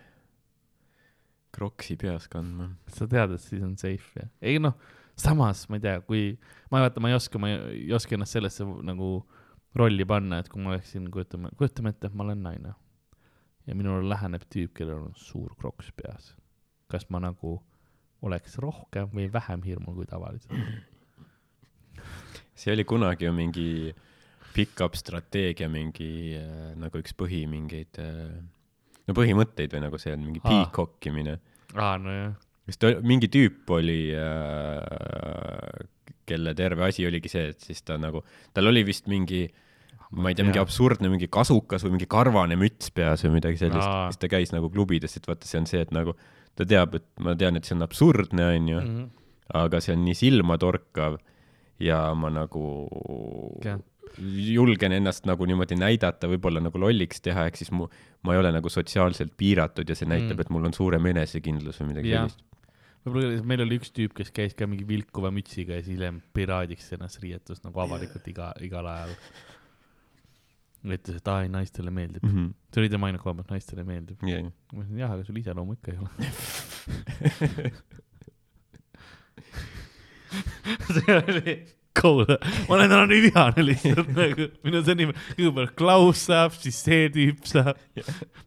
kroksi peas kandma. sa tead, et siis on safe ja, ei noh, samas ma ei tea, kui ma vaata, ma ei oska, ma ei, oska ennast sellesse nagu rolli panna, et kui ma oleksin, kujutame, kujutame ette, et ma olen naine ja minule läheneb tüüp, kellel on suur kroks peas. kas ma nagu oleks rohkem või vähem hirmul kui tavaliselt? see oli kunagi ju mingi pick-up strateegia mingi äh, nagu üks põhi mingeid äh, no põhimõtteid või nagu see on mingi Aa. peacockimine. aa, nojah, kas ta, mingi tüüp oli äh,, kelle terve asi oligi see, et siis ta nagu, tal oli vist mingi ma ei tea, mingi absurdne mingi kasukas või mingi karvane müts peas või midagi sellist siis ta käis nagu klubides, et vaata, see on see, et nagu ta teab, et ma tean, et see on absurdne, onju, Mhm. aga see on nii silmatorkav ja ma nagu Jah. julgen ennast nagu niimoodi näidata, võib-olla nagu lolliks teha, ehk siis mu, ma ei ole nagu sotsiaalselt piiratud ja see näitab Mm. mm., et mul on suurem enesekindlus või midagi Jah. sellist. Võib-olla meil oli üks tüüp, kes käis ka mingi vilkuva mütsiga ja siis hiljem piraadiks ennast riietus nagu avalikult iga, igal ajal. ütles, et aa ei, naistele meeldib. Mm -hmm. see oli tema ainuke et naistele meeldib. yeah. ma ütlesin jah, aga sul iseloomu ikka ei ole. see oli cool, ma olen täna nii vihane lihtsalt nagu, minu see nimi, kõigepealt Klaus saab, siis see tüüp saab,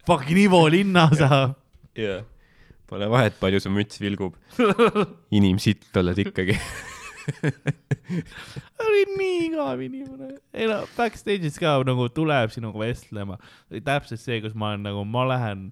fucking Ivo Linna saab. yeah.. Pole vahet, palju su müts vilgub. inimsitt oled ikkagi. oli nii igav inimene. ei no backstage'is ka nagu tuleb sinuga vestlema. täpselt see, kus ma olen nagu, ma lähen,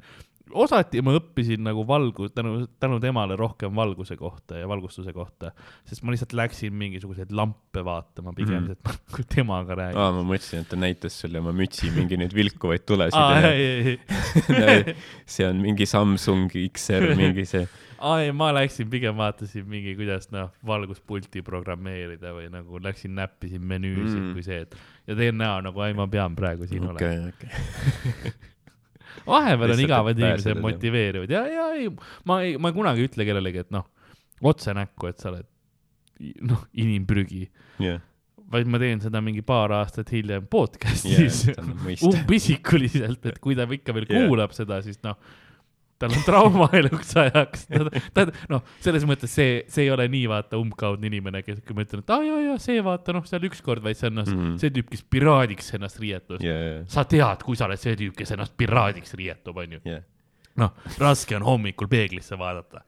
osati ma õppisin nagu valgu-, tänu, tänu temale rohkem valguse kohta ja valgustuse kohta, sest ma lihtsalt läksin mingisuguseid lampe vaatama pigem mm, -hmm. et nagu temaga räägin aa, ma mõtlesin, et ta näitas sulle oma mütsi mingi neid vilkuvaid tulesid aa, ei, ei, näe, see on mingi Samsung XR, mingi see. aa ei, ma läksin pigem vaatasin mingi, kuidas noh, valguspulti programmeerida või nagu läksin näppisin menüüsid Mm. mm. kui see, et ja teen näo nagu, ei, ma pean praegu siin olema. okei, okei. Vahepeal on igavad inimesed pääseda, motiveerivad. Ja, ja ei, ma ei, ma kunagi ei ütle kellelegi, et noh, otse näkku, et sa oled noh, inimprügi, jah, vaid ma teen seda mingi paar aastat hiljem podcast'is. mõista. umbisikuliselt, et kui ta ikka veel Jah. kuulab seda, siis noh, tal on trauma eluks ajaks, ta, noh, selles mõttes see, see ei ole nii vaata umbkaudne inimene, kes, kui ma ütlen, et aa jaa, jaa, see vaata noh, seal ükskord, vaid see noh mm. -hmm. see tüüp, kes piraadiks ennast riietus ja, ja, sa tead, kui sa oled see tüüp, kes ennast piraadiks riietub, onju. ja, noh, raske on hommikul peeglisse vaadata.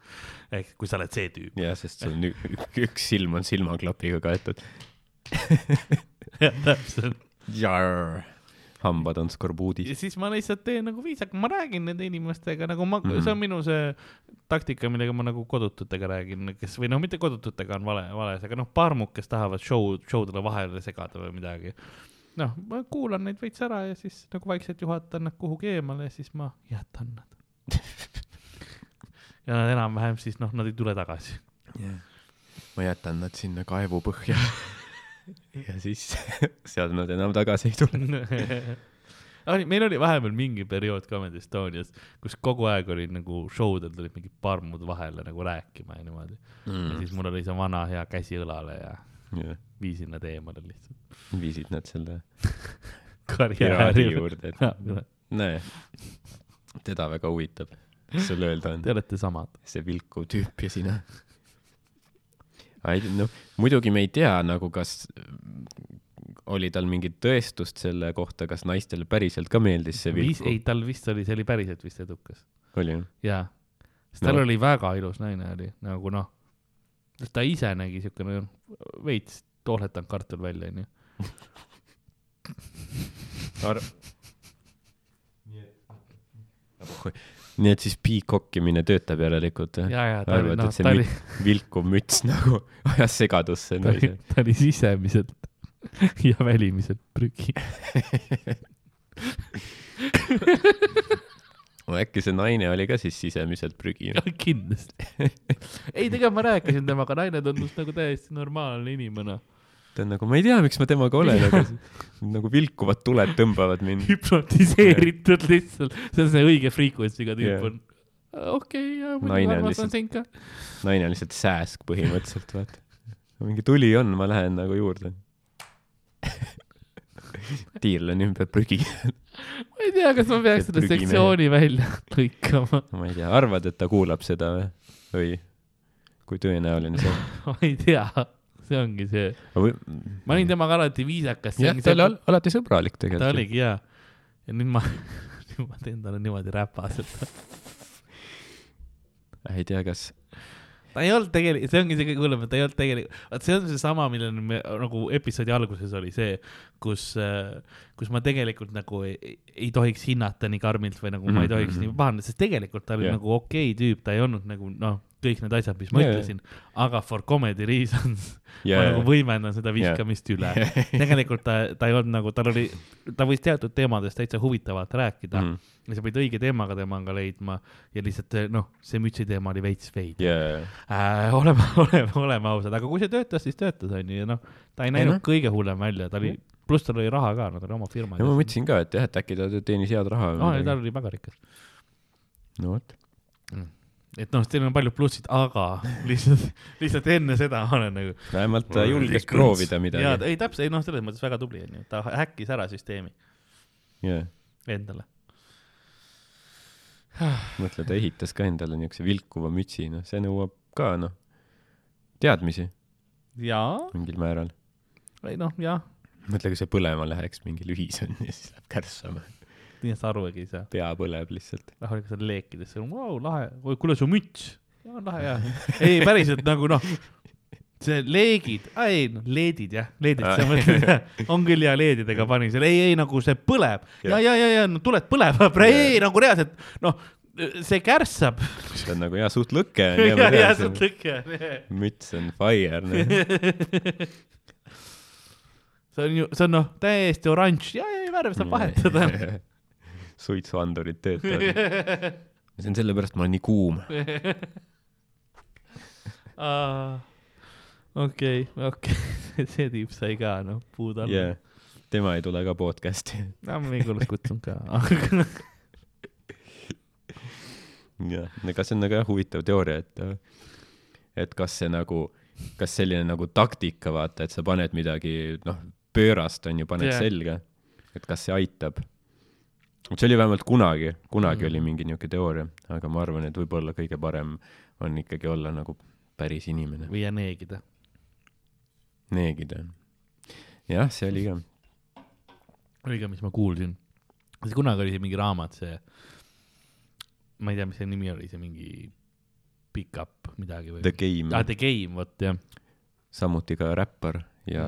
ehk kui sa oled see tüüp. ja, sest sul on ük- üks silm on silmaklapiga kaetud. jah, täpselt. Jarr, hambad on ja skorbuudis. siis ma lihtsalt teen nagu viisaka, ma räägin nende inimestega nagu ma mm. -hmm. see on minu see taktika, millega ma nagu kodututega räägin, kes või noh, mitte kodututega on vale, vales, aga noh, parmud, kes tahavad show, show dele vahele segada või midagi. noh, ma kuulan neid veits ära ja siis nagu vaikselt juhatan nad kuhugi eemale ja siis ma jätan nad. ja nad enam-vähem siis noh, nad ei tule tagasi. ma jätan nad sinna kaevupõhja. ja siis sealt nad enam tagasi ei tule. oli, meil oli vahepeal mingi periood Comedy Estonias, kus kogu aeg oli nagu show del tulid mingid parmud vahele nagu rääkima ja niimoodi mm.. ja siis mul oli see vana hea käsi õlale ja jah, viisin nad eemale lihtsalt. viisid nad selle karjääri juurde, et näe, teda väga huvitab. mis sul öelda on Te? olete samad. see vilkuv tüüp ja sina. noh, muidugi me ei tea nagu, kas oli tal mingit tõestust selle kohta, kas naistele päriselt ka meeldis see ei vilku,? tal vist oli, see oli päriselt vist edukas. oli jah? jaa. sest tal No. oli väga ilus naine oli, nagu noh, ta ise nägi siukene veits tooletanud kartul välja, onju. Ar-. Nii et siis piikokkimine töötab järelikult jah? ja, ja ta oli, noh ta oli, vilkuv müts nagu ajas segadusse ta oli ta oli sisemiselt ja välimiselt prügi. äkki see naine oli ka siis sisemiselt prügi? kindlasti. ei, tegelikult ma rääkisin temaga, naine tundus nagu täiesti normaalne inimene. Ta on nagu, ma ei tea, miks ma temaga olen, aga nagu vilkuvad tuled tõmbavad mind. hüpnotiseeritud lihtsalt, see on see õige frequency'ga tüüp Jah. on. okei, muidugi on armastan lihtsalt- sind ka. naine on lihtsalt sääsk põhimõtteliselt, vaata. mingi tuli on, ma lähen nagu juurde. tiirlen ümber prügi. ma ei tea, kas ma peaks selle sektsiooni välja lõikama. ma ei tea, arvad, et ta kuulab seda või? või kui tõenäoline see on? ma ei tea, see ongi see. ma olin temaga alati viisakas. jah, ta oli al- alati sõbralik ta tegelikult. oligi hea. ja nüüd ma, nüüd ma teen talle niimoodi räpaselt. ei tea, kas, ta ei olnud tegelikult, see ongi see kõige hullem, et ta ei olnud tegelikult, vaat see on seesama, millele me nagu episoodi alguses oli see, kus, kus ma tegelikult nagu ei, ei tohiks hinnata nii karmilt või nagu ma ei tohiks Mhm, nii pahandada, sest tegelikult ta oli Jah. nagu okei okay tüüp, ta ei olnud nagu noh, kõik need asjad, mis ma jaa. ütlesin, aga for comedy reasons ma Jaa, nagu võimendan seda viskamist üle. tegelikult ta, ta ei olnud nagu, tal oli, ta võis teatud teemadest täitsa huvitavalt rääkida mm. Mhm. ja sa pidid õige teemaga temaga leidma ja lihtsalt noh, see mütsi teema oli veits veid jaa, äh,. oleme, oleme, oleme ausad, aga kui see töötas, siis töötas onju ja noh, ta ei näinud noh. kõige hullem välja, ta oli, pluss tal oli raha ka, no tal oli oma firma. ja ma mõtlesin ka, et jah, et äkki ta teenis head raha aa, või ta midagi. oli väga rikas. no vot. Et noh, teil on palju plussid, aga lihtsalt, lihtsalt enne seda ma olen nagu. vähemalt ta Oli julges proovida jaa, midagi. ei täpselt, ei noh, selles mõttes väga tubli onju, ta häkkis ära süsteemi jaa, endale. mõtle, ta ehitas ka endale niisuguse vilkuva mütsi, noh, see nõuab ka noh, teadmisi jaa, mingil määral. ei noh, jah, mõtle, kui see põlema läheks, mingi lühis on ja siis läheb kärssama, nii et sa arugi ei saa. pea põleb lihtsalt. rahulikult seal leekides, vau, lahe, oi kuule, su müts. jaa, lahe jaa. ei, päriselt nagu noh, see leegid, ei noh, leedid jah, leedid, sa mõtled jah, on küll hea leedidega panin seal, ei, ei nagu see põleb ja, Jah. ja, ja, ja no tuled põlevad, ei, nagu reaalselt noh, see kärssab. see on nagu jah, suht lõke ja, ja ja tean, see see tõke. müts on fire, noh. see on ju, see on noh, täiesti oranž ja, ja, ja värv saab vahetada. Suitsuandurid töötavad. see on sellepärast, ma olen nii kuum. okei, okei, see tüüp sai ka noh, puud alla jaa, tema ei tule ka podcast'i. no ma võib-olla oleks kutsunud ka. jah, ega see on nagu jah huvitav teooria, et, et kas see nagu, kas selline nagu taktika, vaata, et sa paned midagi, noh, pöörast on ju, paned yeah. selga, et kas see aitab. See oli vähemalt kunagi, kunagi mm. oli mingi niisugune teooria, aga ma arvan, et võib-olla kõige parem on ikkagi olla nagu päris inimene, või ja neegida. neegida. jah, see oli ka, oli ka, mis ma kuulsin. kunagi oli see mingi raamat, see, ma ei tea, mis see nimi oli, see mingi Pick up midagi või The? Game ah, The Game, vot jah. samuti ka räppar ja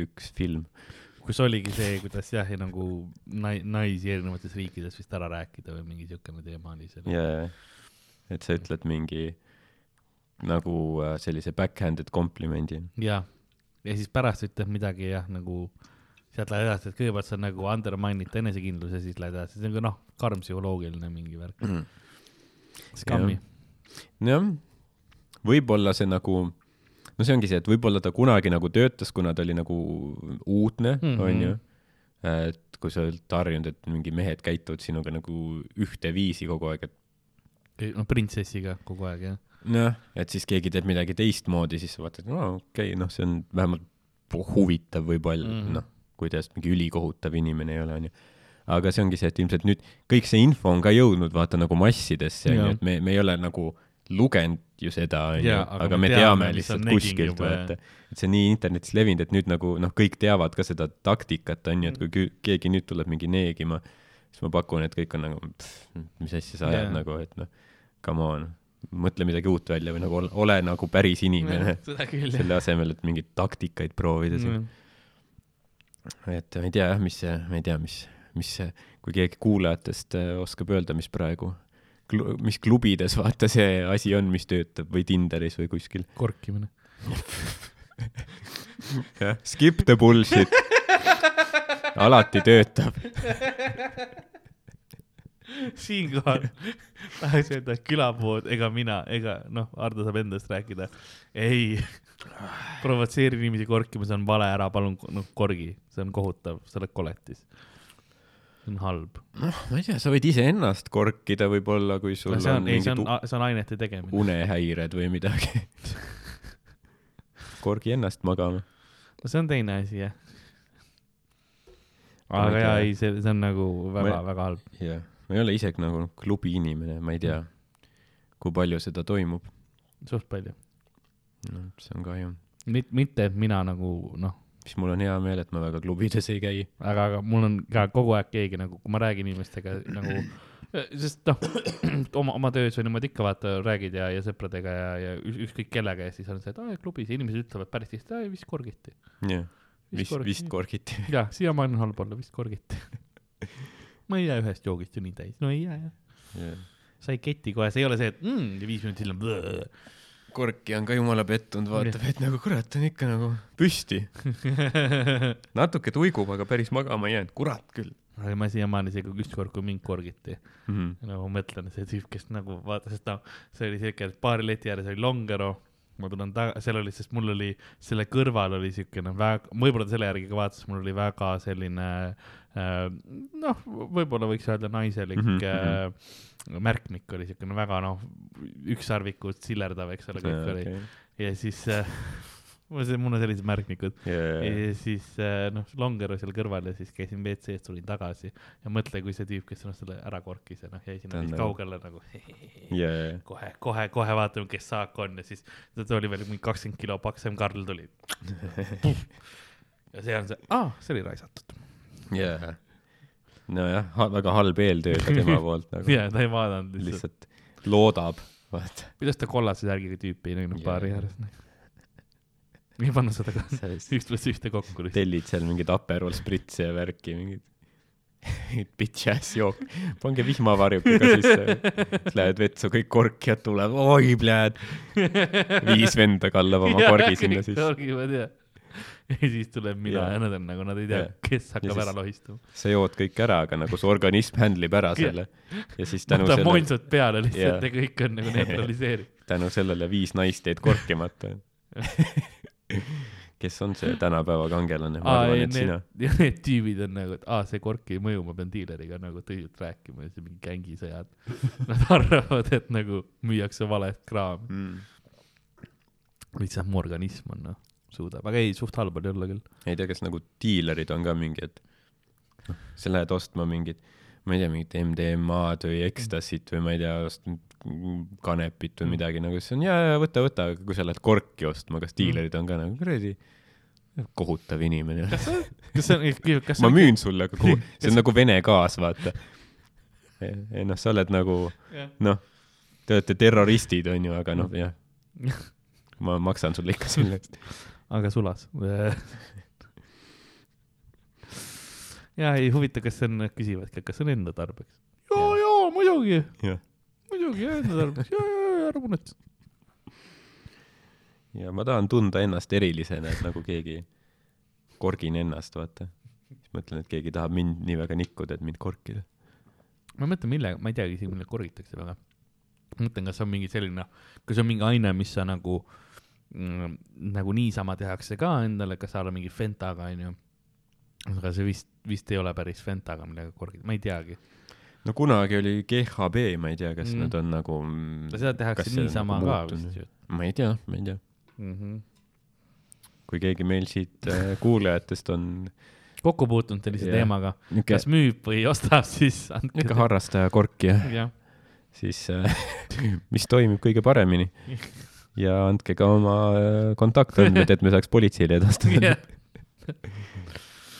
üks film. Kus oligi see, kuidas jah, nagu nai-, naisi erinevates riikides vist ära rääkida või mingi siukene teema oli seal. ja, et sa ütled mingi nagu äh, sellise backhanded komplimendi. jah, ja siis pärast ütleb midagi jah, nagu sealt lähed edasi, et kõigepealt sa nagu undermine'id ta enesekindluse, siis lähed edasi, see on ka noh, karm psühholoogiline mingi värk. skammi. jah, võib-olla see nagu, no see ongi see, et võib-olla ta kunagi nagu töötas, kuna ta oli nagu uudne mm. -hmm. onju. et kui sa oled harjunud, et mingi mehed käituvad sinuga nagu ühteviisi kogu aeg, et no printsessiga kogu aeg jah. noh, et siis keegi teeb midagi teistmoodi, siis sa vaatad, no okei okay,, noh, see on vähemalt huvitav võib-olla mm. -hmm., noh, kui ta just mingi ülikohutav inimene ei ole, onju. aga see ongi see, et ilmselt nüüd kõik see info on ka jõudnud vaata nagu massidesse, onju, et me, me ei ole nagu lugenud ju seda, onju aga, me me teame teame, lihtsalt kuskilt, vaata. et see on nii internetis levinud, et nüüd nagu noh, kõik teavad ka seda taktikat, onju, et kui kü- keegi nüüd tuleb mingi neegima, siis ma pakun, et kõik on nagu, mis asja sa ajad Jaa. nagu, et noh, come on, mõtle midagi uut välja või nagu ole, ole nagu päris inimene, seda küll, selle asemel, et mingeid taktikaid proovida siin. et ma ei tea jah, mis see, ma ei tea, mis, mis see, kui keegi kuulajatest äh, oskab öelda, mis praegu, mis klubides vaata see asi on, mis töötab või Tinderis või kuskil. korkimine. jah, skip the bullshit. alati töötab. siinkohal tahaks öelda, et külapood ega mina ega noh, Ardo saab endast rääkida. ei, provotseeri inimesi korkima, see on vale, ära palun noh korgi, see on kohutav, sa oled koletis. See on halb. noh, ma ei tea, sa võid iseennast korkida võib-olla, kui sul see on on, ei, see on, see on ainete tegemine. unehäired või midagi. korgi ennast magama. no see on teine asi jah. Aga jaa, ei, see, see on nagu väga Ma-, väga halb. jah, ma ei ole isegi nagu klubi inimene, ma ei tea, kui palju seda toimub. suht palju. noh, see on kahju. mitte, mitte, et mina nagu noh, siis mul on hea meel, et ma väga klubides ei käi. aga, aga mul on ka kogu aeg keegi nagu, kui ma räägin inimestega nagu, sest noh, oma, oma töös või niimoodi ikka vaata, räägid ja, ja sõpradega ja, ja ükskõik kellega ja siis on see, et aa klubis ja inimesed ütlevad päris tihti, aa vist korgiti. jah, vist, vist korgiti. jah, siiamaani on halb olla, vist korgiti. ma ei jää ühest joogist ju nii täis, no ei jää jah. sa ei keti kohe, see ei ole see, et mm, viis minutit hiljem. Korki on ka jumala pettunud, vaatab, et nagu kurat on ikka nagu püsti. natuke tuigub, aga päris magama ei jäänud, kurat küll aga ma siiamaani isegi ükskord, kui mind korgiti, mm. -hmm. nagu ma mõtlen, see tüüp, kes nagu vaatas, sest noh, see oli siuke, et baari leti ääres oli Longero, ma tulen taga, seal oli, sest mul oli selle kõrval oli siukene väga, võib-olla selle järgi ka vaatas, mul oli väga selline äh, noh, võib-olla võiks öelda naiselik mm Mhm, -hmm. äh, märkmik oli siukene väga noh, ükssarvikud sillerdav, eks ole, kõik oli okay.. ja siis äh, mul on sellised märkmikud yeah. ja siis äh, noh, Longero seal kõrval ja siis käisin WC-st, tulin tagasi ja mõtle, kui see tüüp, kes noh selle ära korkis ja noh, jäi sinna vist nagu- kaugele nagu yeah. kohe, kohe, kohe vaatame, kes saak on ja siis ta oli veel mingi kakskümmend kilo paksem Karl tuli. ja see on see, aa, see oli raisatud. yeah. nojah, väga halb eeltöö ka tema poolt nagu ja ta ei vaadanud lihtsalt. lihtsalt loodab, vaata. kuidas ta kollase särgiga tüüpi ei näinud Jaa. baari ääres? Ei pannud seda ka üks pluss ühte kokku tellid seal mingeid Aperol spritse ja värki, mingid bitch ass jook, pange vihmavarjukega sisse, siis lähed vetsu, kõik korkijad tulevad, oi pljääd, viis venda kallab oma korgi sinna sisse. korgivad ja, ja siis tuleb mina Jaa. ja nad on nagu, nad ei tea kes hakkab ära lohistama. sa jood kõik ära, aga nagu su organism handle ib ära selle ja siis tänu sellele, moonsad peale lihtsalt Jaa. ja kõik on nagu neutraliseeritud. tänu sellele viis naist jäid korkimata. kes on see tänapäeva kangelane, ma arvan, et sina need, tüübid on nagu, et aa, see kork ei mõju, ma pean diileriga nagu tõsiselt rääkima ja siis mingi gängisõjad. Nad arvavad, et nagu müüakse valet kraami. mm.. lihtsalt mu organism on noh, suudab, aga ei, suht halb oli olla küll. ei tea, kas nagu diilerid on ka mingi, et noh, sa lähed ostma mingit, ma ei tea, mingit MDMA-d või ekstasit või ma ei tea, kanepit või Mm. midagi nagu, siis on jaa, jaa, võta, võta, aga kui sa lähed korki ostma, kas diilerid on ka nagu kuradi kohutav inimene? kas see, kas on, kas ma see müün sulle, aga kuhu, see on nagu Vene gaas, vaata. ei noh, sa oled nagu noh, te olete terroristid, onju, aga noh, jah, ma maksan sulle ikka selle eest. aga sulas. ja ei huvita, kas see on, küsivadki, kas see on enda tarbeks. ja, ja muidugi, jah, muidugi ja enda tarbeks, ja, ja, ja ära muretse. ja ma tahan tunda ennast erilisena, et nagu keegi korgin ennast, vaata. siis mõtlen, et keegi tahab mind nii väga nikkuda, et mind korkida. ma mõtlen, millega, ma ei teagi isegi, millega korgitakse väga. mõtlen, kas on mingi selline, kas on mingi aine, mis sa nagu mm,, nagu niisama tehakse ka endale, kas sa oled mingi Fentaga, onju. aga see vist, vist ei ole päris Fentaga, millega korgida, ma ei teagi. No kunagi oli GHB, ma ei tea, kas Mm. nad on nagu mm, seda tehakse on niisama nagu ka vist ju ma ei tea, ma ei tea. mm. -hmm. kui keegi meil siit äh, kuulajatest on kokku puutunud sellise Jah. teemaga, niuke, kas müüb või ostab, siis andke niuke. harrastaja kork ja jah, siis äh, mis toimib kõige paremini. ja andke ka oma äh, kontaktandmed, et me saaks politseile edastada jah.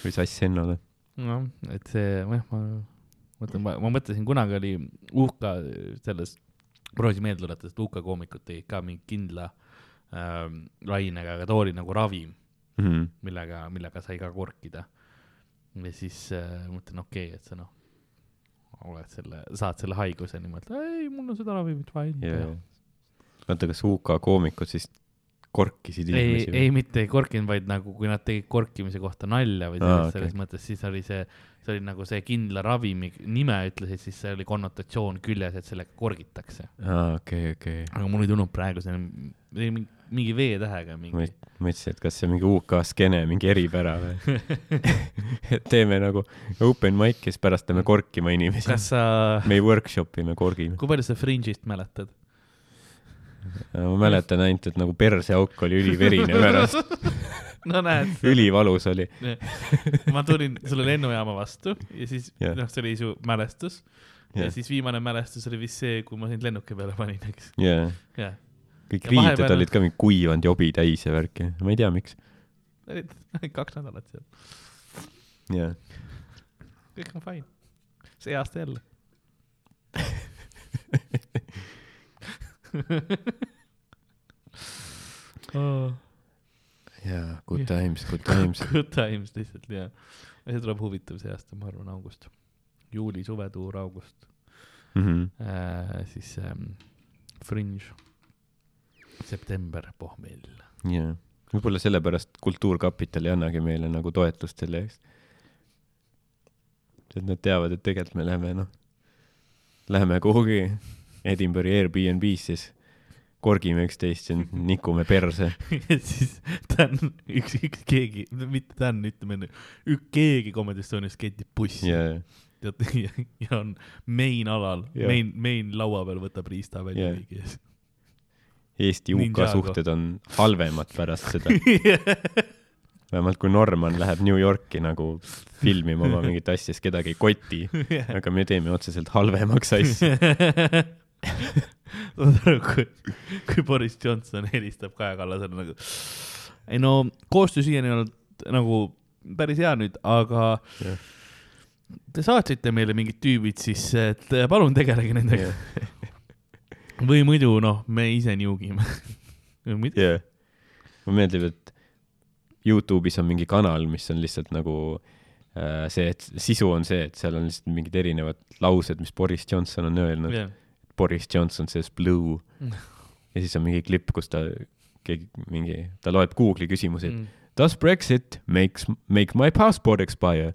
või sass Hennole. noh, et see, jah, ma mõtlen, ma mõtlesin, kunagi oli Uhka selles, proovisin meelde tuletada, et Uhka koomikud tegid ka mingi kindla ähm, lainega, aga too oli nagu ravim, Mhm. millega, millega sai ka korkida. ja siis äh, mõtlen, okei okay,, et sa noh, oled selle, saad selle haiguse niimoodi, ei, mul on seda ravimit vaja yeah.. oota, kas UK koomikud siis korkisid ei, inimesi ei mitte ei korkinud, vaid nagu kui nad tegid korkimise kohta nalja või selles, okei. selles mõttes, siis oli see, see oli nagu see kindla ravimi nime ütlesid, siis see oli konnotatsioon küljes, et sellega korgitakse. aa, okei, okei. aga mul ei tulnud praegu see, mingi, mingi V-tähega ma mingi. mõtlesin, et kas see on mingi UK skeene mingi eripära või et teeme nagu open mic ja siis pärast lähme korkima inimesi. kas sa, me ei workshop ime, korgime. kui palju sa Fringe'ist mäletad? Ma mäletan ainult, et nagu perseauk oli üliverine pärast, no näed, ülivalus oli. ma tulin sulle lennujaama vastu ja siis Jah. noh, see oli su mälestus ja jah, siis viimane mälestus oli vist see, kui ma sind lennuki peale panin, eks. jah, kõik Ja riided vahepeal- olid ka mingi kuivanud jobi täis ja värki, ma ei tea, miks. kaks nädalat seal, jaa. kõik on fine. see aasta jälle. Oh, jaa, good times, good times. good times lihtsalt ja, see tuleb huvitav see aasta, ma arvan, august, juuli, suvetuur, august Mhm. äh,, siis ähm, Fringe, september, pohmell. jaa, võib-olla sellepärast Kultuurkapital ei annagi meile nagu toetust selle eest. et nad teavad, et tegelikult me läheme noh, läheme kuhugi Edinburgh'i Airbnb-s, siis korgime üksteist ja nikume perse. ja siis Dan, üks, üks keegi, mitte Dan, ütleme enne, üks keegi Comedy Estonias ketib bussi ja, tead ja, ja on main alal Jah. main, main laua peal võtab riista välja Jah. keegi ees. Eesti-UK Ninjago. suhted on halvemad pärast seda. vähemalt kui Norman läheb New Yorki nagu filmima oma mingit asja, siis kedagi ei koti, aga me teeme otseselt halvemaks asja. Saad aru, kui, kui Boris Johnson helistab Kaja Kallasele nagu, ei no koostöö siiani on olnud nagu päris hea nüüd, aga Jah. te saatsite meile mingid tüübid, siis et palun tegelege nendega. või muidu noh, me ise niugime. jah, mulle meeldib, et Youtube'is on mingi kanal, mis on lihtsalt nagu äh, see, et sisu on see, et seal on lihtsalt mingid erinevad laused, mis Boris Johnson on öelnud. Boris Johnson says blue ja siis on mingi klipp, kus ta, keegi mingi, ta loeb Google'i küsimusi, Mm. et does Brexit makes, make my passport expire?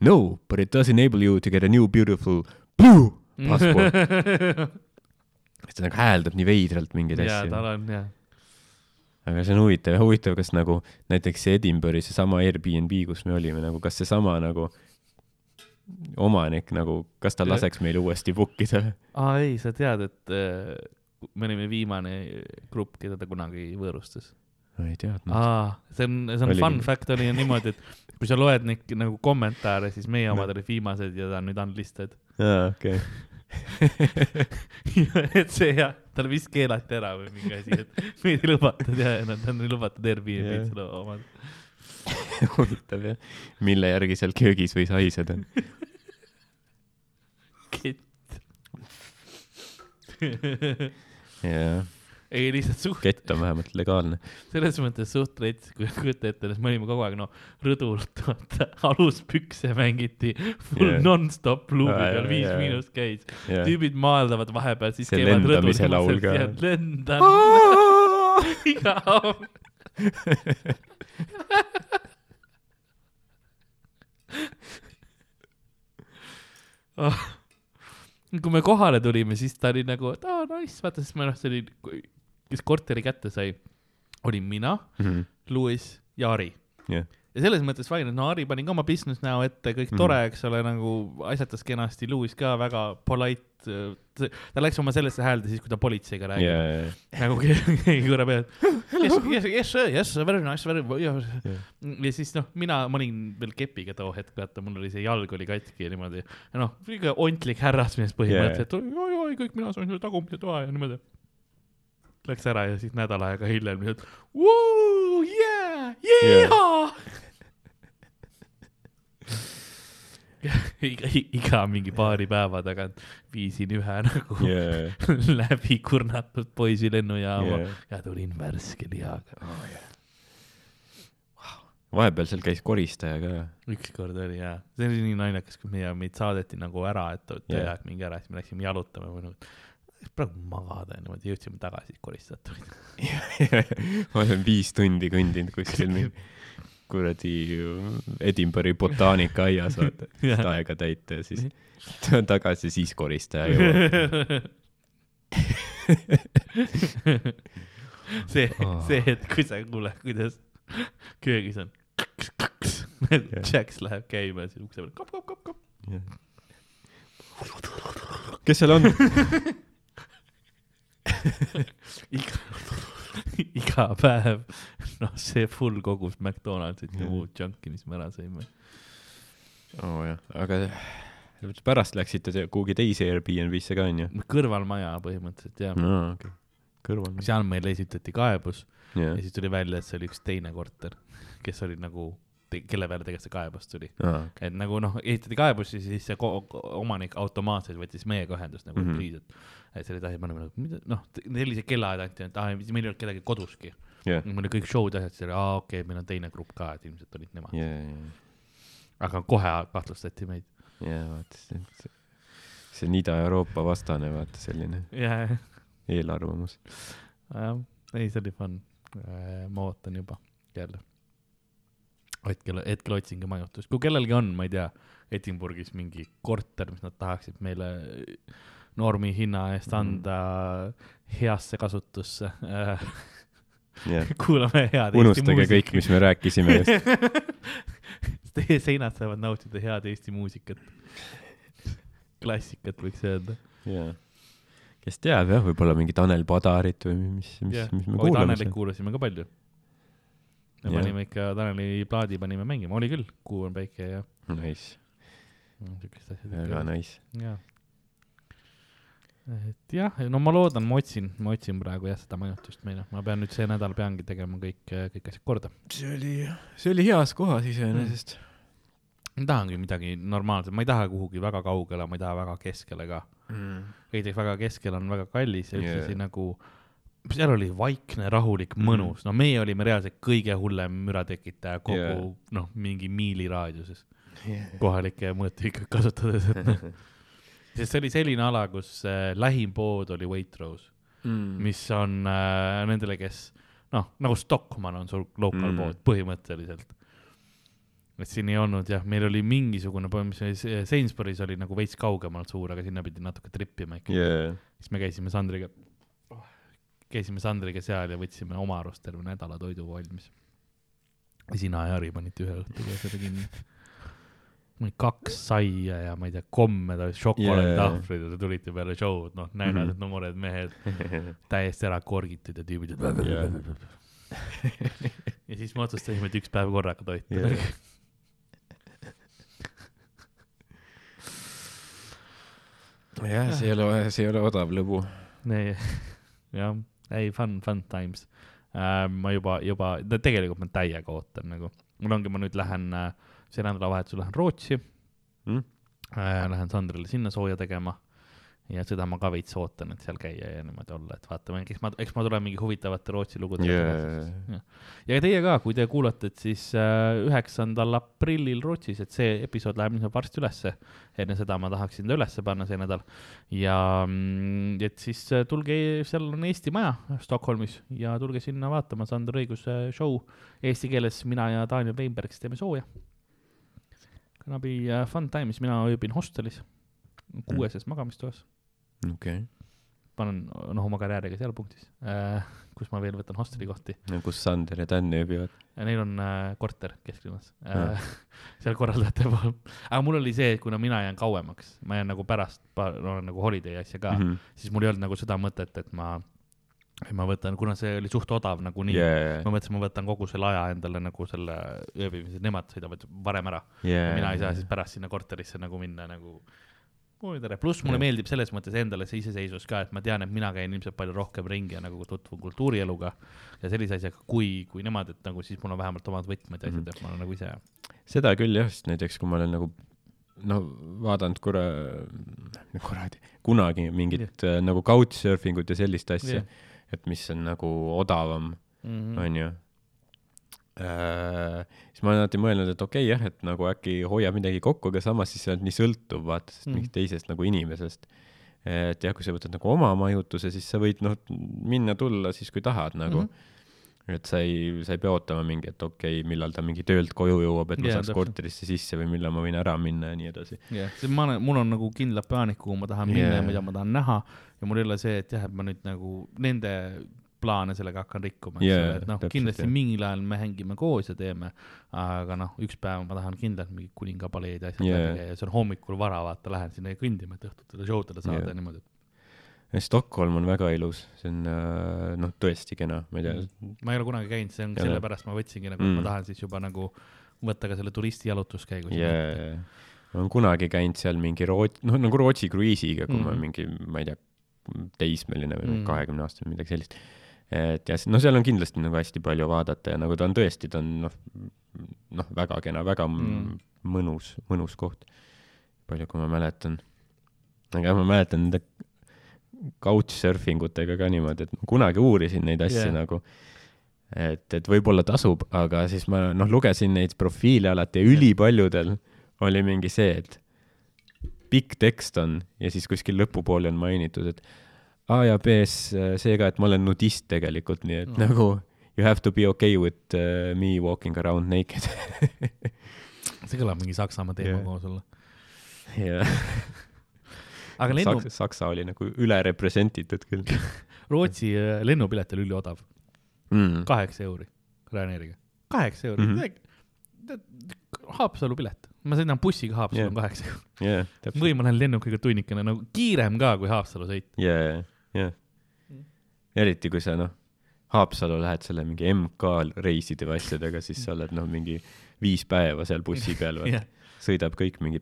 No, but it does enable you to get a new beautiful blue passport. siis ta nagu hääldab nii veidralt mingeid jaa, asju. tal on jah. aga see on huvitav, huvitav, kas nagu näiteks see Edinburgh'i seesama Airbnb, kus me olime nagu, kas seesama nagu omanik nagu, kas ta laseks meil uuesti book ida? aa ei, sa tead, et äh, me olime viimane grupp, keda ta kunagi võõrustas. ma ei teadnud. aa, see on, see on Oligi. fun fact oli niimoodi, et kui sa loed neid nagu kommentaare, siis meie omad olid viimased ja ta on nüüd unlisted. aa, okei. et see jah, tal vist keelati ära või mingi asi, et meid ei lubatud ja, nad on lubatud Airbnb-d seda omad. huvitav jah, mille järgi seal köögis võis haiseda. kett. jah, ei lihtsalt suht, kett on vähemalt legaalne. selles mõttes suht rets, kui kujuta ette, me olime kogu aeg no rõdult, vaata aluspükse mängiti full yeah. nonstop luubi peal, jaa, Viis jaa. Miinust käis. jah. tüübid maaldavad vahepeal, siis See käivad rõdul. lendamise laul ka. lendan. igav. oh. Kui me kohale tulime, siis ta oli nagu, et aa nice, vaata siis me noh, see oli, kes korteri kätte sai, olin mina, Mhm. Louis ja Ari Jah. Ja selles mõttes fine, et no Harri pani ka oma business näo ette, kõik tore, eks ole, nagu asjatas kenasti, Lewis ka väga polite, ta läks oma sellesse häälde siis, kui ta politseiga räägib yeah.. jaa, nagu ke- keegi korra peal, yes, yes, yes, yes, very nice, very, ja siis noh, mina, ma olin veel kepiga too hetk, vaata, mul oli see jalg oli katki ja niimoodi. noh, kõige ontlik härrasmees põhimõtteliselt yeah., oi, oi, kõik mina sain selle tagumise toa ja niimoodi. Läks ära ja siis nädal aega hiljem lihtsalt, yeah, yeah. iga, iga mingi paari päeva tagant viisin ühe nagu jaa, läbi kurnatud poisi lennujaama jaa. ja tulin värske lihaga. vahepeal seal käis koristaja ka. ükskord oli jaa, see oli nii naljakas, kui meie, meid saadeti nagu ära, et Jaa. aeg mingi ära, siis me läksime jalutama või nagu, praegu magada ja niimoodi jõudsime tagasi koristatud. ma olen viis tundi kõndinud kuskil mingi kuradi Edinburgh'i botaanikaaias, vaata, Jah. aega täita ja siis tulen tagasi, siis koristaja jõuab. see see hetk, kui sa kuuled, kuidas köögis on kaks-kaks, Jacks läheb käima ja siis ukse peal kop-kop-kop-kop. kes seal on? iga, iga päev, noh, see full kogus McDonaldsit ja muud junk'i, mis me ära sõime. oo oh, jah, aga pärast läksite te kuhugi teise Airbnb-sse ka onju? kõrvalmaja põhimõtteliselt jah. no okay., kõrval. seal meile esitati kaebus jah ja, siis tuli välja, et see oli üks teine korter, kes oli nagu, kelle peale tegelikult see kaebus tuli. aa, et nagu noh, esitati kaebus ja siis see omanik automaatselt võttis meiega ühendust nagu mm. -hmm. pliis, et, et selle taha paneme nagu, mida, noh, sellise kellaaja anti, et aa, meil ei olnud kedagi koduski. jah, meil oli kõik show'd ja asjad, siis oli aa okei okay,, meil on teine grupp ka, et ilmselt olid nemad. ja, ja, aga kohe kahtlustati meid. ja vaata see, see on Ida-Euroopa vastane, vaata selline jah, eelarvamus. jah, ei, see oli fun. ma ootan juba jälle. hetkel, hetkel otsingi majutust, kui kellelgi on, ma ei tea, Edinburghis mingi korter, mis nad tahaksid meile normi hinna eest Mhm. anda heasse kasutusse. jah, kuulame head unustage kõik, mis me rääkisime just. Teie seinad saavad nautida head Eesti muusikat. klassikat võiks öelda. jaa. kes teab jah, võib-olla mingi Tanel Padarit või mis, mis jah, mis me oi kuulame Tanelit kuulasime ka palju. Me Jah. panime ikka Taneli plaadi panime mängima, oli küll, Kuu on päike ja Nice, siukest asja. väga nice. jaa. et jah, no ma loodan, ma otsin, ma otsin praegu jah seda majutust meile, ma pean nüüd see nädal peangi tegema kõik, kõik asjad korda. see oli, see oli heas kohas iseenesest ma tahangi midagi normaalset, ma ei taha kuhugi väga kaugele, ma ei taha väga keskele ka. mm.. esiteks väga keskel on väga kallis ja ühtlasi yeah. nagu seal oli vaikne, rahulik, mõnus, no meie olime reaalselt kõige hullem müratekitaja kogu yeah. noh, mingi miili raadiuses kohalikke mõõtühikuid kasutades, et noh, sest see oli selline ala, kus äh, lähim pood oli Waitrose, mm. mis on äh, nendele, kes noh, nagu Stockmann on sul local Mm. mm. pood põhimõtteliselt. et siin ei olnud jah, meil oli mingisugune, põhimõtteliselt Sainsbury's oli nagu veits kaugemalt suur, aga sinna pidi natuke trippima ikka yeah.. siis me käisime Sandriga, käisime Sandriga seal ja võtsime oma arust terve nädala toidu valmis. ja sina ja Jari panite ühe õhtuga seda kinni. mingi kaks saia ja ma ei tea, komme, šokolaaditahvlid ja te tulite peale show'd, noh, näljased Mhm. noored mehed, täiesti ära korgitud ja tüübid Jaa. ja siis me otsustasime, et üks päev korraga toita Jaa. jah, see ei ole, see ei ole odav lõbu. Nee, jah, ei fun, fun times äh,. ma juba, juba, tegelikult ma täiega ootan nagu, mul ongi, ma nüüd lähen äh,, see nädalavahetusel lähen Rootsi Mm? äh,, lähen Sandrile sinna sooja tegema ja seda ma ka veits ootan, et seal käia ja niimoodi olla, et vaatame, eks ma, eks ma tulen mingi huvitavate Rootsi lugudega Yeah. ja teie ka, kui te kuulate, et siis äh, üheksandal aprillil Rootsis, et see episood läheb nüüd varsti ülesse. enne seda ma tahaksin ta ülesse panna see nädal ja mm, et siis äh, tulge, seal on Eesti Maja Stockholmis ja tulge sinna vaatama Sander Õiguse show eesti keeles, mina ja Daniel Weinberg, siis teeme sooja. Gonna be uh, fun times, mina ööbin hostelis, kuueses magamistoas, okei. ma olen noh, oma karjääriga seal punktis äh, kus ma veel võtan hosteli kohti. kus Sander ja Dan ööbivad. Neil on äh, korter kesklinnas äh,, seal korraldajate pool. aga mul oli see, et kuna mina jään kauemaks, ma jään nagu pärast, no nagu holiday asja ka mm. -hmm. siis mul ei olnud nagu seda mõtet, et ma, ma võtan, kuna see oli suht odav nagunii yeah, ma mõtlesin, ma võtan kogu selle aja endale nagu selle ööbimise, nemad sõidavad varem ära yeah, mina ei saa siis pärast sinna korterisse nagu minna nagu oi tere, pluss mulle Jah. meeldib selles mõttes endale see iseseisvus ka, et ma tean, et mina käin ilmselt palju rohkem ringi ja nagu tutvun kultuurieluga ja sellise asjaga, kui, kui nemad, et nagu siis mul on vähemalt omad võtmed ja asjad, et ma olen nagu ise. seda küll jah, sest näiteks kui ma olen nagu no vaadanud korra, kuradi, kunagi mingit yeah. nagu couchsurfing ut ja sellist asja yeah., et mis on nagu odavam, Mhm. onju. Siis ma olen alati mõelnud, et okei okay, jah, et nagu äkki hoiab midagi kokku, aga samas siis sa oled nii sõltuv vaata Mhm. mingist teisest nagu inimesest. et jah, kui sa võtad nagu oma majutuse, siis sa võid noh, minna-tulla siis, kui tahad nagu mm. -hmm. et sa ei, sa ei pea ootama mingi, et okei okay,, millal ta mingi töölt koju jõuab, et ma Jaa, saaks täpselt. korterisse sisse või millal ma võin ära minna ja nii edasi. jah, ma olen, mul on nagu kindlad plaanid, kuhu ma tahan minna Jaa. ja mida ma tahan näha ja mul ei ole see, et jah, et ma nüüd nagu nende plaane sellega hakkan rikkuma, eks Jaa, ole, et noh, kindlasti jah. mingil ajal me hängime koos ja teeme, aga noh, üks päev ma tahan kindlalt mingid kuningapaleed ja asjad Jaa. läbi käia ja see on hommikul vara, vaata, lähen sinna kõndima, et õhtuti show dele saada Jaa. ja niimoodi. Stockholm on väga ilus, see on äh, noh, tõesti kena, ma ei tea, ma ei ole kunagi käinud, see on Jaa. sellepärast ma võtsingi nagu, Mm. ma tahan siis juba nagu võtta ka selle turisti jalutuskäigu. yeah. ma olen kunagi käinud seal mingi Rootsi, noh nagu Rootsi kruiisiga, kui mm. ma mingi, ma ei tea, teismeline või Mhm. kahekümne aastane, midagi sellist. Et ja no seal on kindlasti nagu hästi palju vaadata ja nagu ta on tõesti, ta on noh, noh, väga kena, väga Mm. mõnus, mõnus koht. palju, kui ma mäletan. aga ma mäletan nende couchsurfing utega ka niimoodi, et ma kunagi uurisin neid asju Jah. yeah. nagu et, et võib-olla tasub, aga siis ma noh, lugesin neid profiile alati ja ülipaljudel oli mingi see, et pikk tekst on ja siis kuskil lõpupoole on mainitud, et A ja B-s äh, see ka, et ma olen nudist tegelikult, nii et No. no. nagu you have to be okay with uh, me walking around naked see kõlab mingi Saksamaa teema Jah. koos olla. ja aga lennu, Saksa, Saksa oli nagu üle representitud küll Rootsi äh, lennupilet oli üliodav, mm.. kaheksa euri Ryanairiga, kaheksa euri mm. -hmm. Haapsalu pilet, ma sõidan bussiga Haapsalu Jah. on kaheksa euri, jah, täpselt. või ma lähen lennukiga tunnikene nagu kiirem ka kui Haapsalu sõit. jaa, jaa. eriti kui sa noh, Haapsalu lähed selle mingi MK reiside või asjadega, siis sa oled noh, mingi viis päeva seal bussi peal, jah, sõidab kõik mingi,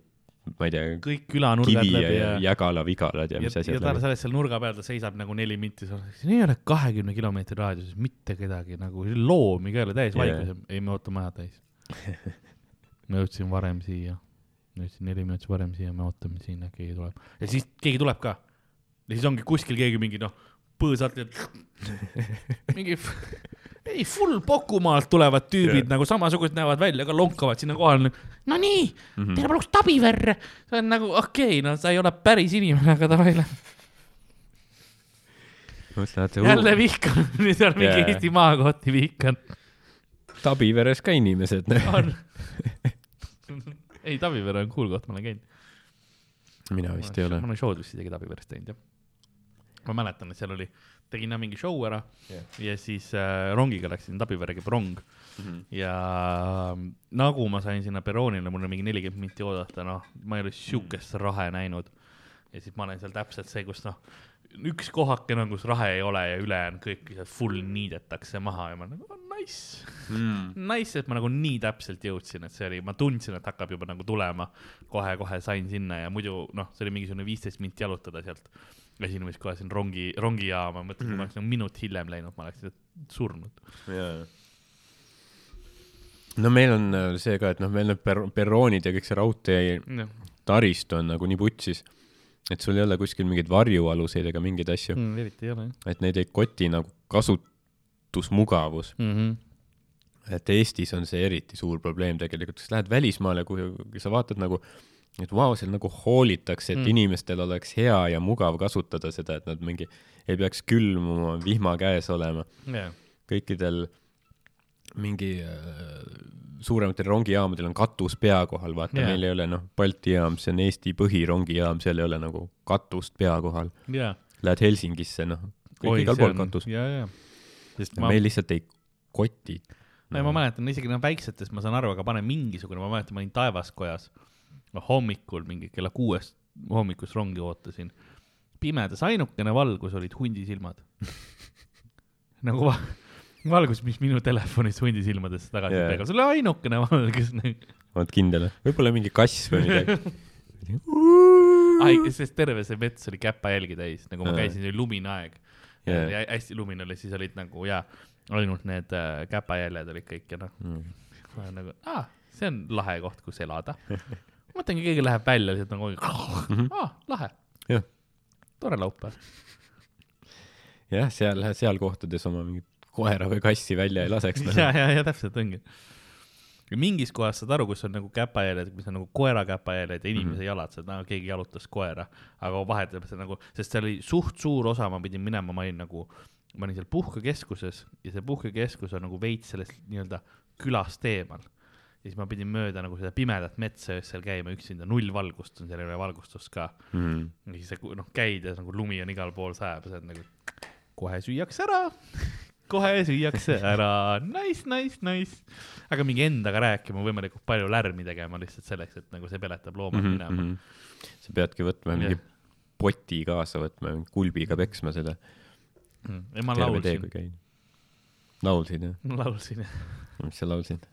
ma ei tea, kõik külanurgad ja, läbi ja ja, Jägala vigalad ja ja, mis ja asjad ta läbi. selles seal nurga peal, ta seisab nagu neli minti, siin ei ole kahekümne kilomeetri raadiuses mitte kedagi nagu, loomi ka ei ole, täis Jaa. vaikus, ei me ootame aja täis. ma jõudsin varem siia, jõudsin neli minutit varem siia, me ootame siin, keegi tuleb ja siis keegi tuleb ka. Ja siis ongi kuskil keegi mingi noh, põõsalt mingi ei full Pokumaalt tulevad tüübid Jah. nagu samasugused näevad välja, aga lonkavad sinna kohale. Nonii, Mhm. teile paluks tabiverre. see on nagu okei okay,, no sa ei ole päris inimene, aga davai lähme. mõtlen, et jälle vihkan, nüüd on mingi Jaa. Eesti maakohti vihkan. Tabiveres ka inimesed. on. ei, Tavivere on cool koht, ma olen käinud. mina vist ei ole ma. olen show'd vist isegi Tabiveres teinud, jah. Ma mäletan, et seal oli, tegin mingi show ära Jah. ja siis äh, rongiga läksin, Tabivere käib rong ja ähm, nagu ma sain sinna perroonile, mul oli mingi nelikümmend minti oodata, noh, ma ei ole siukest rahe näinud. ja siis ma olen seal täpselt see, kus noh, üks kohakene on, kus rahe ei ole ja ülejäänud kõik lihtsalt full niidetakse maha ja ma nagu oh, nice, mm.. nice, et ma nagu nii täpselt jõudsin, et see oli, ma tundsin, et hakkab juba nagu tulema kohe,. kohe-kohe sain sinna ja muidu noh, see oli mingisugune viisteist minti jalutada sealt esinemiskoha siin rongi, rongijaama, mõtlesin mm, -hmm. Mhm. ma oleks nagu minut hiljem läinud, ma oleks surnud. jaa. no meil on äh, see ka, et noh, meil need per-, perroonid ja kõik see raudtee jah taristu on nagu nii putsis, et sul ei ole kuskil mingeid varjualuseid ega mingeid asju, mm,, eriti ei ole jah et neid ei koti nagu kasutusmugavus. mm. -hmm. et Eestis on see eriti suur probleem tegelikult, kas lähed välismaale, kui kui sa vaatad nagu, et vau, seal nagu hoolitakse, et Mm. inimestel oleks hea ja mugav kasutada seda, et nad mingi ei peaks külmuma, vihma käes olema. jah, kõikidel mingi äh, suurematel rongijaamadel on katus pea kohal, vaata yeah., meil ei ole noh, Balti jaam, see on Eesti põhirongijaam, seal ei ole nagu katust pea kohal. jah, Lähed Helsingisse, noh, kõik igal pool katus. ja, ja, sest ma, meil lihtsalt ei koti. ei ma mäletan isegi noh väiksetest ma saan aru, aga pane mingisugune, ma mäletan, ma olin Taevaskojas no, hommikul mingi kella kuuest hommikust rongi ootasin. pimedas ainukene valgus olid hundisilmad. nagu va valgus, mis minu telefonis hundisilmadesse tagasi Jaa. yeah. peegeldas, see oli ainukene valgus. oled kindel? võib-olla mingi kass või midagi. ai, sest terve see mets oli käpajälgi täis, nagu ma käisin, oli lumine aeg Jaa. ja hästi lumine oli, siis olid nagu ja ainult need äh, käpajäljed olid kõik ja noh, Mm. nagu, aa, see on lahe koht, kus elada. mõtlengi, keegi läheb välja lihtsalt nagu, aa, lahe, jah, tore laupäev. jah, seal, seal kohtades oma mingit koera või kassi välja ei laseks. noh. ja, ja, ja täpselt ongi. mingis kohas saad aru, kus on nagu käpajäljed, mis on nagu koera käpajäljed ja inimese mm -hmm. jalad, nagu keegi jalutas koera, aga vahepeal see nagu, sest seal oli suht suur osa, ma pidin minema, ma olin nagu, ma olin seal puhkekeskuses ja see puhkekeskus on nagu veits sellest nii-öelda külast eemal. Ja siis ma pidin mööda nagu seda pimedat metsa öösel käima üksinda, null valgust on seal, ei ole valgustust ka. mm.. ja siis sa noh, käid ja nagu lumi on igal pool sajab ja sa oled nagu, kohe süüakse ära, kohe süüakse ära, nice, nice, nice. aga mingi endaga rääkima, võimalikult palju lärmi tegema lihtsalt selleks, et nagu see peletab loomad Mm minema. -hmm. sa peadki võtma mingi Jah. poti kaasa võtma, kulbiga peksma seda ja ma tee, laulsin jah? ma laulsin, mis sa laulsid?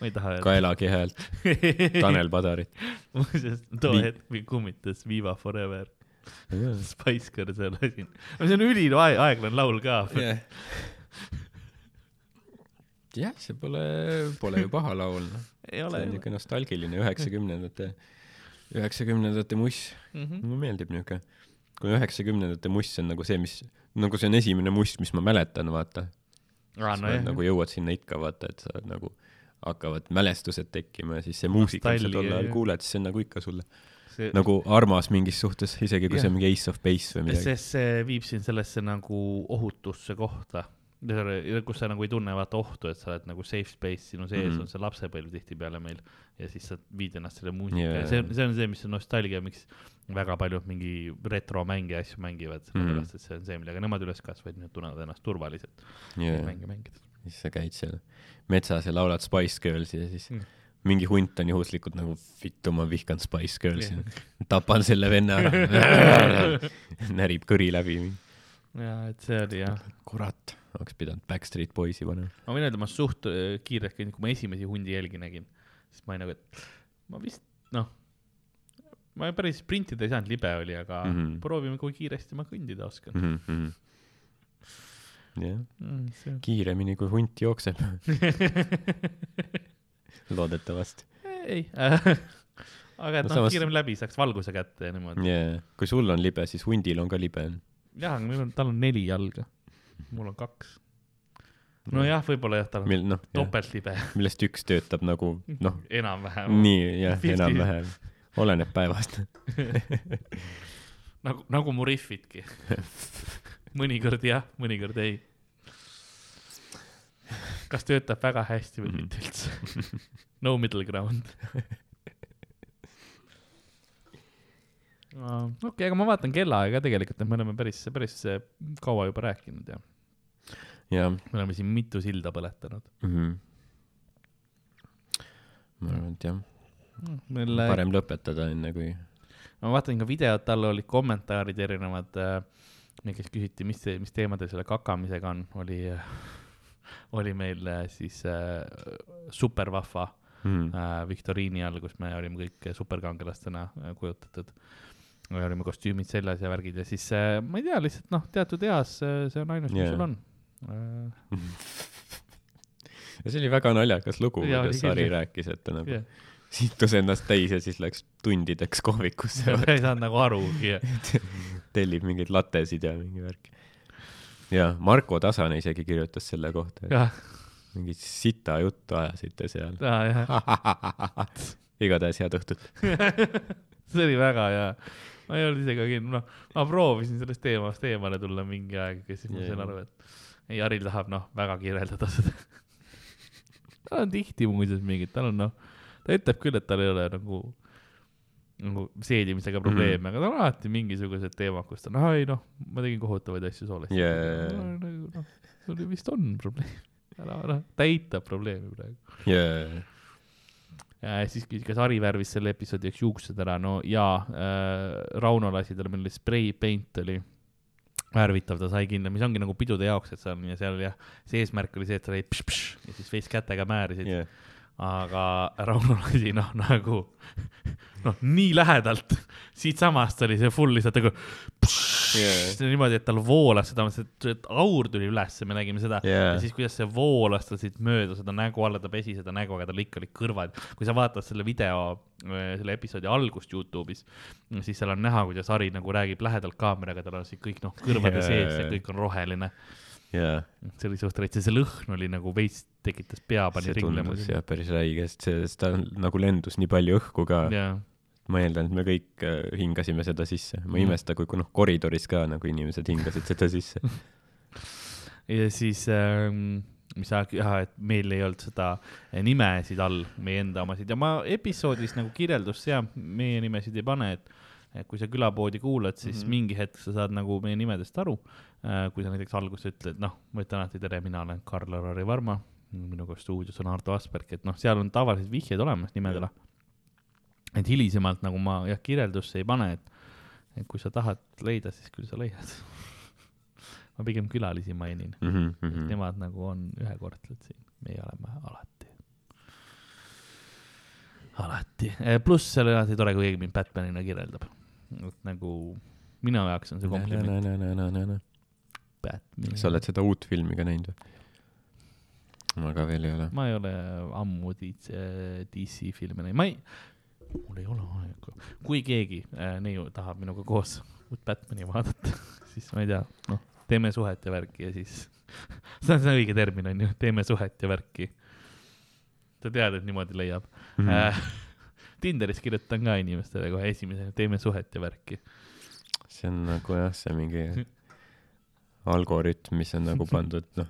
ma ei taha öelda. Kaelagi häält, Tanel Padarit. muuseas, too hetk mind kummitas Viva Forever, Spice Girls ja lasin. see on üliaeglane laul ka. jah, see pole, pole ju paha laul, noh. see on niisugune nostalgiline üheksakümnendate, üheksakümnendate muss. Mhm. mulle meeldib niisugune, kui üheksakümnendate muss on nagu see, mis, nagu see on esimene muss, mis ma mäletan, vaata. Sa nojah oled, nagu jõuad sinna ikka, vaata, et sa oled nagu, hakkavad mälestused tekkima ja siis see muusika, mis sa tol ajal jah. kuuled, siis see on nagu ikka sulle see, nagu armas mingis suhtes, isegi kui see Jah. on mingi Ace of Base või midagi. sest see viib sind sellesse nagu ohutusse kohta, kus sa nagu ei tunne vaata ohtu, et sa oled nagu safe space, sinu sees mm. -hmm. on see lapsepõlv tihtipeale meil ja siis sa viid ennast selle muusika yeah., see on, see on see, mis on nostalgia, miks väga paljud mingi retromänge ja asju mängivad, sellepärast et see on see, millega nemad üles kasvasid, nad tunnevad ennast turvaliselt yeah. mänge mängides. siis sa käid seal metsas ja laulad Spice Girlsi ja siis Mm. mm. mingi hunt on juhuslikult nagu vittu, ma vihkan Spice Girlsi yeah. tapan selle venna ära. närib kõri läbi. ja et see oli jah, kurat, oleks pidanud Backstreet Boysi panema. ma võin öelda, ma suht äh, kiirelt kui ma esimesi hundijälgi nägin, siis ma olin nagu, et ma vist noh, ma päris sprintida ei saanud, libe oli, aga mm. -hmm. proovime, kui kiiresti ma kõndida oskan mm. -hmm. jah, mm,. kiiremini kui hunt jookseb, loodetavasti ei äh, aga et No noh samas-, kiiremini läbi saaks valguse kätte ja niimoodi. yeah.. kui sul on libe, siis hundil on ka libe. jah, aga meil on, tal on neli jalga, mul on kaks. nojah, võib-olla jah, tal on noh, topeltlibe, millest üks töötab nagu noh, enam-vähem. nii jah, enam-vähem, oleneb päevast. nagu, nagu mu riffidki. mõnikord jah, mõnikord ei. kas töötab väga hästi või Mhm. mitte üldse? no middle ground. okei, aga ma vaatan kellaaega tegelikult, et me oleme päris, päris kaua juba rääkinud ja me oleme siin mitu silda põletanud. mm. -hmm. ma arvan, et jah, meil, parem lõpetada, enne kui ma vaatan ka videot, all olid kommentaarid erinevad äh,, kes küsiti, mis, mis teemadel selle kakamisega on, oli, oli meil äh, siis äh, super vahva mm.. äh, viktoriini all, kus me olime kõik superkangelastena äh, kujutatud. me olime kostüümid seljas ja värgid ja siis äh, ma ei tea, lihtsalt noh, teatud eas äh, see on ainus, mis Jaa. sul on äh,. ja see oli väga naljakas lugu, kuidas küll, Sari jah. rääkis, et ta nagu Yeah. situs ennast täis ja siis läks tundideks kohvikusse, ei saanud nagu arugi tellib mingeid latesid ja mingi värk. ja Marko Tasane isegi kirjutas selle kohta, et mingit sita juttu ajasite seal. igatahes head õhtut. see oli väga hea. ma ei olnud ise ka kindel, noh, ma proovisin sellest teemast eemale tulla mingi aeg ja siis ma sain aru, et ei, Haril tahab noh, väga kirjeldada seda. tal on tihti muuseas mingid, tal on noh, ta ütleb küll, et tal ei ole nagu, nagu seedimisega probleeme, aga tal on alati mingisugused teemad, kus ta on, ei noh, ma tegin kohutavaid asju soolesti Jaa. nagu noh, sul vist on probleem, ära, ära, ta eitab probleemi praegu. jaa, ja siis küsis, kas Harri värvis selle episoodi jaoks juuksed ära, no jaa äh,, Rauno lasi talle, meil oli spray paint oli värvitav, ta sai kindla, mis ongi nagu pidude jaoks, et seal ja seal jah, see eesmärk oli see, et sa lõid pš-pš ja siis veits kätega määrisid yeah., aga Rauno lasi noh, nagu noh, nii lähedalt, siitsamast oli see full lihtsalt nagu Jaa. niimoodi, et tal voolas seda, et aur tuli ülesse, me nägime seda Jaa. ja siis, kuidas see voolas tal siit mööda seda nägu alla, ta pesi seda nägu, aga tal ikka olid kõrvad. kui sa vaatad selle video, selle episoodi algust Youtube'is, siis seal on näha, kuidas Harri nagu räägib lähedalt kaameraga, tal on siin kõik noh, kõrvade Jaa. sees ja kõik on roheline. jaa. see oli suht räige, see lõhn oli nagu veits tekitas pea pani ringlema jah päris räige, sest ta nagu lendus nii palju õhku ka. jaa, ma eeldan, et me kõik äh, hingasime seda sisse. ma ei Mhm. imesta, kui, kui noh, koridoris ka nagu inimesed hingasid seda sisse. ja siis ähm, mis sa, jah, et meil ei olnud seda nimesid all, meie enda omasid ja ma episoodis nagu kirjeldust ja meie nimesid ei pane, et et kui sa külapoodi kuulad, siis mm. -hmm. mingi hetk sa saad nagu meie nimedest aru. kui sa näiteks alguses ütled, noh, ma ütlen alati tere, mina olen Karl-Lari Varma, minuga stuudios on Ardo Asperg, et noh, seal on tavalised vihjed olemas nimedele. et hilisemalt nagu ma jah, kirjeldusse ei pane, et, et kui sa tahad leida, siis küll sa leiad. ma pigem külalisi mainin Mhm, sest nemad nagu on ühekordsed siin, meie oleme alati, alati. pluss seal on alati tore, kui keegi mind Batmanina kirjeldab. et nagu minu jaoks on see kompliment. Batman. sa oled seda uut filmi ka näinud või? Ma ka veel ei ole. ma ei ole ammu DC, filme näinud, ma ei, mul ei ole aega. kui keegi äh, neiu tahab minuga koos uut Batman'i vaadata, siis ma ei tea, noh, teeme suhet ja värki ja siis, see on see õige termin on ju, teeme suhet ja värki. sa tead, et niimoodi leiab mm. -hmm. Tinderis kirjutan ka inimestele kohe esimesena, teeme suhet ja värki. see on nagu jah, see mingi algoritm, mis on nagu pandud, noh,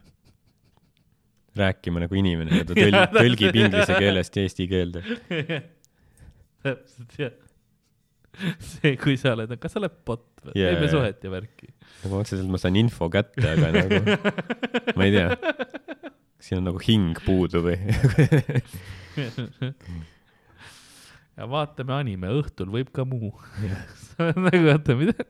rääkima nagu inimene ja ta tõl-, tõlgib inglise keelest eesti keelde. täpselt jah. see, kui sa oled, kas sa oled bot või yeah,, teeme jaa. suhet ja värki. nagu otseselt ma saan info kätte, aga nagu, ma ei tea, siin on nagu hing puudu või? ja vaatame anime, õhtul võib ka muu. nagu oota, mida?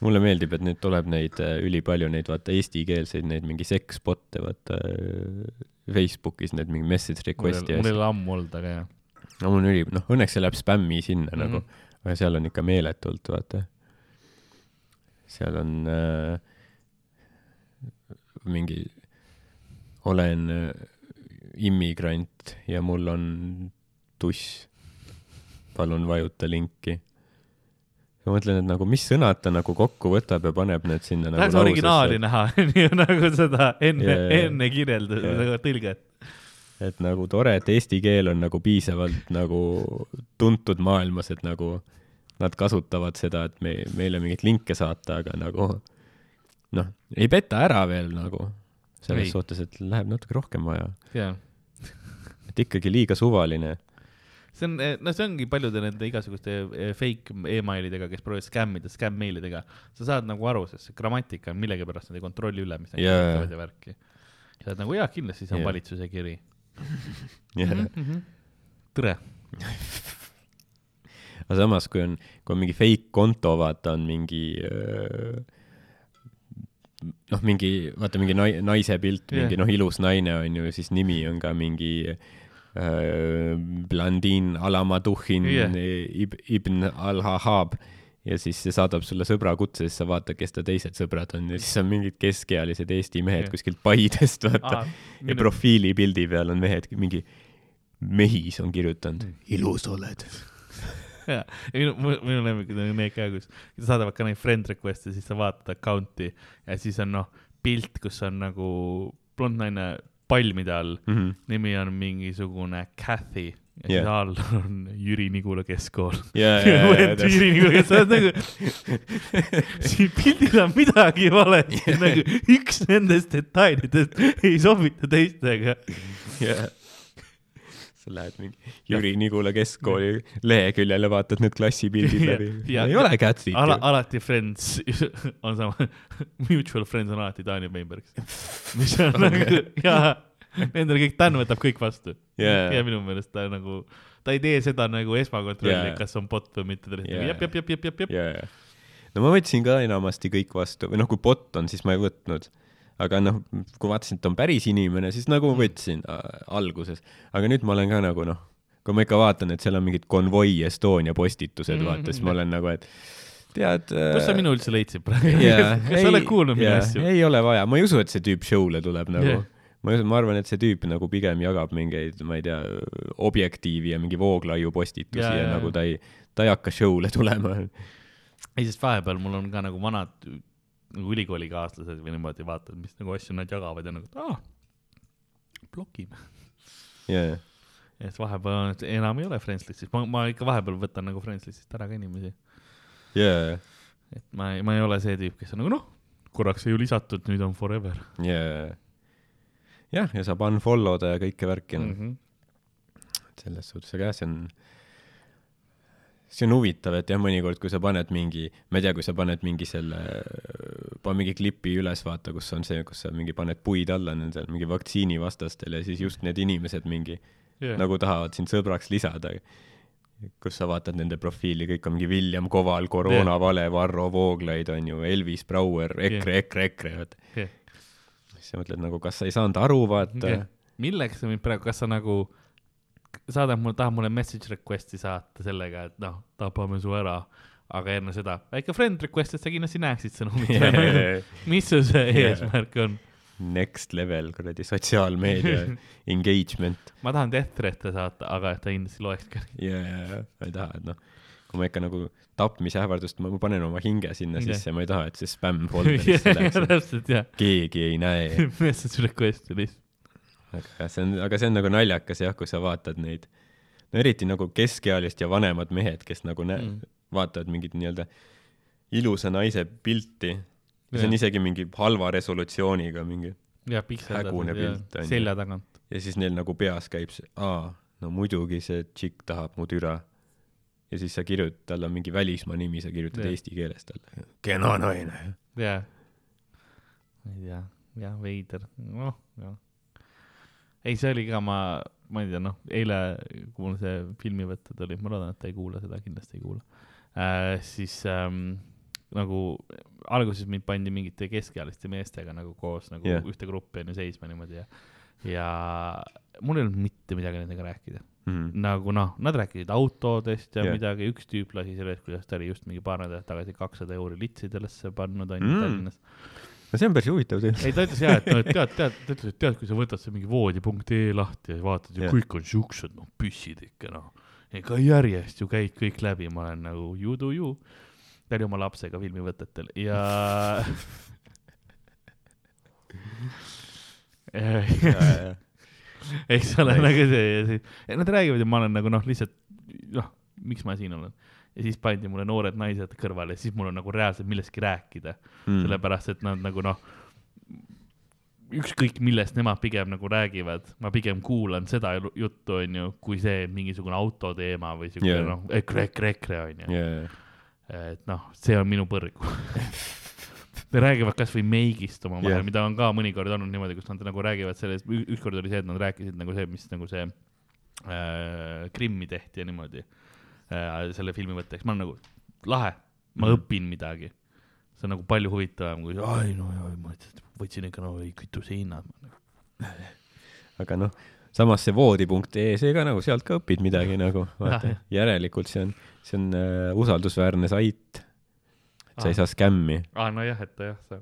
Mulle meeldib, et nüüd tuleb neid äh, ülipalju neid vaata eestikeelseid neid mingi seksbotte vaata äh, Facebookis need mingi message mul request'i ei asjad. ole ammu olnud, aga jah. no mul on üli, noh õnneks see läheb spämmi sinna mm -hmm. Mhm. nagu, aga seal on ikka meeletult, vaata. seal on äh, mingi, olen äh, immigrant ja mul on tuss. palun vajuta linki. Ma mõtlen, et nagu mis sõnad ta nagu kokku võtab ja paneb need sinna nagu tahaks originaali näha, nagu seda enne yeah, jaa. enne kirjeldust Jaa. nagu tõlget. et nagu tore, et eesti keel on nagu piisavalt nagu tuntud maailmas, et nagu nad kasutavad seda, et me, meile mingeid linke saata, aga nagu noh, ei peta ära veel nagu selles Ei. suhtes, et läheb natuke rohkem vaja, jah, et ikkagi liiga suvaline. See on, no see ongi paljude nende igasuguste eh, fake emailidega, kes proovivad skämmida, skämm-meilidega. sa saad nagu aru, sest see grammatika on millegipärast nad ei kontrolli üle, mis nad Jaa. kirjutavad ja värki. sa oled nagu jah, kindlasti see on Jaa. valitsuse kiri. aga tere. samas, kui on, kui on mingi fake konto, vaata on mingi öö, noh, mingi vaata mingi nai-, naise pilt, mingi Jah. noh, ilus naine on ju, siis nimi on ka mingi äh, Blandin Alamaduhin Jah. Ib, Ibn Al-Hahab ja siis see saadab sulle sõbrakutse, siis sa vaatad, kes ta teised sõbrad on ja siis on mingid keskealised Eesti mehed Jah. kuskilt Paidest, vaata. ja minu, profiilipildi peal on mehed, mingi mehis on kirjutanud, ilus oled. jaa, minu, minu lemmikud on need ka, kus saadavad ka neid friend request'e, siis sa vaatad account'i ja siis on noh, pilt, kus on nagu blond naine palmide all, Mhm. nimi on mingisugune Cathy ja Jah. siis all on Jüri Nigula keskkool. ja, ja täpselt. Jüri Nigula, oled nagu, siin pildil on midagi valesti, nagu üks nendest detailidest ei sobitu teistega. jah. Sa lähed mingi Jüri Nigula keskkooli leheküljele, vaatad need klassipildid Ja- läbi. ja- ei ole Catsit ala, alati Friends on sama, mutual friends on alati Taani Weinberg. mis on nagu, jaa, nendel kõik, Dan võtab kõik vastu Jaa. ja minu meelest ta nagu, ta ei tee seda nagu esmakontrolli Jaa. kas on bot või mitte, ta lihtsalt jep, jep, jep, jep, jep, ja, ja. no ma võtsin ka enamasti kõik vastu või noh, kui bot on, siis ma ei võtnud. Aga noh, kui vaatasin, et ta on päris inimene, siis nagu võtsin äh, alguses, aga nüüd ma olen ka nagu noh, kui ma ikka vaatan, et seal on mingid konvoi Estonia postitused mm, -hmm. vaata, siis ma olen nagu, et tead. kus sa minu üldse leidsid praegu jaa, kas sa oled kuulnud minu asju? ei ole vaja, ma ei usu, et see tüüp show'le tuleb nagu yeah.. ma ei usu, ma arvan, et see tüüp nagu pigem jagab mingeid, ma ei tea, Objektiivi ja mingi Vooglaiu postitusi ja, ja jaa, nagu ta ei, ta ei hakka show'le tulema. ei, sest vahepeal mul on ka nagu vanad nagu ülikoolikaaslased või niimoodi vaatad, mis nagu asju nad jagavad ja nagu, aa, blokime. jaa, ja siis vahepeal on, et enam ei ole Friendslistis, ma, ma ikka vahepeal võtan nagu Friendslisist ära ka inimesi. jaa, et ma ei, ma ei ole see tüüp, kes on nagu noh, korraks sai ju lisatud, nüüd on forever jaa. jah, ja saab unfollow da ja kõike värki mm. -hmm. selles suhtes, aga jah, see on, see on huvitav, et jah, mõnikord, kui sa paned mingi, ma ei tea, kui sa paned mingi selle, pane mingi klipi üles, vaata, kus on see, kus sa mingi paned puid alla nendel mingi vaktsiinivastastel ja siis just need inimesed mingi Yeah. nagu tahavad sind sõbraks lisada. kus sa vaatad nende profiili, kõik on mingi William Koval, Koroona Vale, Varro Vooglaid on ju, Elvis Brouer, EKRE, EKRE, EKRE, vaata. Yeah. siis sa mõtled nagu, kas sa ei saanud aru, vaata Okay. milleks sa mind praegu, kas sa nagu saadad mulle, tahad mulle message request'i saata sellega, et noh, tapame su ära, aga enne seda väike friend request, et sa kindlasti näeksid sõnumit Yeah. mis su see Yeah. eesmärk on? Next level kuradi sotsiaalmeedia engagement ma tahan death threat'e saata, aga et ta kindlasti loeks ka. ja, ja, ja ma ei taha, et noh, kui ma ikka nagu tapmisähvardust, ma ma panen oma hinge sinna Jah. sisse, ma ei taha, et see spämm folderisse läheks, täpselt jah, keegi ei näe. message request'i lihtsalt. Aga see on, aga see on nagu naljakas jah, kui sa vaatad neid, no eriti nagu keskealist ja vanemad mehed, kes nagu nä- Mm. vaatavad mingit nii-öelda ilusa naise pilti. see on Jah. isegi mingi halva resolutsiooniga mingi ja Hägune ja pilt, on ju. selja tagant. ja siis neil nagu peas käib see, aa, no muidugi see tšikk tahab mu türa. ja siis sa kirjutad, tal on mingi välismaa nimi, sa kirjutad Jah. eesti keeles talle. kena naine. jaa. ma ei tea, jah, veider, noh, jah. ei, see oli ka, ma, ma ei tea, noh, eile, kui mul see filmivõtted olid, ma loodan, et ta ei kuula seda, kindlasti ei kuula äh,. siis ähm, nagu alguses mind pandi mingite keskealiste meestega nagu koos nagu yeah. ühte gruppi onju seisma niimoodi ja, ja mul ei olnud mitte midagi nendega rääkida. Mhm. nagu noh, nad rääkisid autodest ja yeah. midagi, üks tüüp lasi sellest, kuidas ta oli just mingi paar nädalat tagasi kakssada euri litsidesse pannud onju Mm. mm. Tallinnas. No see on päris huvitav töö. ei, ta ütles jaa, et noh, et tead, tead, ta ütles, et tead, kui sa võtad see mingi voodi.ee lahti ja vaatad ja Jah. kõik on siuksed, noh, püssid ikka noh. ega järjest ju käid kõik läbi, ma olen nagu you do you. ta oli oma lapsega filmivõtetel ja eks ole nagu see ja siis, nad räägivad ja ma olen nagu noh, lihtsalt noh, miks ma siin olen. Ja siis pandi mulle noored naised kõrvale ja siis mul on nagu reaalselt millestki rääkida mm., sellepärast et nad nagu noh, ükskõik millest nemad pigem nagu räägivad, ma pigem kuulan seda ju- juttu, onju, kui see mingisugune autoteema või siuke yeah. noh, EKRE, EKRE, EKRE onju. jaa, et noh, see on minu põrgu. Nad räägivad kasvõi meigist omavahel yeah., mida on ka mõnikord olnud niimoodi, kus nad nagu räägivad sellest, ükskord oli see, et nad rääkisid nagu see, mis nagu see äh, Krimmi tehti ja niimoodi selle filmi võtteks, ma olen nagu lahe, ma mm. õpin midagi. see on nagu palju huvitavam kui, ai no ja ma võtsin ikka no ei, kütuse hinnad. aga noh, samas see voodi.ee, see ka nagu sealt ka õpid midagi nagu, vaata järelikult see on, see on äh, usaldusväärne sait. sa ei Ah. saa skämmi. aa, nojah, et ta jah, sa,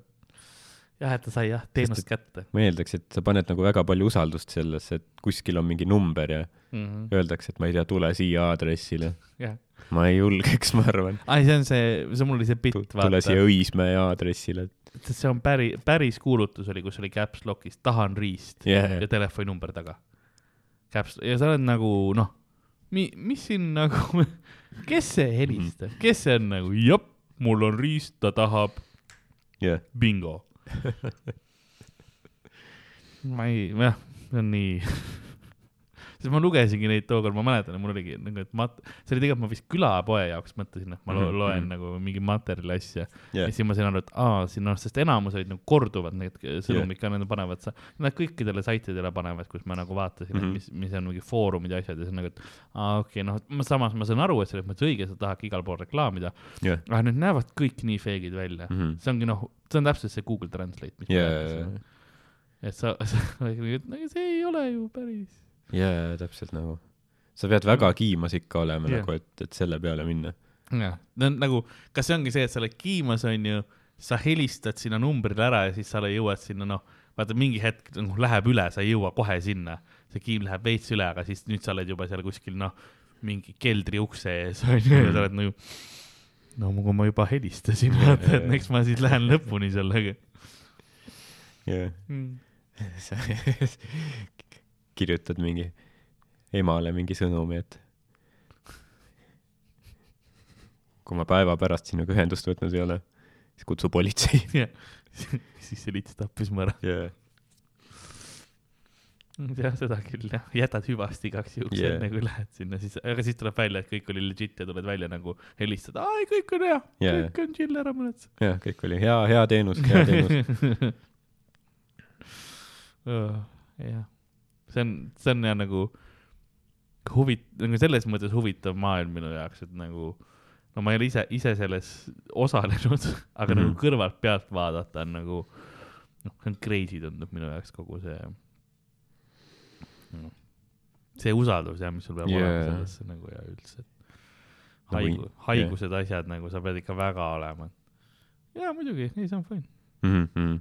jah, et ta sai jah teenust et- kätte ma eeldaks, et sa paned nagu väga palju usaldust sellesse, et kuskil on mingi number ja mm. -hmm. öeldakse, et ma ei tea, tule siia aadressile. jah, ma ei julgeks, ma arvan. ai, see on see, see mul oli see bitt, tule siia Õismäe aadressile. sest see on päris, päris kuulutus oli, kus oli caps lock'is tahan riist Yeah. ja telefoninumber taga. Caps ja sa oled nagu noh, mi-, mis siin nagu, kes see helistab, kes see on nagu, jep, mul on riist, ta tahab jah, bingo. ma ei, jah, see on nii, siis ma lugesingi neid tookord, ma mäletan, mul oligi nagu, et mat-, see oli tegelikult, ma vist külapoe jaoks mõtlesin, et ma lo Mhm, loen mhm. nagu mingi materjali asja Jah. ja siis ma sain aru, et aa, siin noh, sest enamus olid nagu korduvad need sõnumid ka, need panevad sa, nad kõikidele saitidele panevad, kus ma nagu vaatasin mm, Mhm. -hmm. mis, mis on mingi foorumid ja asjad ja siis nagu, et aa, okei okay,, noh, ma samas ma saan aru, et selles mõttes õige, sa tahadki igal pool reklaamida, jah, aga need näevad kõik nii feigid välja mm. Mhm. -hmm. see ongi noh, see on täpselt see Google Translate, mis Jaa, ma rääkisin. et sa, sa, nagu see ei ole ju päris. jaa, täpselt nagu. sa pead väga kiimas ikka olema Jah. nagu, et, et selle peale minna. jah, no nagu, kas see ongi see, et sa oled kiimas, onju, sa helistad sinna numbrile ära ja siis sa jõuad sinna, noh, vaata mingi hetk nagu läheb üle, sa ei jõua kohe sinna, see kiim läheb veits üle, aga siis nüüd sa oled juba seal kuskil, noh, mingi keldri ukse ees, onju, ja sa oled nagu, no kui ma juba helistasin, vaata, et eks ma siis lähen lõpuni sellega jah, mm. kirjutad mingi emale mingi sõnumi, et kui ma päeva pärast sinuga ühendust võtnud ei ole, siis kutsu politsei. jah, siis see lits tappis mu ära. jah, jah, seda küll jah, jätad hüvasti igaks juhuks Yeah. yeah. enne kui lähed sinna, siis, aga siis tuleb välja, et kõik oli legit ja tuled välja nagu helistad, aa ei, kõik on hea Yeah. yeah., kõik on chill ära mõned. jah, kõik oli hea, hea teenus, hea teenus. jah, see on, see on jah nagu huvit-, nagu selles mõttes huvitav maailm minu jaoks, et nagu no ma ei ole ise, ise selles osalenud, aga mm -hmm. Mhm. nagu kõrvalt pealt vaadata on nagu, noh, see on crazy tundub minu jaoks kogu see no,, see usaldus jah, mis sul peab yeah. olema sellesse nagu ja üldse. Haigu haigused yeah., asjad nagu sa pead ikka väga olema. jaa, muidugi, ei, see on fine mm. -hmm.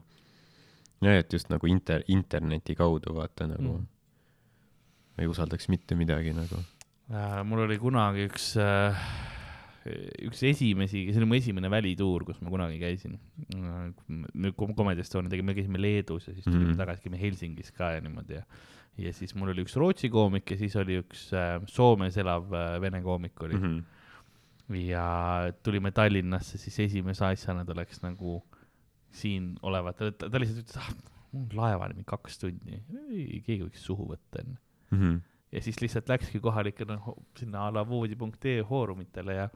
ja et just nagu inter-, interneti kaudu vaata nagu Mm. Ei usaldaks mitte midagi nagu. Äh, mul oli kunagi üks äh,, üks esimesi, see oli mu esimene välituur, kus ma kunagi käisin. nüüd kom- Comedy Estonia tegime, me käisime Leedus ja siis tulime mm. -hmm. tagasi, käime Helsingis ka ja niimoodi ja ja siis mul oli üks Rootsi koomik ja siis oli üks äh, Soomes elav äh, vene koomik oli mm. -hmm. ja tulime Tallinnasse, siis esimese asjana ta läks nagu siin olevat, ta, ta lihtsalt ütles, ah, mul on laevani mingi kaks tundi, keegi võiks suhu võtta enne Mm -hmm. ja siis lihtsalt läkski kohalike noh, sinna a la voodi.ee foorumitele ja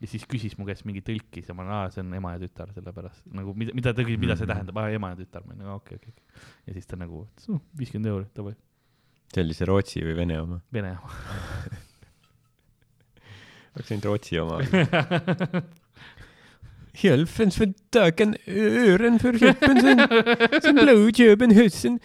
ja siis küsis mu käest mingi tõlkis ja ma olen, aa, see on ema ja tütar, sellepärast nagu mida, mida ta küsis, mida see Mhm. tähendab, aa, ema ja tütar, ma olin okei, okei, ja siis ta nagu, viiskümmend euri, davai, see oli see Rootsi või Vene oma? vene ema. oleks võinud Rootsi oma. Hjälpen för dagen, ören för hjälpen sen, sen blowjoben hösten.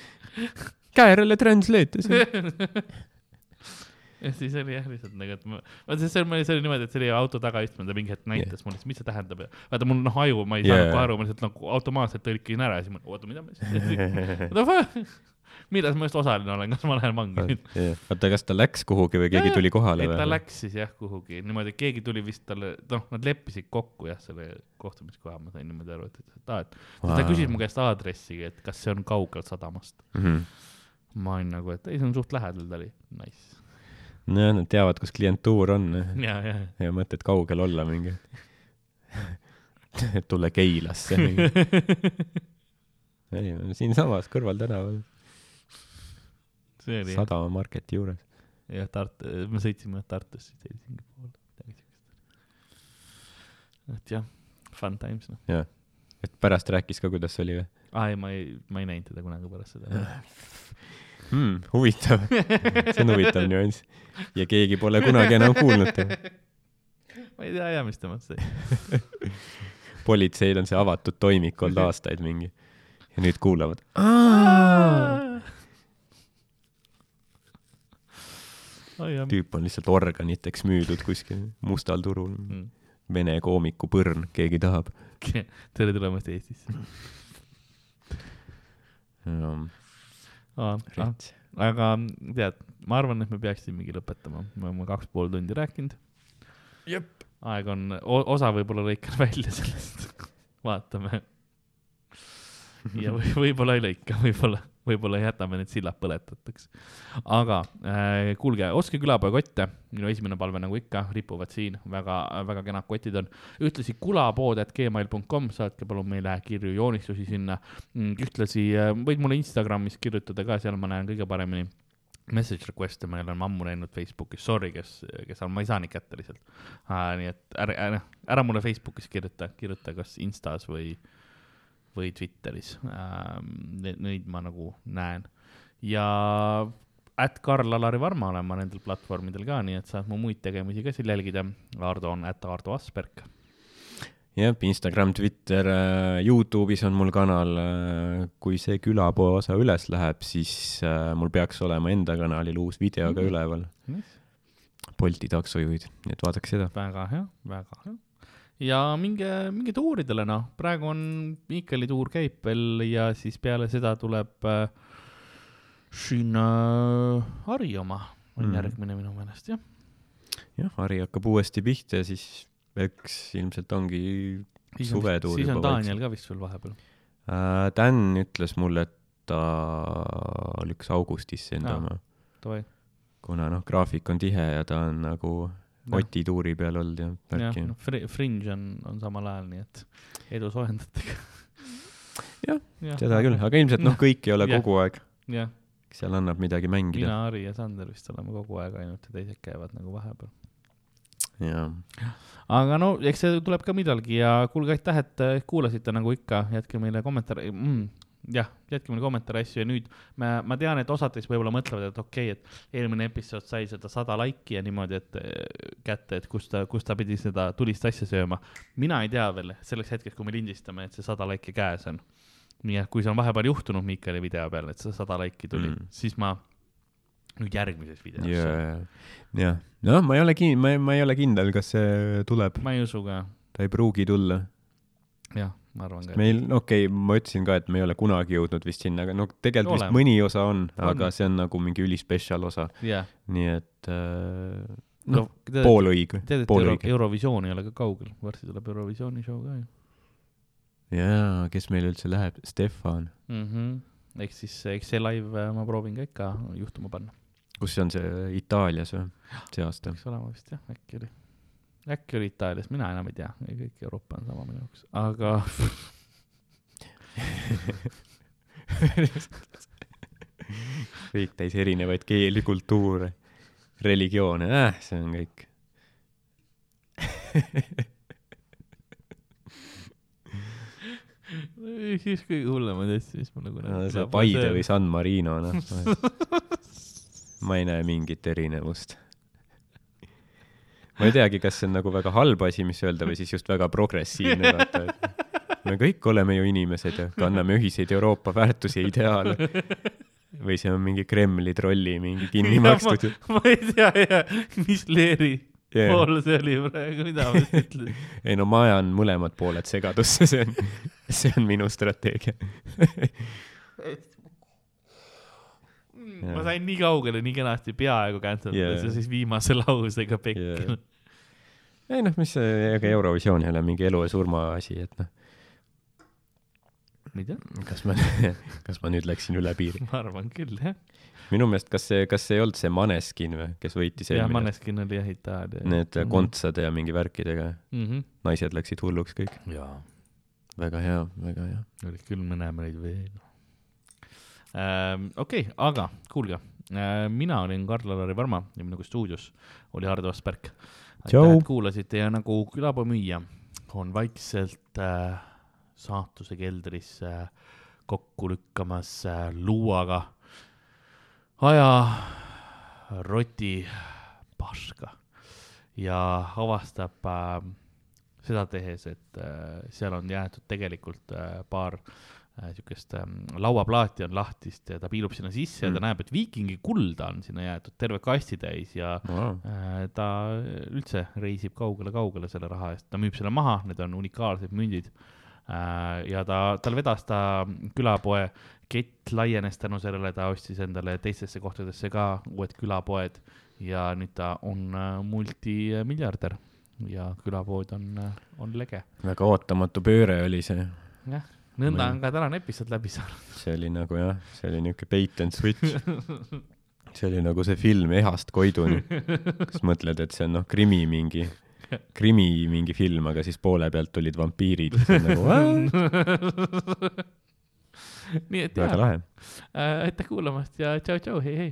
Käärele translate sen. ja siis oli jah lihtsalt nagu, et ma, vaata see oli, see oli niimoodi, et see oli auto tagaistmel, ta mingi hetk näitas mulle, mis see tähendab ja vaata mul noh aju, ma ei Yeah. saanud kohe aru, ma lihtsalt nagu automaatselt tõlkisin ära ja siis ma, oota, mida ma siis, milles ma just osaline olen, kas ma lähen vangi nüüd? oota, kas ta läks kuhugi või keegi Jaa, tuli kohale et ta või? läks siis jah kuhugi niimoodi, et keegi tuli vist talle, noh, nad leppisid kokku jah, selle kohtumiskoha, ma sain niimoodi aru, et, et aa, et wow. ta küsis mu käest aadressi, et kas see on kaugel sadamast. -hmm. Ma olin nagu, et ei, see on suht lähedal, ta oli nice. nojah, nad teavad, kus klientuur on ja, ja, ja mõtet kaugel olla mingi. tulla Keilasse. ei, siinsamas kõrval tänaval, see oli jah, Sadama Marketi juures. jah, Tartu, me sõitsime Tartusse siis Helsingi poole, midagi siukest. et jah, fun times noh. jah, et pärast rääkis ka, kuidas oli või aa ei, ma ei, ma ei näinud teda kunagi pärast seda. hmm,? huvitav, see on huvitav nüanss. ja keegi pole kunagi enam kuulnud teda. ma ei tea jah, mis temast sai. politseil on see avatud toimik olnud aastaid mingi ja nüüd kuulavad. tüüp on lihtsalt organiteks müüdud kuskil mustal turul. Mm. Vene koomiku põrn, keegi tahab tere tulemast Eestisse. um,. rets. aga tead, ma arvan, et me peaksimegi lõpetama, me oleme kaks pool tundi rääkinud. jep. aeg on, osa võib-olla lõikan välja sellest, vaatame. ja või, võib-olla ei lõika, võib-olla, võib-olla jätame need sillad põletatuks. aga äh, kuulge, ostke külapoekotte, minu esimene palve nagu ikka, ripuvad siin väga, väga kenad kotid on. ühtlasi kulapood.gmail.com, saatke palun meile kirju, joonistusi sinna. ühtlasi äh, võid mulle Instagramis kirjutada ka, seal ma näen kõige paremini message request'e ma olen ammu näinud Facebookis, sorry, kes, kes on, ma ei saa neid kätte lihtsalt uh,. nii et ära, ära, ära mulle Facebookis kirjuta, kirjuta kas Instas või, või Twitteris uh,. Neid ma nagu näen ja at Karl-Alari Varma olen ma nendel platvormidel ka, nii et saad mu muid tegemisi ka seal jälgida. Ardo on at Ardo Asperg jah, Instagram, Twitter, äh, Youtube'is on mul kanal. äh, kui see külapoe osa üles läheb, siis äh, mul peaks olema enda kanalil uus video ka Mhm. üleval. Nice. Bolti taksojuhid, nii et vaadake seda. väga hea, väga hea. Ja minge, minge tuuridele, noh, praegu on Miikali tuur käib veel ja siis peale seda tuleb äh, siin äh, Harri oma on mm. järgmine minu meelest, jah. jah, Harri hakkab uuesti pihta ja siis eks ilmselt ongi siis on, suvetuur siis on Daniel ka vist veel vahepeal. äh, Dan ütles mulle, et ta lükkas augustisse enda oma, kuna noh, graafik on tihe ja ta on nagu. Oti tuuri peal olnud ja jah, värki. noh, Fringe on, on samal ajal, nii et edu soojendajatega. Jah, seda küll, aga ilmselt noh, kõik ei ole Jah. kogu aeg, jah, seal annab midagi mängida. mina, Harri ja Sander vist oleme kogu aeg ainult ja teised käivad nagu vahepeal. jaa, aga no eks see tuleb ka millalgi ja kuulge aitäh, et kuulasite nagu ikka, jätke meile kommentaare mm,, jah, jätke meile kommentaare asju ja nüüd ma, ma tean, et osad teist võib-olla mõtlevad, et okei okay,, et eelmine episood sai seda sada laiki ja niimoodi, et äh, kätte, et kus ta, kus ta pidi seda tulist asja sööma. mina ei tea veel selleks hetkeks, kui me lindistame, et see sada laiki käes on. nii et kui see on vahepeal juhtunud Miikali video peal, et see sada laiki tuli Mm. siis ma nüüd järgmises videos jaa, jah, noh, ma ei ole kin-, ma, ma ei ole kindel, kas see tuleb, ma ei usu ka, ta ei pruugi tulla. jah, ma arvan ka. meil, okei okay,, ma ütlesin ka, et me ei ole kunagi jõudnud vist sinna, aga no tegelikult vist Oleme. mõni osa on, on, aga see on nagu mingi ülispetsial osa, jah, nii et äh, no noh, tead, pool õige, tead, et Euro. Eurovisioon ei ole ka kaugel, varsti tuleb Eurovisiooni show ka ju jaa, kes meil üldse läheb, Stefan, mm. -hmm. ehk siis, eks see live äh, ma proovin ka ikka juhtuma panna, kus see on see Itaalias või, see aasta? peaks olema vist jah, äkki oli, äkki oli Itaalias, mina enam ei tea, kõik Euroopa on sama minu jaoks, aga kõik täis erinevaid keeli, kultuure, religioone äh,, see on kõik. siis kõige hullemaid asju, mis ma nagu no,. see Paide või San Marino, noh. ma ei näe mingit erinevust. Ma ei teagi, kas see on nagu väga halb asi, mis öelda või siis just väga progressiivne, vaata, et me kõik oleme ju inimesed ja kanname ühiseid Euroopa väärtusi ja ideaale. või see on mingi Kremli trolli mingi kinni makstud. ma ei tea jah, mis leeri Yeah. pool see oli praegu, mida ma just ütlesin. ei no ma ajan mõlemad pooled segadusse, see on, see on minu strateegia. Ma sain nii kaugele nii kenasti peaaegu cancel Yeah. ja siis viimase lausega pekki Yeah. ei noh, mis see, ega Eurovisioon ei ole mingi elu ja surma asi, et noh, ma ei tea, kas ma, kas ma nüüd läksin üle piiri. ma arvan küll jah. minu meelest, kas see, kas see ei olnud see Maneskin või, kes võitis ja eelmine? Maneskin oli jah Itaalia. Need kontsade ja mingi värkidega, mm. -hmm. naised läksid hulluks kõik. jaa, väga hea, väga hea. oli küll mõnemaid veel ähm,. Okei okay,, aga kuulge äh,, mina olin Karl-Alari Varma ja minuga stuudios oli Hardo Asperg. Tšau. aitäh, et kuulasite ja nagu külapoemüüja on vaikselt äh, saatuse keldris äh, kokku lükkamas äh, luuaga aja roti paška ja avastab äh, seda tehes, et äh, seal on jäetud tegelikult äh, paar äh, siukest ähm, lauaplaati on lahtist ja ta piilub sinna sisse mm. ja ta Mm. näeb, et viikingi kulda on sinna jäetud terve kasti täis ja Wow. äh, ta üldse reisib kaugele-kaugele selle raha eest, ta müüb selle maha, need on unikaalsed mündid äh,. ja ta, tal vedas ta külapoe kett laienes tänu sellele, ta ostis endale teistesse kohtadesse ka uued külapoed ja nüüd ta on äh, multimiljardär ja külapood on, on lege. väga ootamatu pööre oli see. jah, nõnda on ka tänane episood läbi saanud. see oli nagu jah, see oli niuke bait and switch. see oli nagu see film Ehast Koiduni. kas mõtled, et see on noh, krimi mingi, krimi mingi film, aga siis poole pealt tulid vampiirid. Nagu, nii et jaa, lahe. aitäh kuulamast ja tšau-tšau, hei-hei.